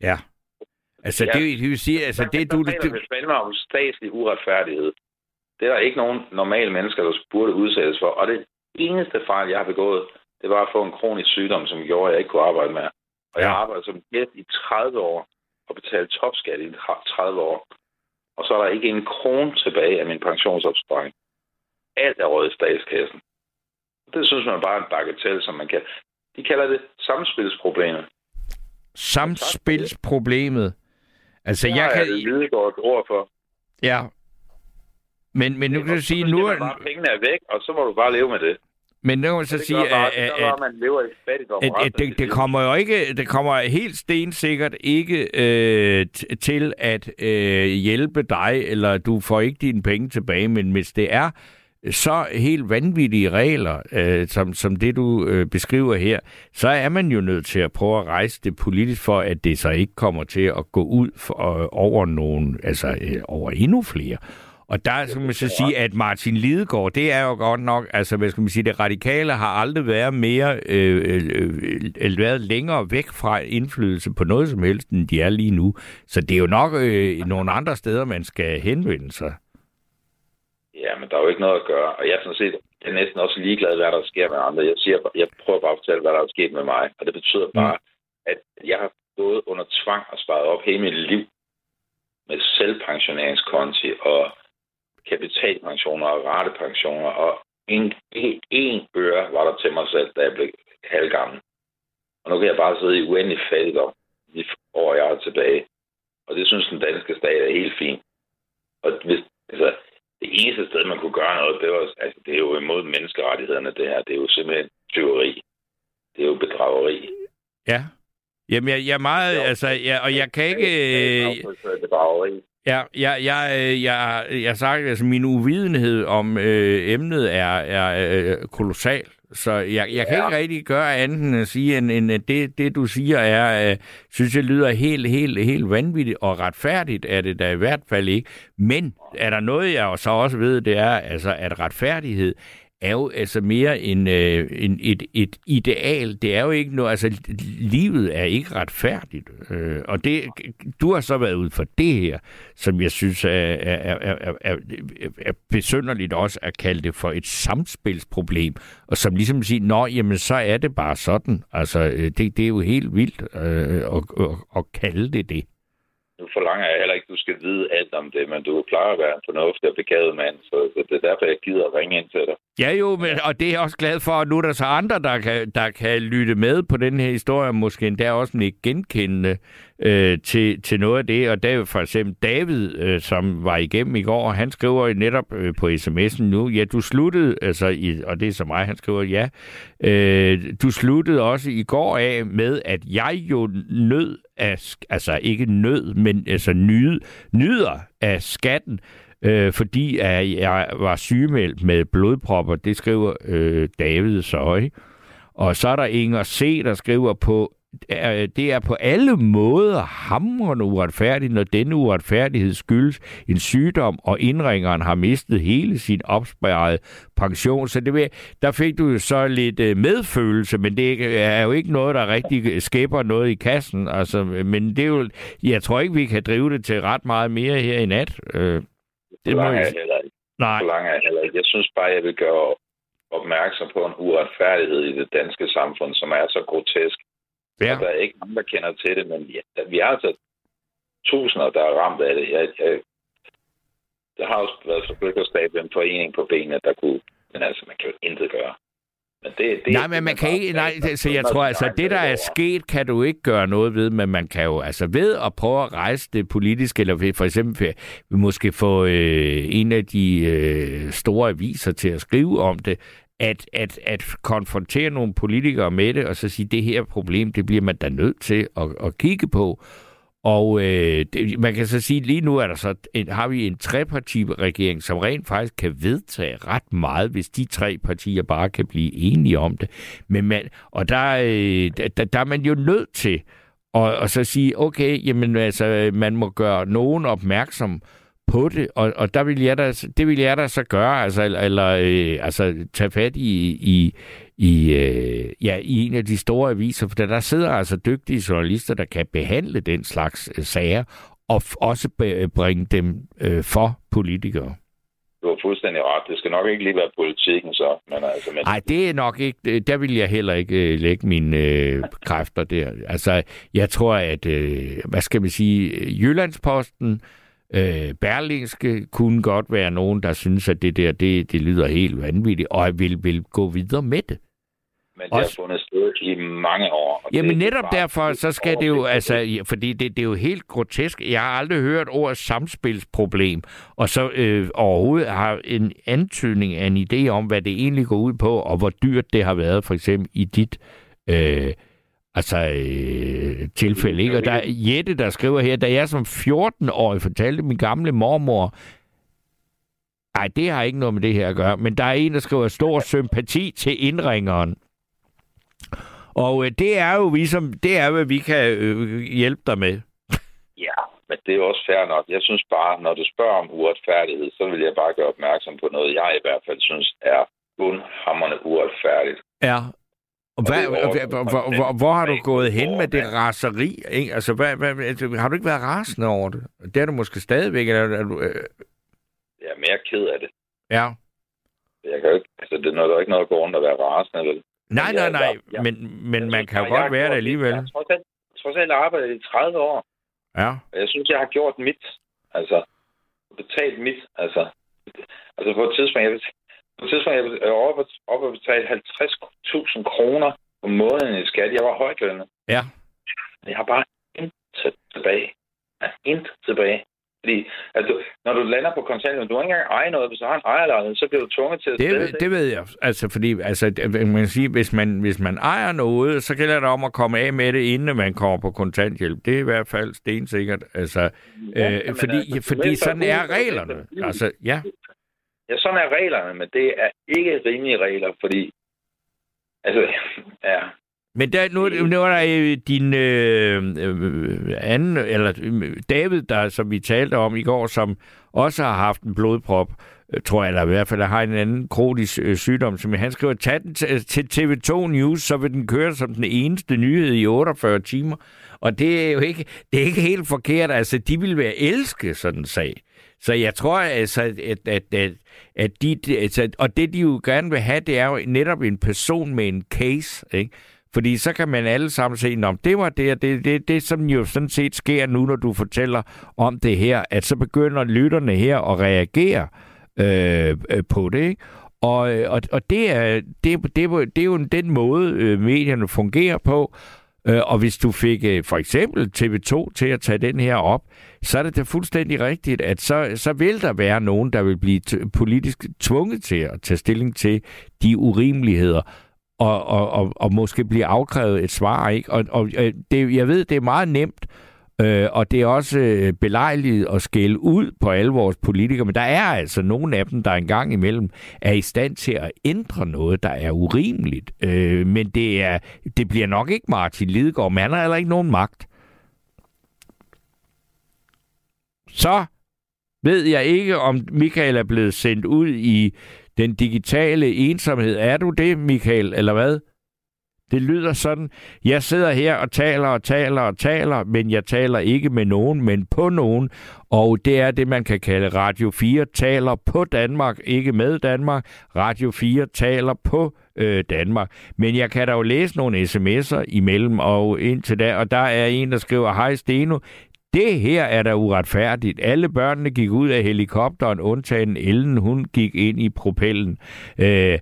[SPEAKER 3] Ja. Altså,
[SPEAKER 10] Ja.
[SPEAKER 3] det, det vil sige, altså, det du... Det,
[SPEAKER 10] Det er fandme om statslig uretfærdighed. Det er der ikke nogen normale mennesker, der burde udsættes for. Og det eneste fejl, jeg har begået, det var at få en kronisk sygdom, som gjorde, at jeg ikke kunne arbejde mere. Og jeg har arbejdet som gæst i 30 år og betalt topskat i 30 år. Og så er der ikke en krone tilbage af min pensionsopsparing. Alt er røget i statskassen. Det synes man bare er en bagatell, som man kan... De kalder det samspilsproblemet.
[SPEAKER 3] samspilsproblemet. Altså,
[SPEAKER 10] Det
[SPEAKER 3] jeg
[SPEAKER 10] har
[SPEAKER 3] kan...
[SPEAKER 10] jeg Lidegaard et ord for.
[SPEAKER 3] Ja. Men, men nu kan du sige, nu er...
[SPEAKER 10] bare, pengene er væk, og så må du bare leve med det.
[SPEAKER 3] Men nu kan man så sige,
[SPEAKER 10] bare,
[SPEAKER 3] at,
[SPEAKER 10] det
[SPEAKER 3] at,
[SPEAKER 10] gør
[SPEAKER 3] at,
[SPEAKER 10] bare, at man lever i fattigdom.
[SPEAKER 3] at,
[SPEAKER 10] resten af
[SPEAKER 3] at det, kommer jo ikke, det kommer helt stensikkert ikke øh, til at øh, hjælpe dig, eller du får ikke dine penge tilbage, men hvis det er så helt vanvittige regler, øh, som, som det du øh, beskriver her, så er man jo nødt til at prøve at rejse det politisk for, at det så ikke kommer til at gå ud for, øh, over nogen, altså øh, over endnu flere. Og der skal man så sige, at Martin Lidegaard, det er jo godt nok, altså hvad skal man sige, det radikale har aldrig været mere, øh, øh, øh, været længere væk fra indflydelse på noget som helst, end de er lige nu. Så det er jo nok øh, nogle andre steder, man skal henvende sig.
[SPEAKER 10] Ja, men der er jo ikke noget at gøre. Og jeg er sådan set jeg er næsten også ligeglad, hvad der sker med andre. Jeg, siger, jeg prøver bare at fortælle, hvad der er sket med mig. Og det betyder bare, at jeg har gået under tvang og sparet op hele mit liv med selvpensioneringskonti og kapitalpensioner og ratepensioner. Og en, en, en øre var der til mig selv, da jeg blev halvgammel. Og nu kan jeg bare sidde i uendelig fattigdom de år, jeg er tilbage. Og det synes den danske stat er helt fint. Og hvis, altså, det eneste sted, man kunne gøre noget, det, var, altså, det er jo imod menneskerettighederne, det her. Det er jo simpelthen tyveri. Det er jo bedrageri.
[SPEAKER 3] Ja. Jamen, jeg, jeg er meget, jo. altså, jeg, og jeg kan ikke...
[SPEAKER 10] Øh, bedrageri.
[SPEAKER 3] Ja, jeg, jeg, jeg, jeg, jeg sagt, altså min uvidenhed om øh, emnet er, er øh, kolossal. Så jeg, jeg kan ja. ikke rigtig gøre andet end at sige, end, end at det, det du siger er, øh, synes jeg lyder helt, helt, helt vanvittigt, og retfærdigt er det da i hvert fald ikke. Men er der noget, jeg så også ved, det er, altså, at retfærdighed er jo altså mere en, øh, en, et, et ideal. Det er jo ikke noget, altså livet er ikke retfærdigt. Øh, og det, du har så været ud for det her, som jeg synes er, er, er, er, er, er besynderligt også at kalde det for et samspilsproblem. Og som ligesom siger, nå, jamen så er det bare sådan. Altså, øh, det, det er jo helt vildt øh, at, at, at kalde det det
[SPEAKER 10] nu forlanger jeg heller ikke, at du skal vide alt om det, men du plejer at være en fornuftig og begavet mand, så det er derfor, jeg gider at ringe ind til dig.
[SPEAKER 3] Ja jo, men, og det er jeg også glad for, at nu er der så andre, der kan, der kan lytte med på den her historie, måske endda også ikke genkendende øh, til, til noget af det. Og der er jo for eksempel David, øh, som var igennem i går, han skriver netop øh, på sms'en nu, ja, du sluttede, altså, i, og det er så mig, han skriver, ja, øh, du sluttede også i går af med, at jeg jo nød af, altså ikke nød, men altså nyde, nyder af skatten, øh, fordi at jeg var sygemeldt med blodpropper. Det skriver øh, David så, ikke? Og så er der Inger C., der skriver på, det er på alle måder hamrende uretfærdigt, når denne uretfærdighed skyldes en sygdom, og indringeren har mistet hele sin opsparede pension. Så det, der fik du så lidt øh, medfølelse, men det er jo ikke noget, der rigtig skæber noget i kassen. Altså, men det er jo, jeg tror ikke, vi kan drive det til ret meget mere her i nat. Øh,
[SPEAKER 10] det må jeg heller ikke. Nej. Så langt er jeg heller ikke. Jeg synes bare, jeg vil gøre opmærksom på en uretfærdighed i det danske samfund, som er så grotesk. Ja. Og der er ikke mange, der kender til det, men ja, vi har altså tusinder, der er ramt af det. Jeg, jeg, det har også været forsøgt at stable en forening på benene, der kunne... Men altså, man kan jo intet gøre.
[SPEAKER 3] Men det, det, nej, men man kan ikke... Nej, det, så jeg tror, altså, det, der er sket, kan du ikke gøre noget ved, men man kan jo, altså, ved at prøve at rejse det politiske, eller for eksempel vi måske få øh, en af de øh, store aviser til at skrive om det, at, at, at konfrontere nogle politikere med det, og så sige, det her problem, det bliver man da nødt til at, at kigge på. Og øh, det, man kan så sige, lige nu er der så en, har vi en trepartiregering, som rent faktisk kan vedtage ret meget, hvis de tre partier bare kan blive enige om det. Men man, og der, øh, der, der er man jo nødt til at og så sige, okay, jamen altså, man må gøre nogen opmærksom på det, og, og der vil jeg da, det vil jeg da så gøre, altså, eller øh, altså, tage fat i, i, i, øh, ja, i en af de store aviser, for der, der sidder altså dygtige journalister, der kan behandle den slags øh, sager, og også bringe dem øh, for politikere.
[SPEAKER 10] Du har fuldstændig ret. Det skal nok ikke lige være politikken så. Men altså, men...
[SPEAKER 3] Nej, det er nok ikke... Der vil jeg heller ikke øh, lægge mine øh, kræfter der. Altså, jeg tror, at... Øh, hvad skal man sige? Jyllandsposten Øh, Berlingske kunne godt være nogen, der synes, at det der, det, det lyder helt vanvittigt, og vil, vil gå videre med det.
[SPEAKER 10] Men det Også... har fundet sted i mange år.
[SPEAKER 3] Og Jamen netop derfor, så skal det jo, altså, fordi det, det er jo helt grotesk. Jeg har aldrig hørt ordet samspilsproblem, og så øh, overhovedet har en antydning af en idé om, hvad det egentlig går ud på, og hvor dyrt det har været, for eksempel i dit øh, altså, øh, tilfælde. Ikke? Og der er Jette, der skriver her, da jeg som 14-årig fortalte min gamle mormor, Nej, det har ikke noget med det her at gøre. Men der er en, der skriver stor sympati til indringeren. Og øh, det er jo ligesom, det er, hvad vi kan øh, hjælpe dig med.
[SPEAKER 10] Ja, men det er også fair nok. Jeg synes bare, når du spørger om uretfærdighed, så vil jeg bare gøre opmærksom på noget, jeg i hvert fald synes er bundhammerne uretfærdigt.
[SPEAKER 3] Ja. Hvad, hvor, hvor, hvor, hvor har du gået hen med det raseri? Ikke? Altså, hvad, hvad, altså, har du ikke været rasende over det? Det er du måske stadigvæk. Eller, er du, øh,
[SPEAKER 10] Jeg er mere ked af det.
[SPEAKER 3] ja.
[SPEAKER 10] Jeg kan jo ikke, altså, det er der er ikke noget at gå rundt og være rasende, vel?
[SPEAKER 3] Nej, nej, nej.
[SPEAKER 10] jeg- jeg-
[SPEAKER 3] Men, men
[SPEAKER 10] jeg
[SPEAKER 3] man kan jo godt være det alligevel.
[SPEAKER 10] Jeg trods alt, trods alt arbejdet i 30 år,
[SPEAKER 3] Ja.
[SPEAKER 10] og jeg synes, jeg har gjort mit. Altså, betalt mit. Altså, altså på et tidspunkt, jeg, på et tidspunkt, jeg er oppe, oppe at betale 50.000 kroner om måneden i skat. Jeg var højtlønnet.
[SPEAKER 3] Ja.
[SPEAKER 10] Jeg har bare intet tilbage. Jeg har intet tilbage. Fordi altså, når du lander på kontanthjælp, du ikke engang eje noget, hvis du har en ejerlejlighed, så bliver du tvunget til at
[SPEAKER 3] Det, ved- det ved jeg. Altså, fordi altså, det- man sige, hvis man, hvis man ejer noget, så gælder det om at komme af med det, inden man kommer på kontanthjælp. Det er i hvert fald stensikkert. Altså,
[SPEAKER 10] Ja,
[SPEAKER 3] øh, fordi,
[SPEAKER 10] altså,
[SPEAKER 3] fordi
[SPEAKER 10] det
[SPEAKER 3] sådan
[SPEAKER 10] så
[SPEAKER 3] er reglerne. Altså, ja.
[SPEAKER 10] Ja, sådan er reglerne, men det er ikke rimelige regler, fordi... Altså, ja,
[SPEAKER 3] Men der, nu, nu er der øh, din øh, øh, anden, eller øh, David, der, som vi talte om i går, som også har haft en blodprop, øh, tror jeg, eller i hvert fald har en anden kronisk øh, sygdom, som han skriver, tag den til, til TV2 News, så vil den køre som den eneste nyhed i 48 timer. Og det er jo ikke, det er ikke helt forkert. Altså, de vil være elske sådan en sag. Så jeg tror altså, at, at, at, at de, altså, og det de jo gerne vil have, det er jo netop en person med en case, ikke? Fordi så kan man alle sammen se, om det var det, og det, det, det, som jo sådan set sker nu, når du fortæller om det her, at så begynder lytterne her at reagere øh, øh, på det, ikke? Og, øh, og, og det, er, det, det, det er jo den måde, øh, medierne fungerer på. Øh, og hvis du fik øh, for eksempel TV2 til at tage den her op, så er det da fuldstændig rigtigt, at så, så vil der være nogen, der vil blive t- politisk tvunget til at tage stilling til de urimeligheder, og, og, og, og måske blive afkrævet et svar. Ikke? Og, og øh, det, jeg ved, det er meget nemt, øh, og det er også øh, belejligt at skælde ud på alle vores politikere, men der er altså nogle af dem, der engang imellem er i stand til at ændre noget, der er urimeligt. Øh, men det, er, det bliver nok ikke Martin Lidegaard, men han har heller ikke nogen magt. Så ved jeg ikke, om Michael er blevet sendt ud i den digitale ensomhed. Er du det, Michael, eller hvad? Det lyder sådan, jeg sidder her og taler og taler og taler, men jeg taler ikke med nogen, men på nogen. Og det er det, man kan kalde Radio 4 taler på Danmark, ikke med Danmark. Radio 4 taler på øh, Danmark. Men jeg kan da jo læse nogle sms'er imellem, og indtil da, og der er en, der skriver, hej Steno, det her er da uretfærdigt. Alle børnene gik ud af helikopteren, undtagen Ellen, hun gik ind i propellen. Øh,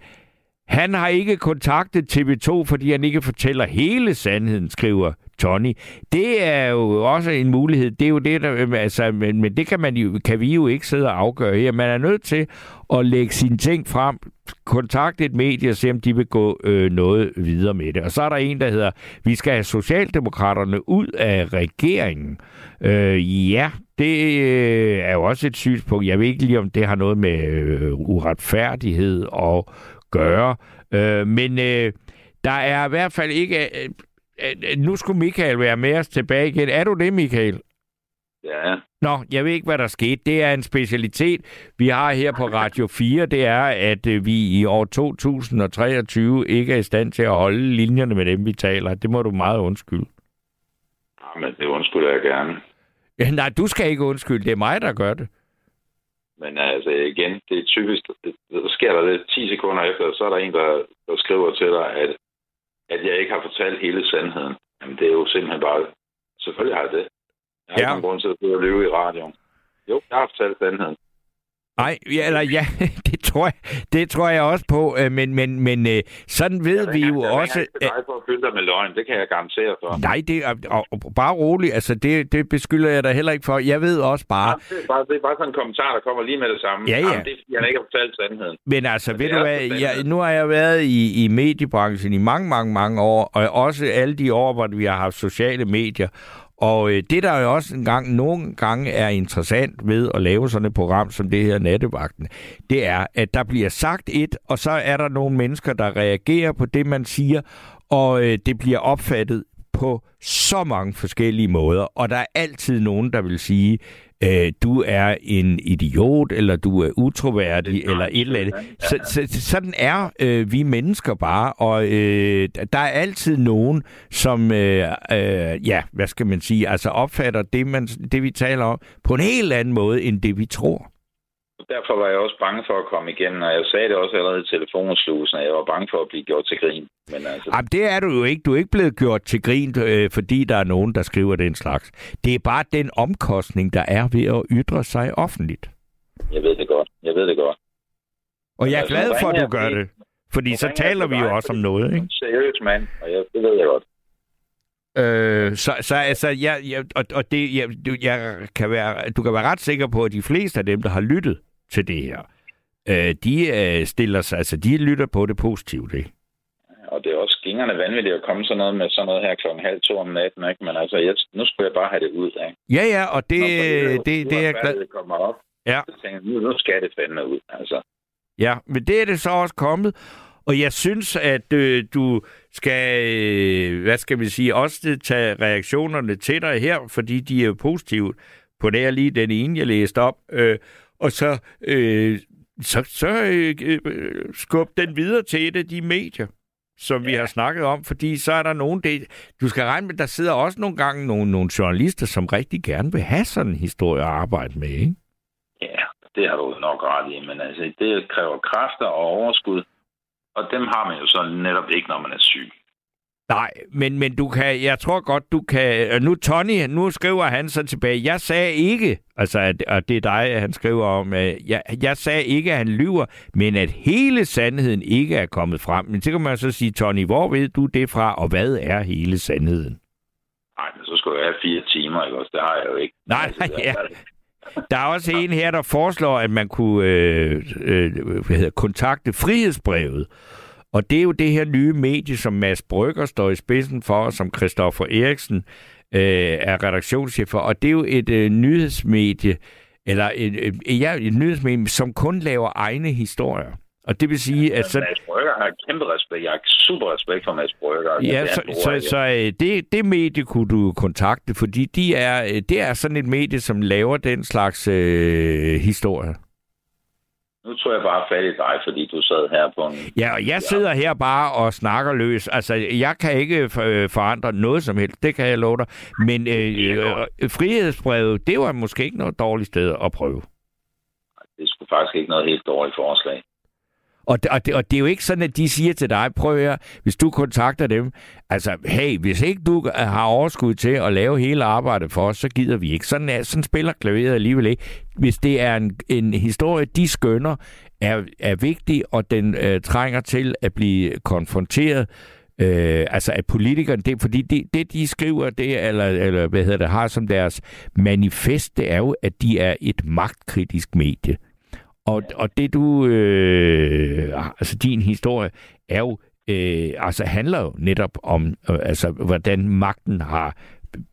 [SPEAKER 3] han har ikke kontaktet TV2, fordi han ikke fortæller hele sandheden, skriver Tony. Det er jo også en mulighed. Det er jo det, der, øhm, altså, men, men det kan, man jo, kan vi jo ikke sidde og afgøre her. Man er nødt til at lægge sine ting frem, kontakte et medie og se, om de vil gå øh, noget videre med det. Og så er der en, der hedder, vi skal have Socialdemokraterne ud af regeringen. Øh, ja, det øh, er jo også et synspunkt. Jeg ved ikke lige, om det har noget med øh, uretfærdighed og gøre. Øh, men øh, der er i hvert fald ikke... Øh, øh, nu skulle Michael være med os tilbage igen. Er du det, Michael?
[SPEAKER 10] ja.
[SPEAKER 3] Nå, jeg ved ikke, hvad der skete. Det er en specialitet, vi har her på Radio 4. Det er, at øh, vi i år 2023 ikke er i stand til at holde linjerne med dem, vi taler. Det må du meget undskylde.
[SPEAKER 10] Ja, men det undskylder jeg gerne.
[SPEAKER 3] Ja, nej, du skal ikke undskylde. Det er mig, der gør det.
[SPEAKER 10] Men altså igen, det er typisk, der sker der det 10 sekunder efter, så er der en, der, der skriver til dig, at, at jeg ikke har fortalt hele sandheden. Jamen det er jo simpelthen bare, selvfølgelig har jeg det. Jeg har
[SPEAKER 3] Ja.
[SPEAKER 10] ikke nogen grund til at blive at løbe i radioen. Jo, jeg har fortalt sandheden.
[SPEAKER 3] Nej, ja, eller ja, det tror jeg, det tror jeg også på, øh, men, men, men øh, sådan ved vi jo
[SPEAKER 10] Jeg er
[SPEAKER 3] også...
[SPEAKER 10] til dig for at fylde dig med løgn, det kan jeg garantere for.
[SPEAKER 3] Nej, det er og, og bare roligt. Altså, det, det beskylder jeg dig heller ikke for. Jeg ved også bare...
[SPEAKER 10] Det er, bare, det er bare sådan en kommentar, der kommer lige med det samme.
[SPEAKER 3] Ja, ja.
[SPEAKER 10] Jamen, det er, han ikke har fortalt sandheden.
[SPEAKER 3] Men altså,
[SPEAKER 10] Men
[SPEAKER 3] ved du
[SPEAKER 10] er
[SPEAKER 3] hvad, jeg, nu har jeg været i, i mediebranchen i mange, mange, mange år, og også alle de år, hvor vi har haft sociale medier. Og øh, det, der jo også en gang, nogle gange er interessant ved at lave sådan et program som det her Nattevagten, det er, at der bliver sagt et, og så er der nogle mennesker, der reagerer på det, man siger, og øh, det bliver opfattet på så mange forskellige måder, og der er altid nogen, der vil sige, øh, du er en idiot, eller du er utroværdig, eller et eller andet. Så, så, sådan er øh, vi mennesker bare, og øh, der er altid nogen, som, øh, øh, ja, hvad skal man sige, altså opfatter det, man, det, vi taler om, på en helt anden måde, end det, vi tror.
[SPEAKER 10] Derfor var jeg også bange for at komme igennem, og jeg sagde det også allerede i telefonslusen, at jeg var bange for at blive gjort til grin. Men altså,
[SPEAKER 3] Jamen, det er du jo ikke. Du er ikke blevet gjort til grin, øh, fordi der er nogen, der skriver den slags. Det er bare den omkostning, der er ved at ytre sig offentligt.
[SPEAKER 10] jeg ved det godt. Jeg ved det godt.
[SPEAKER 3] Og jeg er
[SPEAKER 10] Altså,
[SPEAKER 3] glad for, at du gør det. Fordi så taler vi jo også om noget, ikke?
[SPEAKER 10] seriøs mand, og jeg, det ved jeg godt.
[SPEAKER 3] Øh, så, så altså, jeg, jeg, og, og det, jeg, du, jeg kan være, du kan være ret sikker på, at de fleste af dem, der har lyttet til det her, øh, de øh, stiller sig, altså de lytter på det positivt, ikke?
[SPEAKER 10] Og det er også gingerne vanvittigt at komme sådan noget med sådan noget her klokken halv to om natten, ikke? Men altså, jeg, nu skulle jeg bare have det ud, ikke?
[SPEAKER 3] Ja, ja, og det,
[SPEAKER 10] Nå, fordi
[SPEAKER 3] det, det er jeg glad.
[SPEAKER 10] Det kommer op.
[SPEAKER 3] Ja.
[SPEAKER 10] Så tænker jeg, nu, nu skal det fandme ud, altså.
[SPEAKER 3] Ja, men det er det så også kommet. Og jeg synes, at øh, du skal, øh, hvad skal vi sige, også tage reaktionerne til dig her, fordi de er positive på det her lige den ene, jeg læste op. Øh, og så, øh, så, så øh, øh, skub den videre til et af de medier, som ja. vi har snakket om, fordi så er der nogen, det, du skal regne med, der sidder også nogle gange nogle, nogle journalister, som rigtig gerne vil have sådan en historie at arbejde med, ikke?
[SPEAKER 10] Ja, det har du nok ret i, men altså, det kræver kræfter og overskud, og dem har man jo så netop ikke, når man er syg.
[SPEAKER 3] Nej, men, men du kan, jeg tror godt, du kan... Nu, Tony, nu skriver han så tilbage. Jeg sagde ikke, altså, at, og det er dig, han skriver om, øh, jeg, jeg sagde ikke, at han lyver, men at hele sandheden ikke er kommet frem. Men så kan man så sige, Tony, hvor ved du det fra, og hvad er hele sandheden?
[SPEAKER 10] Nej, men så skulle jeg have fire timer, ikke også? Det har jeg jo ikke.
[SPEAKER 3] Nej,
[SPEAKER 10] altså, det er-
[SPEAKER 3] ja. Der er også en her, der foreslår, at man kunne øh, øh, hvad hedder, kontakte frihedsbrevet. Og det er jo det her nye medie, som Mads Brygger står i spidsen for, og som Christoffer Eriksen øh, er redaktionschef for. Og det er jo et øh, nyhedsmedie, eller et, øh, ja, et nyhedsmedie, som kun laver egne historier. Og det vil sige, at så,
[SPEAKER 10] Mads Brygger har kæmpe respekt. Jeg har super respekt for Mads Brygger.
[SPEAKER 3] Ja,
[SPEAKER 10] det er
[SPEAKER 3] så,
[SPEAKER 10] bror,
[SPEAKER 3] så, så øh, det, det medie kunne du kontakte, fordi de er, øh, det er sådan et medie, som laver den slags øh, historier.
[SPEAKER 10] Nu tror jeg bare fat i dig, fordi du sad her på en...
[SPEAKER 3] Ja, og jeg sidder her bare og snakker løs. Altså, jeg kan ikke øh, forandre noget som helst, det kan jeg love dig. Men øh, øh, frihedsbrevet, det var måske ikke noget dårligt sted at prøve.
[SPEAKER 10] Det sgu faktisk ikke noget helt dårligt forslag.
[SPEAKER 3] Og det, og, det, og det er jo ikke sådan, at de siger til dig, prøv høre, hvis du kontakter dem, altså, hey, hvis ikke du har overskud til at lave hele arbejdet for os, så gider vi ikke. Sådan, er, sådan spiller klaveret alligevel ikke. Hvis det er en, en historie, de skønner, er, er vigtig, og den øh, trænger til at blive konfronteret, Øh, altså at politikerne, det, fordi det, det de skriver, det, eller, eller hvad hedder det, har som deres manifest, det er jo, at de er et magtkritisk medie. Og, og det du, øh, altså din historie, er jo, øh, altså handler jo netop om, øh, altså hvordan magten har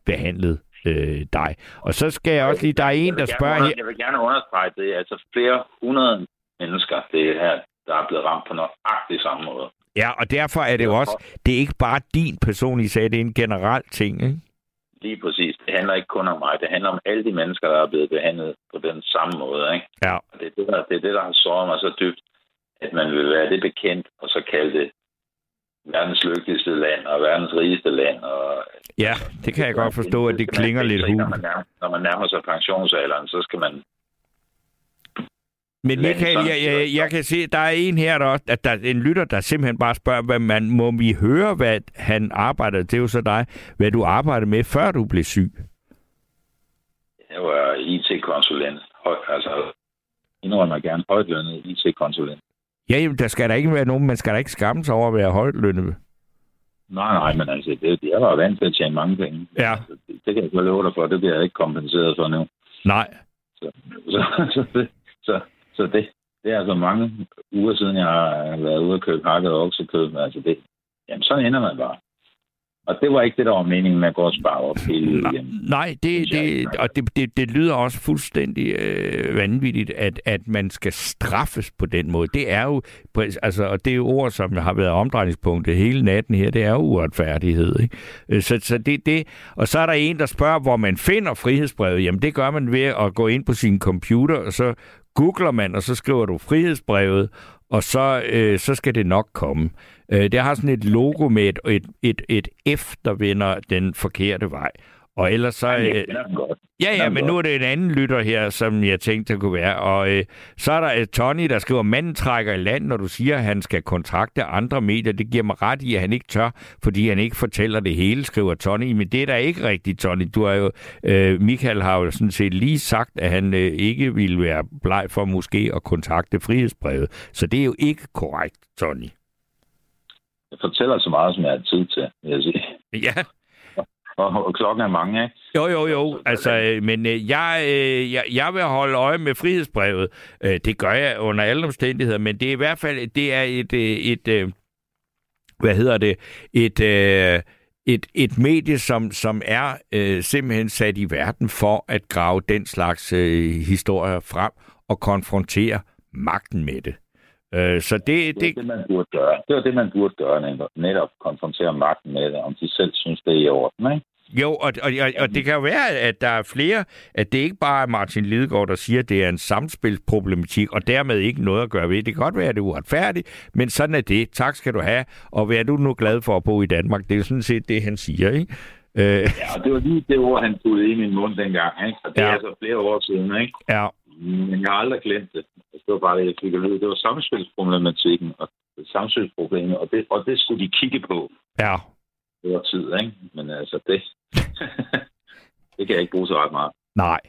[SPEAKER 3] behandlet øh, dig. Og så skal jeg også lige, der er en, der spørger her,
[SPEAKER 10] Jeg vil gerne understrege det. Altså flere hundrede mennesker, det er her, der er blevet ramt på nøjagtig samme måde.
[SPEAKER 3] ja, og derfor er det jo også, det er ikke bare din personlige sag, det er en generel ting, ikke?
[SPEAKER 10] Lige præcis. Det handler ikke kun om mig. Det handler om alle de mennesker, der er blevet behandlet på den samme måde. Ikke?
[SPEAKER 3] Ja.
[SPEAKER 10] Og det, er det, der, det er det, der har såret mig så dybt, at man vil være det bekendt, og så kalde det verdens lykkeligste land og verdens rigeste land. Og,
[SPEAKER 3] Ja, det kan jeg godt forstå, at det klinger lidt
[SPEAKER 10] Når
[SPEAKER 3] hul.
[SPEAKER 10] man, nærmer, når man nærmer sig pensionsalderen, så skal man...
[SPEAKER 3] Men Michael, jeg, jeg, jeg kan se, der er en her, der, også, at der er en lytter, der simpelthen bare spørger, hvad man, må vi høre, hvad han arbejder, det er jo så dig, hvad du arbejdede med, før du blev syg?
[SPEAKER 10] Jeg var IT-konsulent. Altså, indrømmer gerne højtlønnet IT-konsulent.
[SPEAKER 3] Ja, jamen, der skal der ikke være nogen, man skal da ikke skamme sig over at være højt lønnet.
[SPEAKER 10] Nej, nej, men altså, det, jeg var vant til at tjene mange penge.
[SPEAKER 3] Ja.
[SPEAKER 10] Altså, det, det kan jeg godt love dig for, det bliver jeg ikke kompenseret for nu.
[SPEAKER 3] Nej.
[SPEAKER 10] Så, så, så, det, så, så det, det er altså mange uger siden, jeg har været ude og købe hakket oksekød. Altså det, jamen sådan ender man bare. Og det var ikke det, der var meningen med at gå og spare op hele igen.
[SPEAKER 3] Nej, det, det, og det, det, det lyder også fuldstændig øh, vanvittigt, at, at man skal straffes på den måde. Det er jo, altså, og det er ord, som har været omdrejningspunktet hele natten her, det er jo uretfærdighed. Ikke? Øh, Så, så det, det, og så er der en, der spørger, hvor man finder frihedsbrevet. Jamen, det gør man ved at gå ind på sin computer, og så googler man, og så skriver du frihedsbrevet, og så, øh, så skal det nok komme. Øh, det har sådan et logo med et, et, et, et F, der vender den forkerte vej. Og ellers så... Øh,
[SPEAKER 10] Ja,
[SPEAKER 3] ja, men nu er det en anden lytter her, som jeg tænkte, det kunne være. Og øh, så er der øh, Tony, der skriver, manden trækker i land, når du siger, at han skal kontakte andre medier. Det giver mig ret i, at han ikke tør, fordi han ikke fortæller det hele, skriver Tony. Men det er da ikke rigtigt, Tony. Du har jo, øh, Michael har jo sådan set lige sagt, at han øh, ikke ville være bleg for måske at kontakte frihedsbrevet. Så det er jo ikke korrekt, Tony.
[SPEAKER 10] Jeg fortæller så meget, som jeg har tid til, vil jeg sige.
[SPEAKER 3] Ja,
[SPEAKER 10] Og, og klokken er mange, ikke?
[SPEAKER 3] Jo, jo, jo. Altså, øh, men øh, jeg, øh, jeg, jeg vil holde øje med frihedsbrevet. Øh, det gør jeg under alle omstændigheder, men det er i hvert fald det er et, øh, et, et hvad hedder det, et, øh, et, et medie, som, som er øh, simpelthen sat i verden for at grave den slags øh, historier frem og konfrontere magten med det. Øh, så det,
[SPEAKER 10] Det
[SPEAKER 3] det,
[SPEAKER 10] var det, man burde gøre. Det var det, man burde gøre, netop, konfrontere magten med det, om de selv synes, det er i orden, ikke?
[SPEAKER 3] Jo, og, og, og, og det kan jo være, at der er flere, at det ikke bare er Martin Lidegaard, der siger, at det er en samspilsproblematik, og dermed ikke noget at gøre ved. Det kan godt være, at det er uretfærdigt, men sådan er det. Tak skal du have, og hvad er du nu glad for at bo i Danmark? Det er jo sådan set det, han siger, ikke? Øh,
[SPEAKER 10] Ja, og det var lige det ord, han puttede i min mund dengang, ikke? Og det
[SPEAKER 3] Ja.
[SPEAKER 10] er altså flere år siden, ikke?
[SPEAKER 3] ja,
[SPEAKER 10] Men jeg har aldrig glemt det. Det var bare det, jeg fik at vide. Det var samspilsproblematikken og samspilsproblemet, og det, og det skulle de kigge på.
[SPEAKER 3] ja.
[SPEAKER 10] Det var tid, ikke? Men altså, det... det kan jeg ikke bruge så ret meget.
[SPEAKER 3] Nej.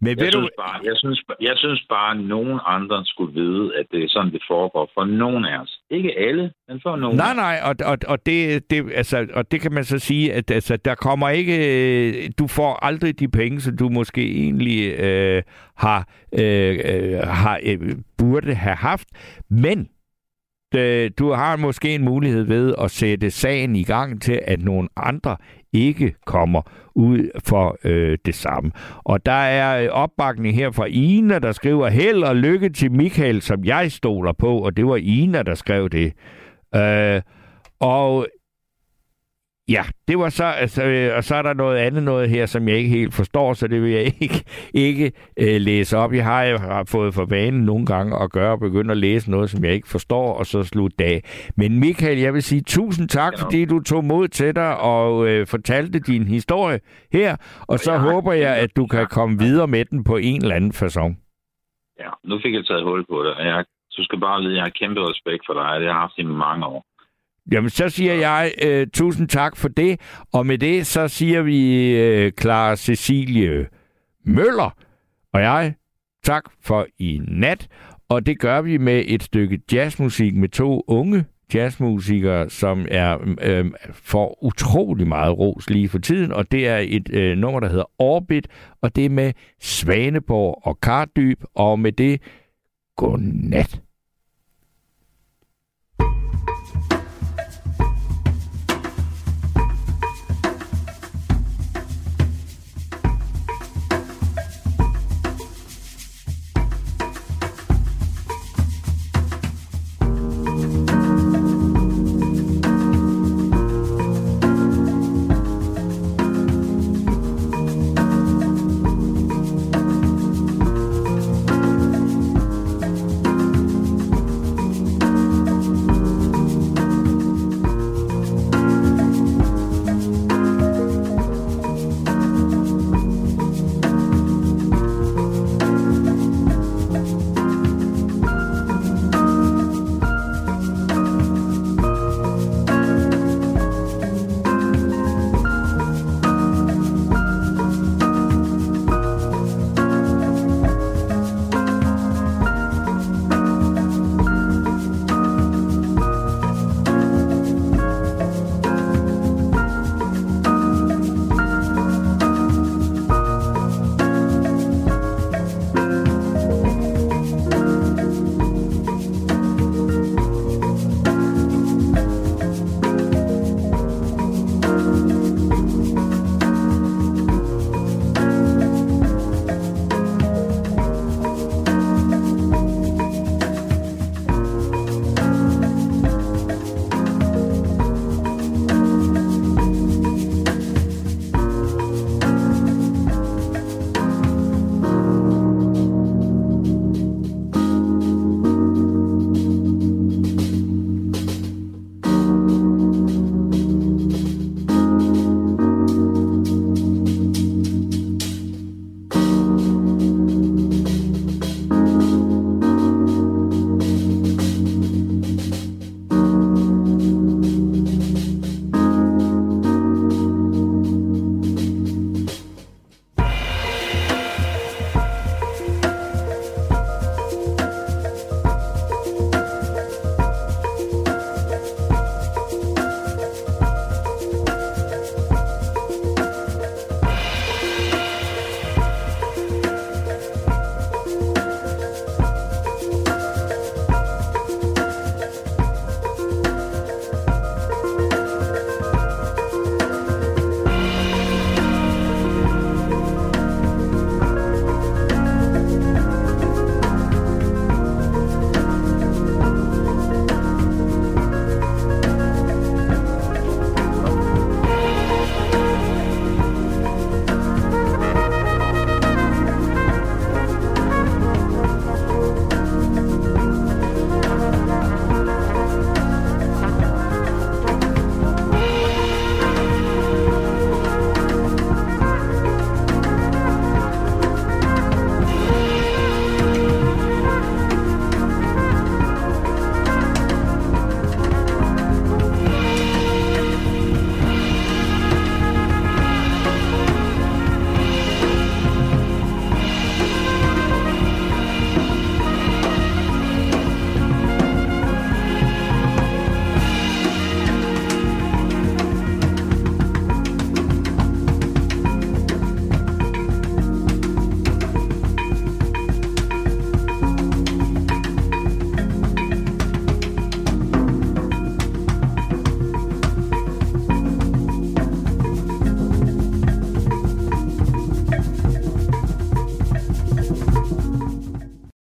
[SPEAKER 3] Men
[SPEAKER 10] Jeg
[SPEAKER 3] ved du,
[SPEAKER 10] synes, bare, jeg, synes, jeg synes bare, at nogen andre skulle vide, at det er sådan, det foregår for nogen af os. Ikke alle, men for nogen.
[SPEAKER 3] Nej, nej, og, og, og, det, det, altså, og det kan man så sige, at altså, der kommer ikke, øh, du får aldrig de penge, som du måske egentlig øh, har, øh, øh, har øh, burde have haft, men øh, du har måske en mulighed ved at sætte sagen i gang til, at nogle andre ikke kommer ud for øh, det samme. Og der er øh, opbakning her fra Ina, der skriver, held og lykke til Michael, som jeg stoler på, og det var Ina, der skrev det. Øh, og ja, det var så, altså, øh, og så er der noget andet noget her, som jeg ikke helt forstår, så det vil jeg ikke, ikke øh, læse op. Jeg har jo har fået for vanen nogle gange at gøre og begynde at læse noget, som jeg ikke forstår, og så slutte dag. Men Michael, jeg vil sige tusind tak,
[SPEAKER 10] Ja.
[SPEAKER 3] fordi du tog mod til dig og øh, fortalte din historie her, og så
[SPEAKER 10] Ja,
[SPEAKER 3] håber jeg, at du kan komme videre med den på en eller anden façon.
[SPEAKER 10] Ja, nu fik jeg taget hul på det. og Jeg, du skal bare vide, at jeg har kæmpe respekt for dig. Det har jeg haft i mange år.
[SPEAKER 3] Jamen, så siger jeg øh, tusind tak for det, og med det, så siger vi øh, Clara Cecilie Møller og jeg tak for i nat, og det gør vi med et stykke jazzmusik med to unge jazzmusikere, som er øh, får utrolig meget ros lige for tiden, og det er et øh, nummer, der hedder Orbit, og det er med Svaneborg og Kardyb, og med det, godnat.